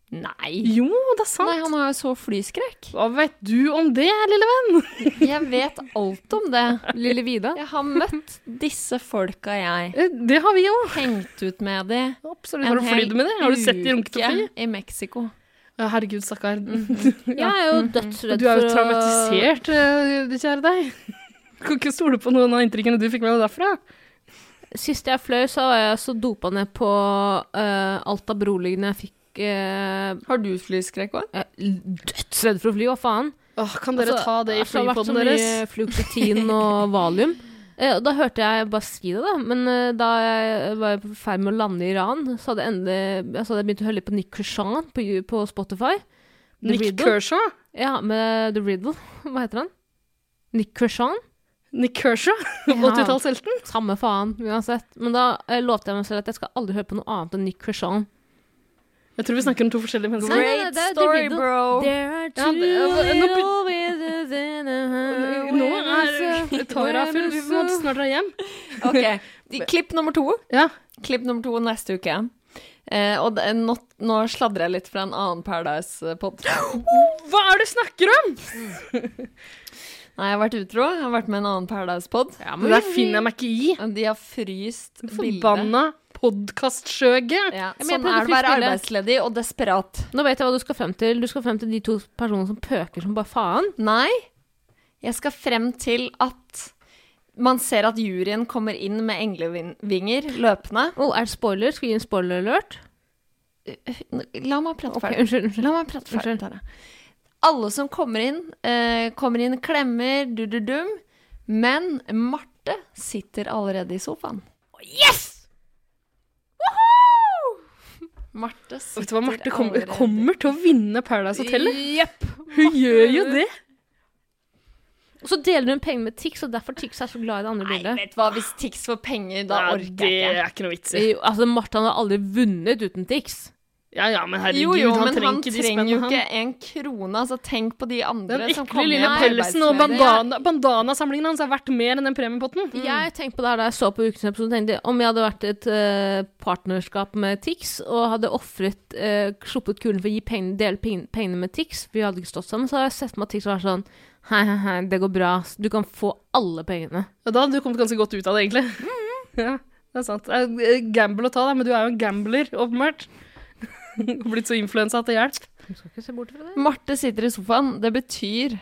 S1: Nei.
S2: Jo, det er sant.
S1: Nei, han har jo så flyskrekk.
S2: Hva vet du om det, lille venn?
S1: Jeg vet alt om det.
S5: Lille Vida?
S1: Jeg har møtt disse folka, jeg.
S2: Eh, Det har vi òg.
S1: Hengt ut med de
S2: Absolutt. Har du flydd med de? Har du sett de runkete fly?
S1: uke i Mexico.
S2: Ja, herregud, stakkar.
S5: Jeg er jo dødsredd
S2: Du er jo
S5: for å-
S2: traumatisert, eh, kjære deg. Kan ikke stole på noen av inntrykkene du fikk med deg derfra.
S5: Sist jeg fløy, så var jeg så dopa ned på uh, alt av beroligende jeg fikk eh,
S1: Har du flyskrekk òg?
S5: er Dødsredd for å fly, hva faen?
S2: Åh, kan dere
S5: Altså,
S2: ta det i
S5: altså, det har vært så mye fluktin og valium. Eh, og da hørte jeg bare si det, da. Men eh, da jeg var i ferd med å lande i Iran, så hadde endelig altså, hadde jeg begynt å høre litt på Nick Kershaw på, på Spotify. The
S2: Nick
S5: Riddle.
S2: Kershaw?
S5: Ja, med The Riddle. Hva heter han? Nick Kershaw?
S2: Nick Kershaw? 80-tallshelten?
S5: Samme faen, uansett. Men da eh, lovte jeg meg selv at jeg skal aldri høre på noe annet enn Nick Krishan.
S2: Jeg tror vi snakker om to forskjellige mennesker.
S5: Nei, nei, nei, det er
S1: story, bro.
S5: There are
S2: Ja, det- nå
S5: in a
S2: Nå er Tara full, vi må snart dra hjem.
S1: Ok, Klipp nummer to.
S2: Ja.
S1: Klipp nummer to neste uke. Eh, og det, nå, nå sladrer jeg litt fra en annen Paradise-pod.
S2: Hva er det du snakker om?!
S1: Nei, jeg har vært utro. Jeg har vært med en annen Paradise-pod.
S2: Det der finner jeg meg ikke i.
S1: De har fryst bildet.
S2: Forbanna podkastskjøge.
S1: Ja, sånn er det å være arbeidsledig og desperat.
S5: Nå vet jeg hva du skal frem til. Du skal frem til de to personene som pøker som bare faen.
S1: Nei, jeg skal frem til at man ser at juryen kommer inn med englevinger løpende.
S5: Oh, er det spoiler? Skal vi gi en spoiler alert?
S1: La meg prate ferdig.
S5: Okay, unnskyld. unnskyld.
S1: La meg prate ferdig. Unnskyld. Alle som kommer inn, eh, kommer inn, klemmer, du-du-dum. Men Marte sitter allerede i sofaen.
S5: Yes!
S1: Marte
S2: Vet du hva, Marte kommer, kommer til å vinne Paradise Hotel.
S5: Jepp.
S2: Hun gjør jo det.
S5: Og så deler hun penger med Tix, og derfor Tix er så glad i det andre
S1: Nei,
S5: bildet.
S1: vet du hva, hvis Tix får penger, da
S2: Ja,
S1: orker jeg ikke.
S2: Det er ikke noe vits i.
S5: Jo, Altså, Martha hadde aldri vunnet uten Tix.
S2: Ja, ja, men herregud,
S1: Jo, jo,
S2: han
S1: men
S2: trenger
S1: han
S2: ikke de
S1: trenger jo ikke en krone. Altså, tenk på de andre
S2: Den
S1: som
S2: ekle
S1: kommer
S2: lille pelsen og bandana, bandanasamlingen hans er verdt mer enn den premiepotten.
S5: Jeg tenkte på det her da jeg så på ukens episode, tenkte om jeg hadde vært et uh, partnerskap med Tix og hadde offret, uh, sluppet kulen for å gi pengene, dele pengene, med Tix, vi hadde ikke stått sammen, så hadde jeg sett meg at Tix var sånn Hei, hei, hei, det går bra. Du kan få alle pengene.
S2: Ja, da hadde du kommet ganske godt ut av det, egentlig. Ja, det er sant. Eh, gamble å ta, da, men du er jo en gambler, åpenbart. Blitt så influensa at det hjelper.
S5: Du skal ikke se bort fra det.
S1: Marte sitter i sofaen. Det betyr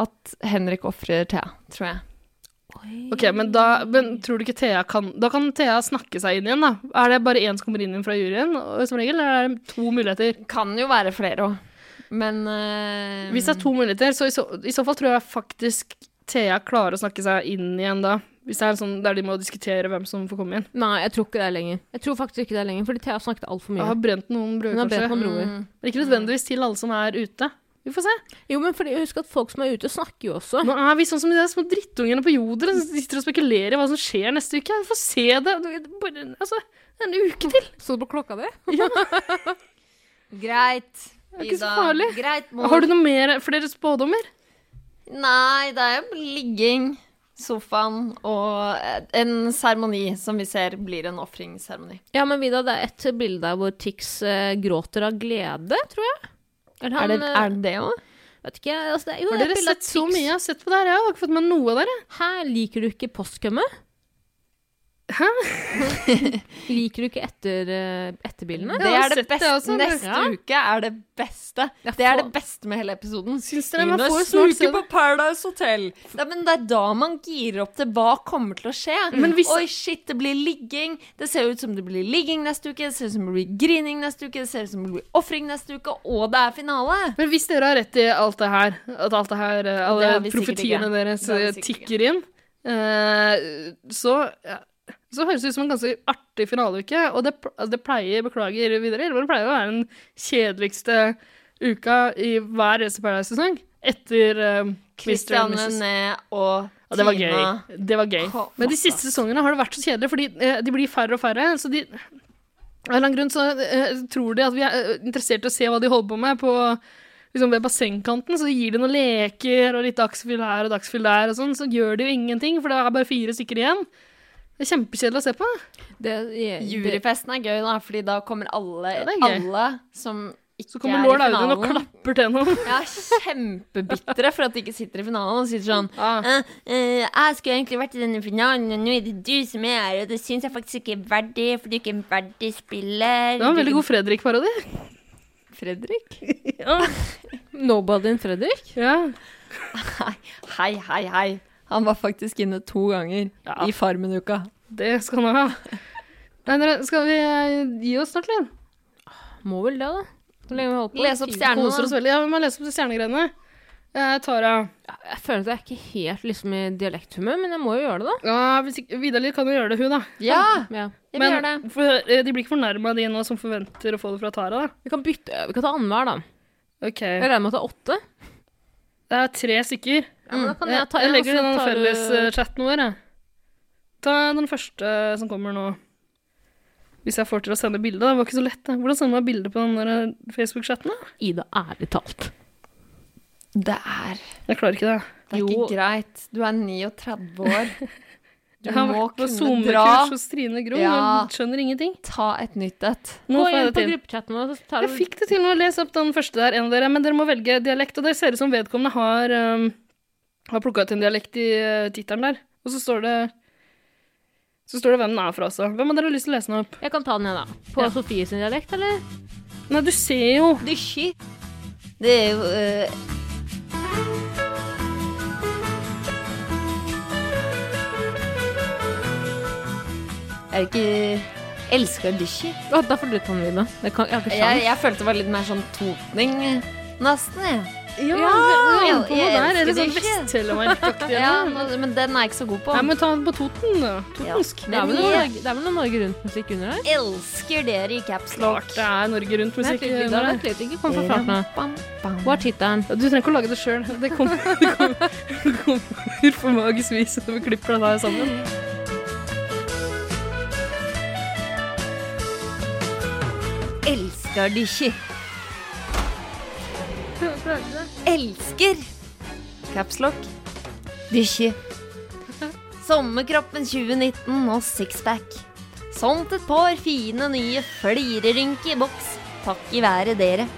S1: at Henrik ofrer Thea, tror jeg.
S2: Ok, men da men tror du ikke Thea kan Da kan Thea snakke seg inn igjen, da. Er det bare én som kommer inn igjen fra juryen, som regel, eller er det to muligheter?
S1: Kan jo være flere òg. Men uh...
S2: Hvis det er to muligheter, så i så, i så fall tror jeg faktisk Thea klarer å snakke seg inn igjen da. Hvis det er sånn der de må diskutere hvem som får komme inn.
S5: Nei, jeg tror ikke det er lenger. Jeg tror faktisk ikke det er lenger, fordi Thea snakket altfor
S2: Jeg
S5: mye.
S2: har brent noen
S5: broer,
S2: kanskje.
S5: noen broer.
S1: mm,
S2: Men ikke nødvendigvis til alle som er ute. Vi får se.
S5: Jo, men fordi, husk at folk som er ute, snakker jo også.
S2: Nå er vi sånn som de små drittungene på Joder som sitter og spekulerer i hva som skjer neste uke. Vi får se det. Bare, altså, en uke til.
S5: Så du på klokka di?
S1: Greit.
S2: Det er ikke så farlig.
S1: Greit, mor.
S2: Har du noe mer, flere spådommer?
S1: Nei, det er ligging, sofaen og en seremoni som vi ser blir en ofringsseremoni.
S5: Ja, men Vida, det er et bilde der hvor Tix eh, gråter av glede, tror jeg.
S1: Er
S5: han,
S1: det,
S5: eh,
S1: er det det òg?
S5: Vet ikke, altså det, jo,
S2: Har
S5: er
S2: dere
S5: av
S2: sett så mye jeg har sett på det her? Jeg har ikke fått med noe av dere.
S5: Her liker du ikke postkummet?
S2: Hæ?
S5: liker du ikke etter, eh, etterbildene?
S1: Det er det beste.
S2: også.
S1: Neste
S5: Ja.
S1: uke er det beste. Det er det beste med hele episoden.
S2: Syns dere man får
S1: Neste
S2: snart
S1: uke på? Paradise Hotel. Ja, men det er da man girer opp til hva kommer til å skje.
S2: Men hvis-
S1: Oi, shit, det blir ligging. Det ser ut som det blir ligging neste uke. Det ser ut som det blir grining neste uke. Det ser ut som det blir ofring neste uke. Og det er finale.
S2: Men hvis dere har rett i alt det her, at alt det her, eh, alle
S1: Det
S2: profetiene deres eh, tikker inn, uh, så, ja, så høres det ut som en ganske artig finaleuke. Og det, altså, det pleier, beklager videre, men det pleier å være den kjedeligste uka i hver eneste Paradise-sesong. Etter uh, Christiane
S1: Christian
S2: and Mrs.
S1: Og
S2: Og det var gøy. Det var gøy. Men de siste sesongene har det vært så kjedelig, fordi uh, de blir færre og færre. Så de Av en eller annen grunn så uh, tror de at vi er eh, interessert i å se hva de holder på med på liksom ved bassengkanten, så de gir de noen leker og litt dagsfyll her og dagsfyll der og sånn, så gjør de jo ingenting, for det er bare fire stykker igjen. Det er kjempekjedelig å se på.
S5: Det, det,
S1: Juryfesten er gøy, da, fordi da kommer alle,
S2: Ja,
S1: alle som ikke
S2: Så kommer
S1: er
S2: lord Audun og klapper til noen.
S1: Ja, kjempebitre for at de ikke sitter i finalen og sier sånn
S2: Ah.
S1: «Eh, eh, Jeg skulle egentlig vært i denne finalen, og nå er det du som er her, og det syns jeg faktisk ikke er verdig, for du er ikke er en verdig spiller.
S2: Det var en veldig god Fredrik-parodi.
S1: Fredrik?
S2: Ja.
S5: Nobody in Fredrik?
S2: ja.
S1: Hei, hei, hei. Han var faktisk inne to ganger
S2: Ja.
S1: i Farmen-uka.
S2: Det skal han ha. Nei, skal vi eh, gi oss snart, Linn?
S5: Må vel det, da. Så lenge vi holder på?
S1: Lese opp stjernene.
S2: Koser oss veldig. Ja, vi må lese opp de stjernegreiene. Eh, Tara.
S5: Ja, Jeg føler at jeg er ikke helt liksom i dialekthumør, men jeg må jo gjøre det, da.
S2: Ja, Vidar-Lill kan jo gjøre det, hun, da.
S1: Ja,
S5: Ja.
S1: jeg vil gjøre det.
S2: for, eh, de blir ikke fornærma, de nå som forventer å få det fra Tara, da.
S5: Vi kan bytte, vi kan ta annenhver, da.
S2: Ok.
S5: Jeg regner med at det er åtte.
S2: Det er tre stykker.
S5: Ja, men da kan
S2: Jeg,
S5: jeg ta
S2: jeg
S5: en,
S2: legger den felleschatten vår, jeg. Ta den første som kommer nå. Hvis jeg får til å sende bilde. Det var ikke så lett. Da. Hvordan sender man bilde på den eh, Facebook-chatten? da?
S5: Ida, ærlig talt.
S1: Det er,
S2: Jeg klarer ikke det.
S1: det er
S5: Jo.
S1: ikke greit. Du er 39 år. Du
S2: Jeg har
S1: må
S2: vært på. SoMe-kurs hos Trine Grung
S1: Ja.
S2: og skjønner ingenting.
S1: Ta et nytt et.
S5: Gå inn på gruppechatten vår,
S2: Jeg fikk det til å lese opp den første der, en av dere. Men dere må velge dialekt. Og det ser ut som vedkommende har, um, har plukka ut en dialekt i uh, tittelen der. Og så står det så står det hvem den er fra også. Hvem har dere lyst til å lese den opp?
S5: Jeg kan ta den, jeg, da. På
S2: Ja.
S5: Sofie sin dialekt, eller?
S2: Nei, du ser jo
S1: Dysji. Det er jo Jeg Er ikke Elsker dysji?
S5: Oh, da får du ta den, Vida. Jeg
S1: Jeg, jeg følte det var litt mer sånn totning, nesten. jeg.
S2: Ja,
S1: Ja,
S2: du er på
S1: jeg
S2: noe der.
S1: elsker
S2: Eller sånn
S1: det ikke.
S2: Vest-Telemark-aktig.
S1: Ja, men den er jeg ikke så god på.
S2: Nei, men ta den på Toten, Totensk. Ja.
S5: Det er vel noe, Norge- det er vel noe Norge Rundt-musikk under her?
S1: Elsker dere i caps lock.
S2: Klart det er Norge Rundt-musikk.
S5: under Vida. Vent litt, ikke kom
S1: bam.
S5: Hva er tittelen?
S2: Du trenger ikke å lage det sjøl. Det kommer det det på magisk vis når vi klipper det her sammen.
S1: Elsker dysji. Elsker Capslock. lock. Sommerkroppen 2019 og sixpack. Sånt et par fine nye flirerynker i boks. Takk i været dere.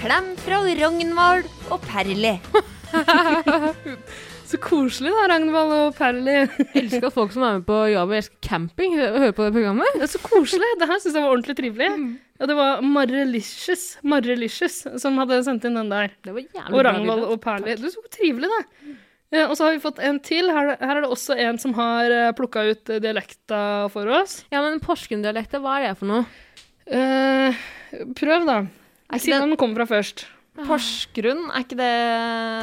S1: Klem fra Ragnvald og Perli.
S2: Så koselig da, Ragnvald og Perli.
S5: Elsker at folk som er med på Jobb og elsker camping, hører på det programmet.
S2: Det er så koselig. Det her syns jeg var ordentlig trivelig. Ja, det var Marrelicious, Marrelicious som hadde sendt inn den der.
S5: Det var jævlig
S2: Og Ragnvald og Perli. Det er så trivelig, det. Ja, og så har vi fått en til. Her, her er det også en som har plukka ut eh, dialekta for oss.
S5: Ja, men Porsgrunn-dialekta, hva er det for noe?
S2: Eh, prøv, da. Si hvem den kommer fra først.
S1: Porsgrunn? Er ikke det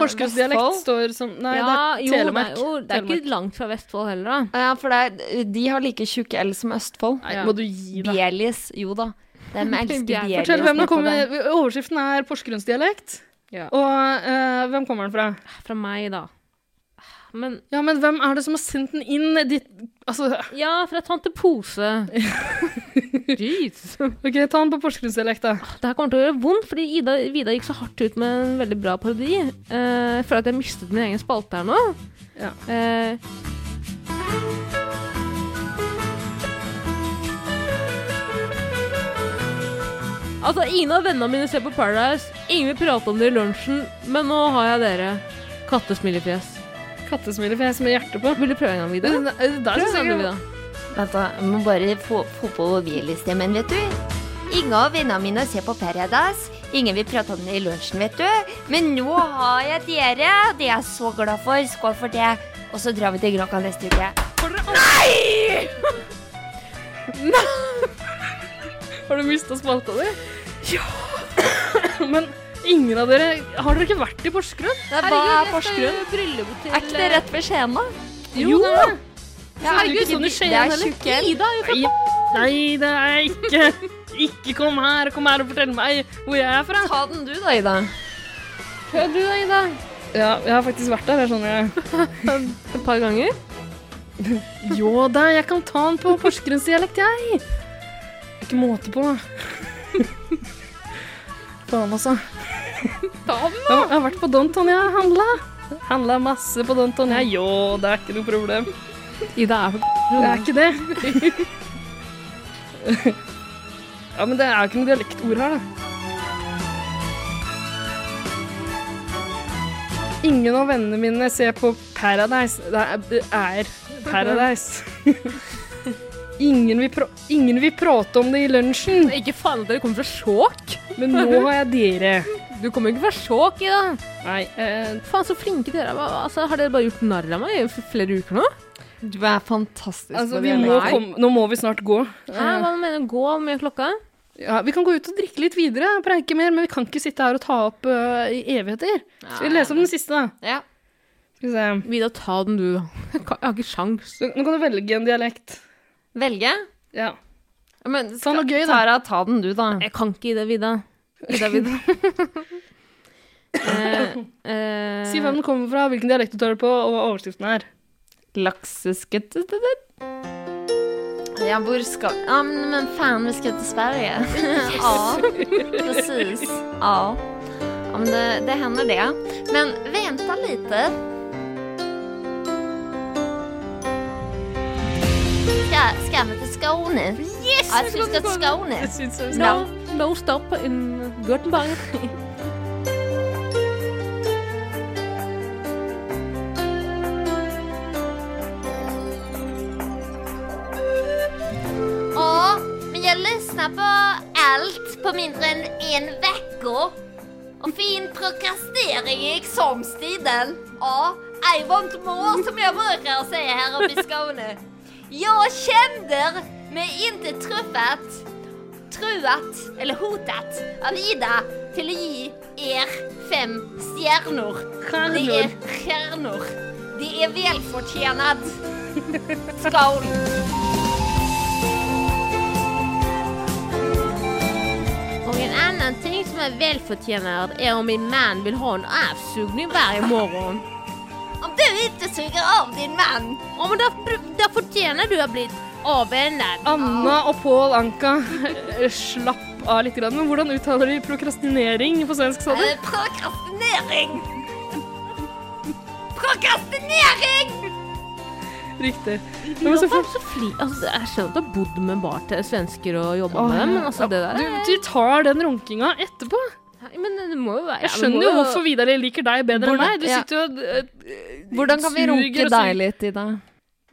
S2: Porsgrunnsdialekt står som Nei,
S5: ja,
S2: det er
S5: jo,
S2: Telemark.
S5: Det jo, det er
S2: Telemark.
S5: ikke langt fra Vestfold heller, da.
S1: Ja, for det er, de har like tjukke L som Østfold.
S2: Nei,
S5: Ja.
S2: må du gi deg.
S1: Bielis, jo da. De elsker Bielis.
S2: Fortell hvem det kommer. Overskriften er Porsgrunnsdialekt.
S5: Ja.
S2: Og uh, hvem kommer den fra?
S5: Fra meg, da. Men
S2: Ja, men hvem er det som har sendt den inn dit Altså,
S5: Ja, fra tante Pose. Jeez.
S2: Ok, ta den på porsgrunnsdialekt, da.
S5: Det her kommer til å gjøre vondt, fordi Ida, Vida gikk så hardt ut med en veldig bra parodi. Uh, jeg føler at jeg mistet min egen spalte her nå.
S2: Ja.
S5: Uh, altså, ingen av vennene mine ser på Paradise. Ingen vil prate om det i lunsjen, men nå har jeg dere. Kattesmilefjes.
S2: Kattesmilefjes med hjerte på.
S5: Vil du prøve en gang, Vida?
S2: Det- det- Der
S5: Prøv
S2: synes
S5: en
S2: jeg
S5: Vida.
S1: Vent, da. Jeg må bare få, få på hvilestemmen, vet du. Ingen av vennene mine ser på Paradise. Ingen vil prate om det i lunsjen, vet du. Men nå har jeg dere. Det er jeg så glad for. Skål for det. Og så drar vi til Granca neste uke.
S2: Nei! Har du mista spalta di? Ja. Men ingen av dere Har dere ikke vært i Porsgrunn?
S1: Det er Porsgrunn. Er ikke det rett ved Skien, da?
S2: Jo!
S5: det er det.
S2: Ja, herregud, sånn i
S5: det
S2: Skien
S1: er
S2: heller.
S5: Ida er jo fra
S2: Nei, nei, det er jeg ikke. Ikke kom her kom her og fortell meg hvor jeg er fra.
S1: Ta den du, da, Ida.
S5: Prøv du, da, Ida.
S2: Ja, jeg har faktisk vært der, jeg skjønner. jeg.
S5: Et par ganger.
S2: Jo da, jeg kan ta den på porsgrunnsdialekt, jeg. Ikke måte på. Altså.
S5: Ta den,
S2: Jeg har- har vært på Donton, jeg. Handla. Handla masse på Donton, Ja, Jo, det er ikke noe problem.
S5: Ida er på
S2: Det er ikke det. Ja, men det er jo ikke noe dialektord her, da. Ingen av vennene mine ser på Paradise. Det er Paradise. Ingen vil, pra ingen vil prate om det i lunsjen,
S5: Ikke faen at dere kommer fra Skjåk.
S2: men nå har jeg dere.
S5: Du kommer ikke fra Skjåk, Ida.
S2: Nei, eh,
S5: Faen, så flinke dere er. Altså, har dere bare gjort narr av meg i flere uker nå?
S1: Du er fantastisk
S2: altså, vi må komme Nå må vi snart gå.
S5: Hæ, hva mener du? Gå med klokka?
S2: Ja, vi kan gå ut og drikke litt videre, preike mer, men vi kan ikke sitte her og ta opp uh, i evigheter. Skal vi lese om den siste, da?
S1: Ja.
S2: Skal vi se.
S5: Vida, ta den du, da. Jeg har ikke sjans.
S2: Nå kan du velge en dialekt.
S1: Velge?
S2: Ja.
S1: Men
S2: Ta noe gøy, da.
S1: Tara, ta den du, da.
S5: Jeg kan ikke i det, Vida. Ida, Vida. eh, eh,
S2: Si hvem den kommer fra, hvilken dialekt du tar det på, og hva overskriften er.
S1: Lakseskutt Ja, hvor skal Ja, men, men faen, vi skal til Sverige. ja, precis. Ja. ja men det, det hender, det. Men vänta lite. Ska, skal vi til Skåne? Yes! Vi skal Skåne.
S2: Jeg synes det er
S5: no, no stop in Göteborg.
S1: Ja, men jag lyssnar på alt på mindre än en uke. Og fin prokrastering i examstiden. Ja, I want more som bruker å si her oppe i Skåne. Jag kände mig inte truffat, truat eller hotat av Ida till att ge er fem stjärnor. Det är stjärnor. Det är välförtjänat. Skål!
S5: Og en annan ting som är välförtjänad är om min man vill ha en avsugning varje morgon.
S1: Om du ikke suger av din mann.
S5: Ja, men da, da fortjener du å bli avvändad.
S2: Anna og Pål Anka eh, slapp av litt. grann, Men hvordan uttaler de prokrastinering på svensk? sa du?
S1: Eh, Prokrastinering! Prokrastinering!
S2: Riktig.
S5: Du
S2: men så
S5: var så fli... Altså, jeg skjønner at du har bodd med bar til svensker og jobba med dem, men altså, det der
S2: du, du tar den runkinga etterpå.
S5: Men det må jo være
S2: Jeg skjønner jo hvorfor Vidar liker deg bedre enn meg. Du sitter jo og eh,
S1: Hvordan kan vi runke deg litt, Ida?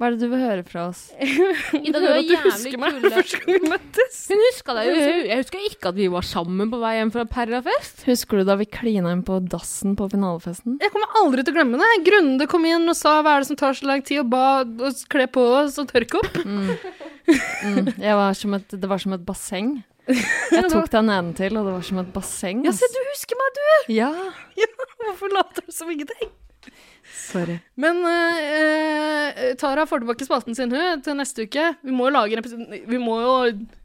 S1: Hva er det du vil høre fra oss?
S5: Ida, du er
S2: du husker meg første gang vi møttes.
S5: Hun huska deg jo. Jeg husker ikke at vi var sammen på vei hjem fra Perrafest.
S1: Husker du da vi klina inn på dassen på finalefesten?
S2: Jeg kommer aldri til å glemme det. Grunde kom inn og sa hva er det som tar så lang tid, og ba oss kle på oss og tørke opp.
S1: Mm, jeg var et, det var som et basseng. Jeg tok den ene til, og det var som et basseng.
S2: Ja, se, du husker meg, du!
S1: Ja.
S2: Hvorfor later du som ingenting?
S1: Sorry.
S2: Men uh, Tara får tilbake spalten sin hun, til neste uke. Vi må jo lage en episode Vi må jo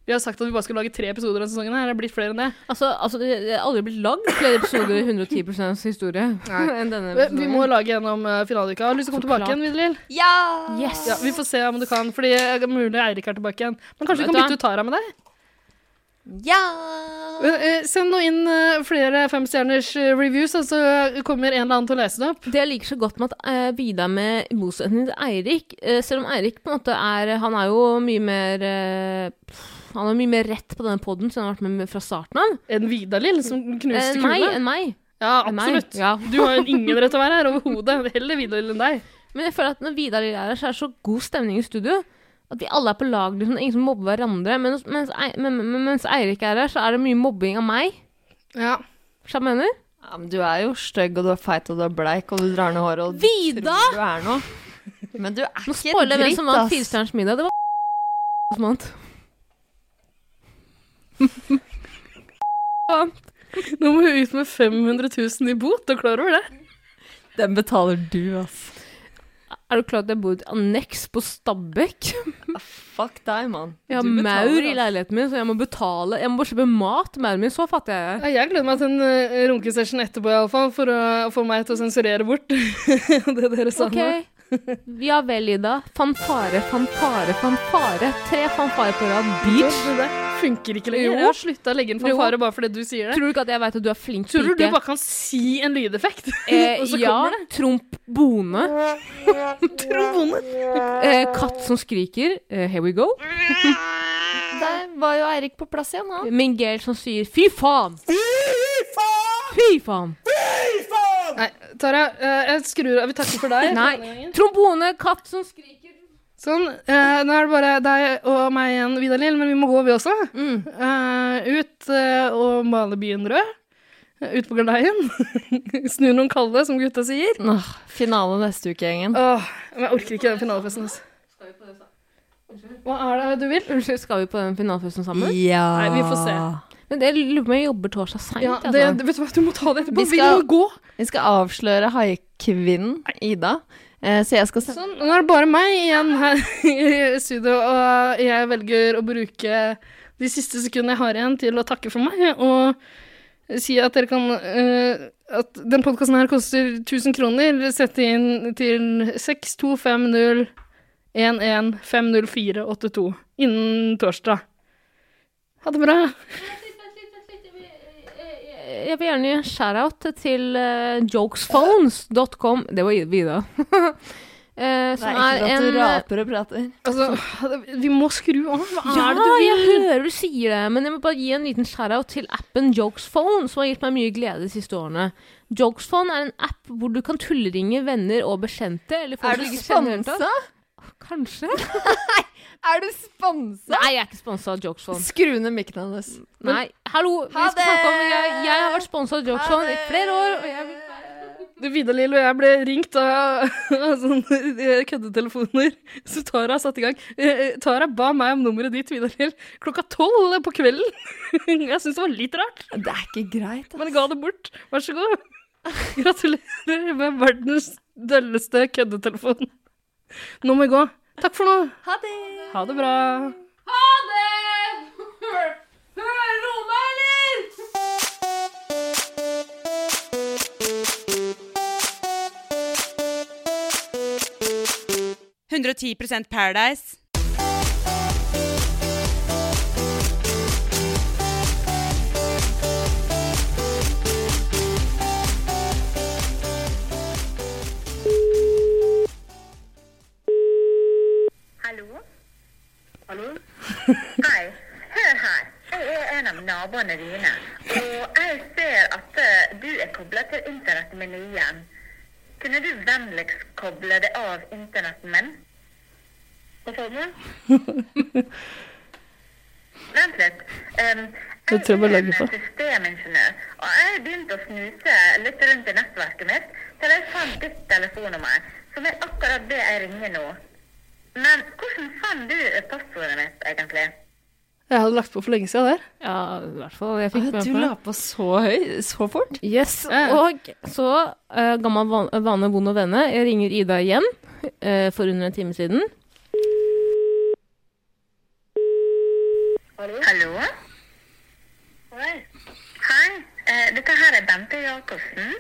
S2: Vi har sagt at vi bare skal lage tre episoder av sesongen. her Det er blitt flere enn det.
S5: Altså, altså det har aldri blitt lagd flere episoder i 110 historie enn denne
S2: Vi,
S5: episoden.
S2: vi må lage gjennom uh, finaleuka. Har du lyst til å komme tilbake igjen, Videlill?
S1: Ja!
S5: Yes!
S2: Ja, vi får se om du kan, fordi det er mulig Eirik er tilbake igjen. Men kanskje vi kan bytte ut Tara med deg?
S1: Ja!
S2: Eh, Send nå inn eh, flere femstjerners eh, reviews, og så kommer en eller annen til å lese det opp.
S5: Det jeg liker så godt med at Vidar med i til Eirik Selv om Eirik på en måte er Han er jo mye mer Han har mye mer rett på denne poden, så han har vært med fra starten av.
S2: En Vidar-Lill som knuste kule.
S5: Enn meg.
S2: Ja, absolutt.
S5: Ja.
S2: Du har jo ingen rett til å være her overhodet. Heller Vidar-Lill enn deg.
S5: Men jeg føler at når Vidar er her, så er det så god stemning i studio. At vi alle er på lag. Liksom, ingen som mobber hverandre. Mens, mens, men, men, mens Eirik er her, så er det mye mobbing av meg.
S2: Ja.
S5: Skjønner du hva jeg mener?
S1: Ja, men du er jo stygg, og du er feit, og du er bleik, og du drar ned håret, og du tror du er noe. Men du er
S5: Nå
S1: ikke
S5: spoiler jeg hvem som vant
S1: ass.
S5: Firestjerners middag. Det var som vant.
S2: Nå må hun ut med 500 000 i bot, og klar over det?
S1: Den betaler du, ass.
S5: Er du klar over at jeg bor i et anneks på Stabekk?
S1: Fuck deg, mann.
S5: Jeg har maur i leiligheten min, så jeg må betale Jeg må bare kjøpe mat til mauren min. Så fattig er jeg.
S2: Jeg gleder meg til en uh, runkesession etterpå, iallfall, for å få meg til å sensurere bort det dere sa
S5: Ok.
S2: nå.
S5: Ja vel, Ida. Fanfare, fanfare, fanfare. Tre fanfarer på rad. Beach.
S2: Funker ikke lenger.
S5: Jo.
S2: Jeg har slutta å legge inn fanfare bare fordi du sier det.
S5: Tror du ikke at jeg vet at du er flink
S2: Tror du du bare kan si en lydeffekt,
S5: Eh,
S2: og så
S5: ja.
S2: kommer det?
S5: Trompbone.
S2: Trombone.
S5: Eh, katt som skriker. Eh, here we go.
S1: Der var jo Eirik på plass igjen, han.
S5: Mingel som sier fy faen. Fy faen! Fy faen!
S2: Nei, Tara, eh, jeg skrur av. Vi takker for deg.
S5: Nei. Trombone, katt som skriker.
S2: Sånn. eh, nå er det bare deg og meg igjen, Vidar Lill, men vi må gå, vi også.
S5: Mm.
S2: Eh, ut eh, og male byen rød. Eh, Ut på galeien. Snu noen kalde, som gutta sier.
S1: Åh, finale neste uke, gjengen.
S2: Åh, men jeg orker ikke den finalefesten. Altså. Hva er det du vil?
S5: Unnskyld, skal vi på den finalefesten sammen?
S1: Ja.
S2: Nei, vi får se.
S5: Men jeg lurer på om jeg jobber torsdag seint.
S2: Ja, det,
S5: altså.
S2: vet du hva, du må ta det etterpå.
S1: Vi
S2: Vi,
S1: skal-
S2: må gå.
S1: Vi skal avsløre haikvinnen Ida. Eh, så jeg skal se
S2: Sånn, nå er det bare meg igjen her i studio, og jeg velger å bruke de siste sekundene jeg har igjen til å takke for meg, og si at dere kan uh, At den podkasten her koster 1000 kroner. Sette inn til 62501150482 innen torsdag. Ha det bra.
S5: Jeg vil gjerne gi en shout-out til uh, jokesphones.com. Det var Vida. Uh,
S1: Det
S5: som
S1: er
S5: er
S1: ikke
S5: en
S1: at du raper og prater.
S2: Altså, vi må skru av. Hva
S5: Ja,
S2: er det du
S5: jeg hører du sier det, men jeg må bare gi en liten shout-out til appen Jokesphone, som har gitt meg mye glede de siste årene. Jokesphone er en app hvor du kan tulleringe venner og bekjente. Eller folk
S1: Er du sponsa?
S5: Kanskje?
S1: Er du sponsa?
S5: Nei, jeg er ikke sponsa av Jokesphone.
S1: Skru ned mikken hennes.
S5: Nei, hallo, vi
S1: Ha
S5: skal snakke om jeg, jeg har vært sponsa av Jokesphone i flere år, og jeg vil
S2: Du, Vidar Lill og jeg ble ringt av, av sånne eh, køddetelefoner. Så Tara satte i gang. Eh, Tara ba meg om nummeret ditt, Vidar Lill, klokka tolv på kvelden. Jeg syns det var litt rart,
S1: Det er ikke greit,
S2: men jeg ga det bort. Vær så god. Gratulerer med verdens dølleste køddetelefon. Nå må vi gå. Takk for nå.
S1: Ha det!
S2: Ha det bra.
S5: Ha det! Hører du meg, eller?
S4: Paradise.
S10: Naboene dine. Og jeg ser at eh, du er koblet til igjen. Kunne du vennligst koble det av internetten min? Hva sa du? Vent litt. Um,
S2: Jeg på.
S10: en systemingeniør, og jeg begynte å snuse litt rundt i nettverket mitt til jeg fant ditt telefonnummer, som er akkurat det jeg ringer nå. Men hvordan fant du passordet mitt, egentlig?
S2: Jeg hadde lagt på for lenge siden der.
S5: Ja, i hvert fall. Jeg fikk
S1: Ah,
S5: med
S1: du la på så høy så fort?
S5: Yes.
S2: Ja.
S5: Og så, uh, gammel van vane, vond og venne, jeg ringer Ida igjen uh, for under en time siden.
S10: Hallo? Hei, eh, dette her er Bente Jacobsen.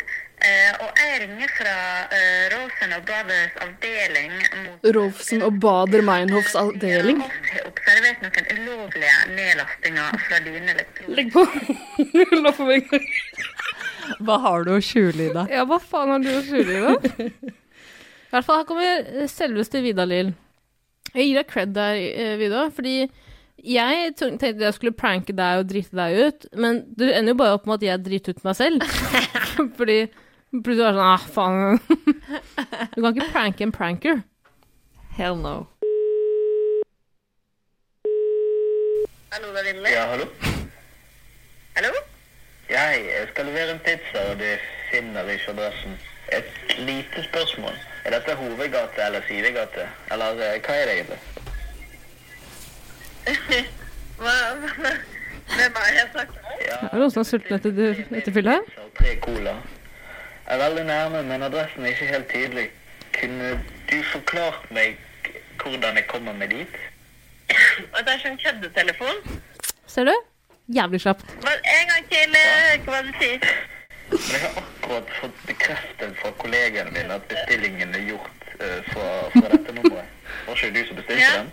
S10: Eh, og jeg ringer fra uh, Rosen og Brothers avdeling mot
S2: Rolfsen og Bader Meinhofs avdeling.
S10: Jeg har observert noen ulovlige nedlastinger fra dine elektroner.
S2: Legg på. La på meg.
S1: Hva har du å skjule i deg?
S5: Ja, hva faen har du å skjule i da? I hvert fall, her kommer eh, selveste Vidar-Lill. Jeg gir deg cred der, eh, Vidar, fordi jeg tenkte jeg skulle pranke deg og drite deg ut, men du ender jo bare opp med at jeg driter ut meg selv. fordi plutselig er det sånn, ah, faen. Du kan ikke pranke en pranker.
S1: Hell no.
S10: Hallo, det er Ville.
S11: Ja, hallo?
S10: Hallo?
S11: Jeg skal levere en pizza, og det finner ikke adressen. Et lite spørsmål. Er dette hovedgate eller sidegate? Eller eh, hva er det egentlig?
S10: Hva, hva, hvem er jeg snakker med?
S11: Ja,
S5: Er det noen som er sulten etter, etter fylla?
S11: tre cola. Er veldig nærme, men adressen er ikke helt tydelig. Kunne du forklart meg hvordan jeg kommer meg dit?
S10: Og det er sånn køddetelefon.
S5: Ser du? Jævlig kjapt.
S10: Hva- En gang til, eh, hva du sier.
S11: Men jeg har akkurat fått bekreftet fra kollegaene mine at bestillingen er gjort uh, fra, fra dette nummeret. Var ikke du som bestilte
S10: Ja.
S11: den?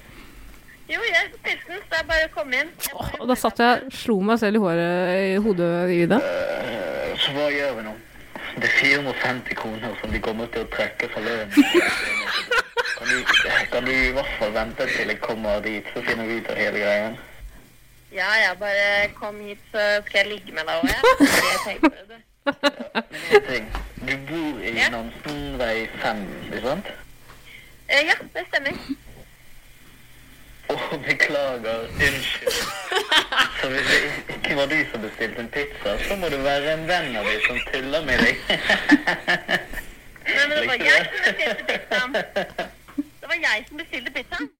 S10: Jo, jeg spilte den, så det er bare å komme inn.
S5: Åh, og da satt jeg slo meg selv i håret i hodet i det.
S11: Uh, Så hva gjør vi nå? Det er 450 kroner som de kommer til å trekke fra lønnen. Kan du, kan du i hvert fall vente til jeg kommer dit, så finner vi ut av hele greien?
S10: Ja, ja, bare kom hit, så skal jeg ligge med deg òg, jeg.
S11: Men en ting. Du bor i
S10: Ja.
S11: Nansenvei 5, ikke sant?
S10: Eh, Ja, det stemmer.
S11: Å, beklager. Unnskyld. Så hvis det ikke var du som bestilte en pizza, så må det være en venn av deg som tuller med deg.
S10: Nei, men det var jeg som bestilte pizzaen. Det var jeg som bestilte pizzaen.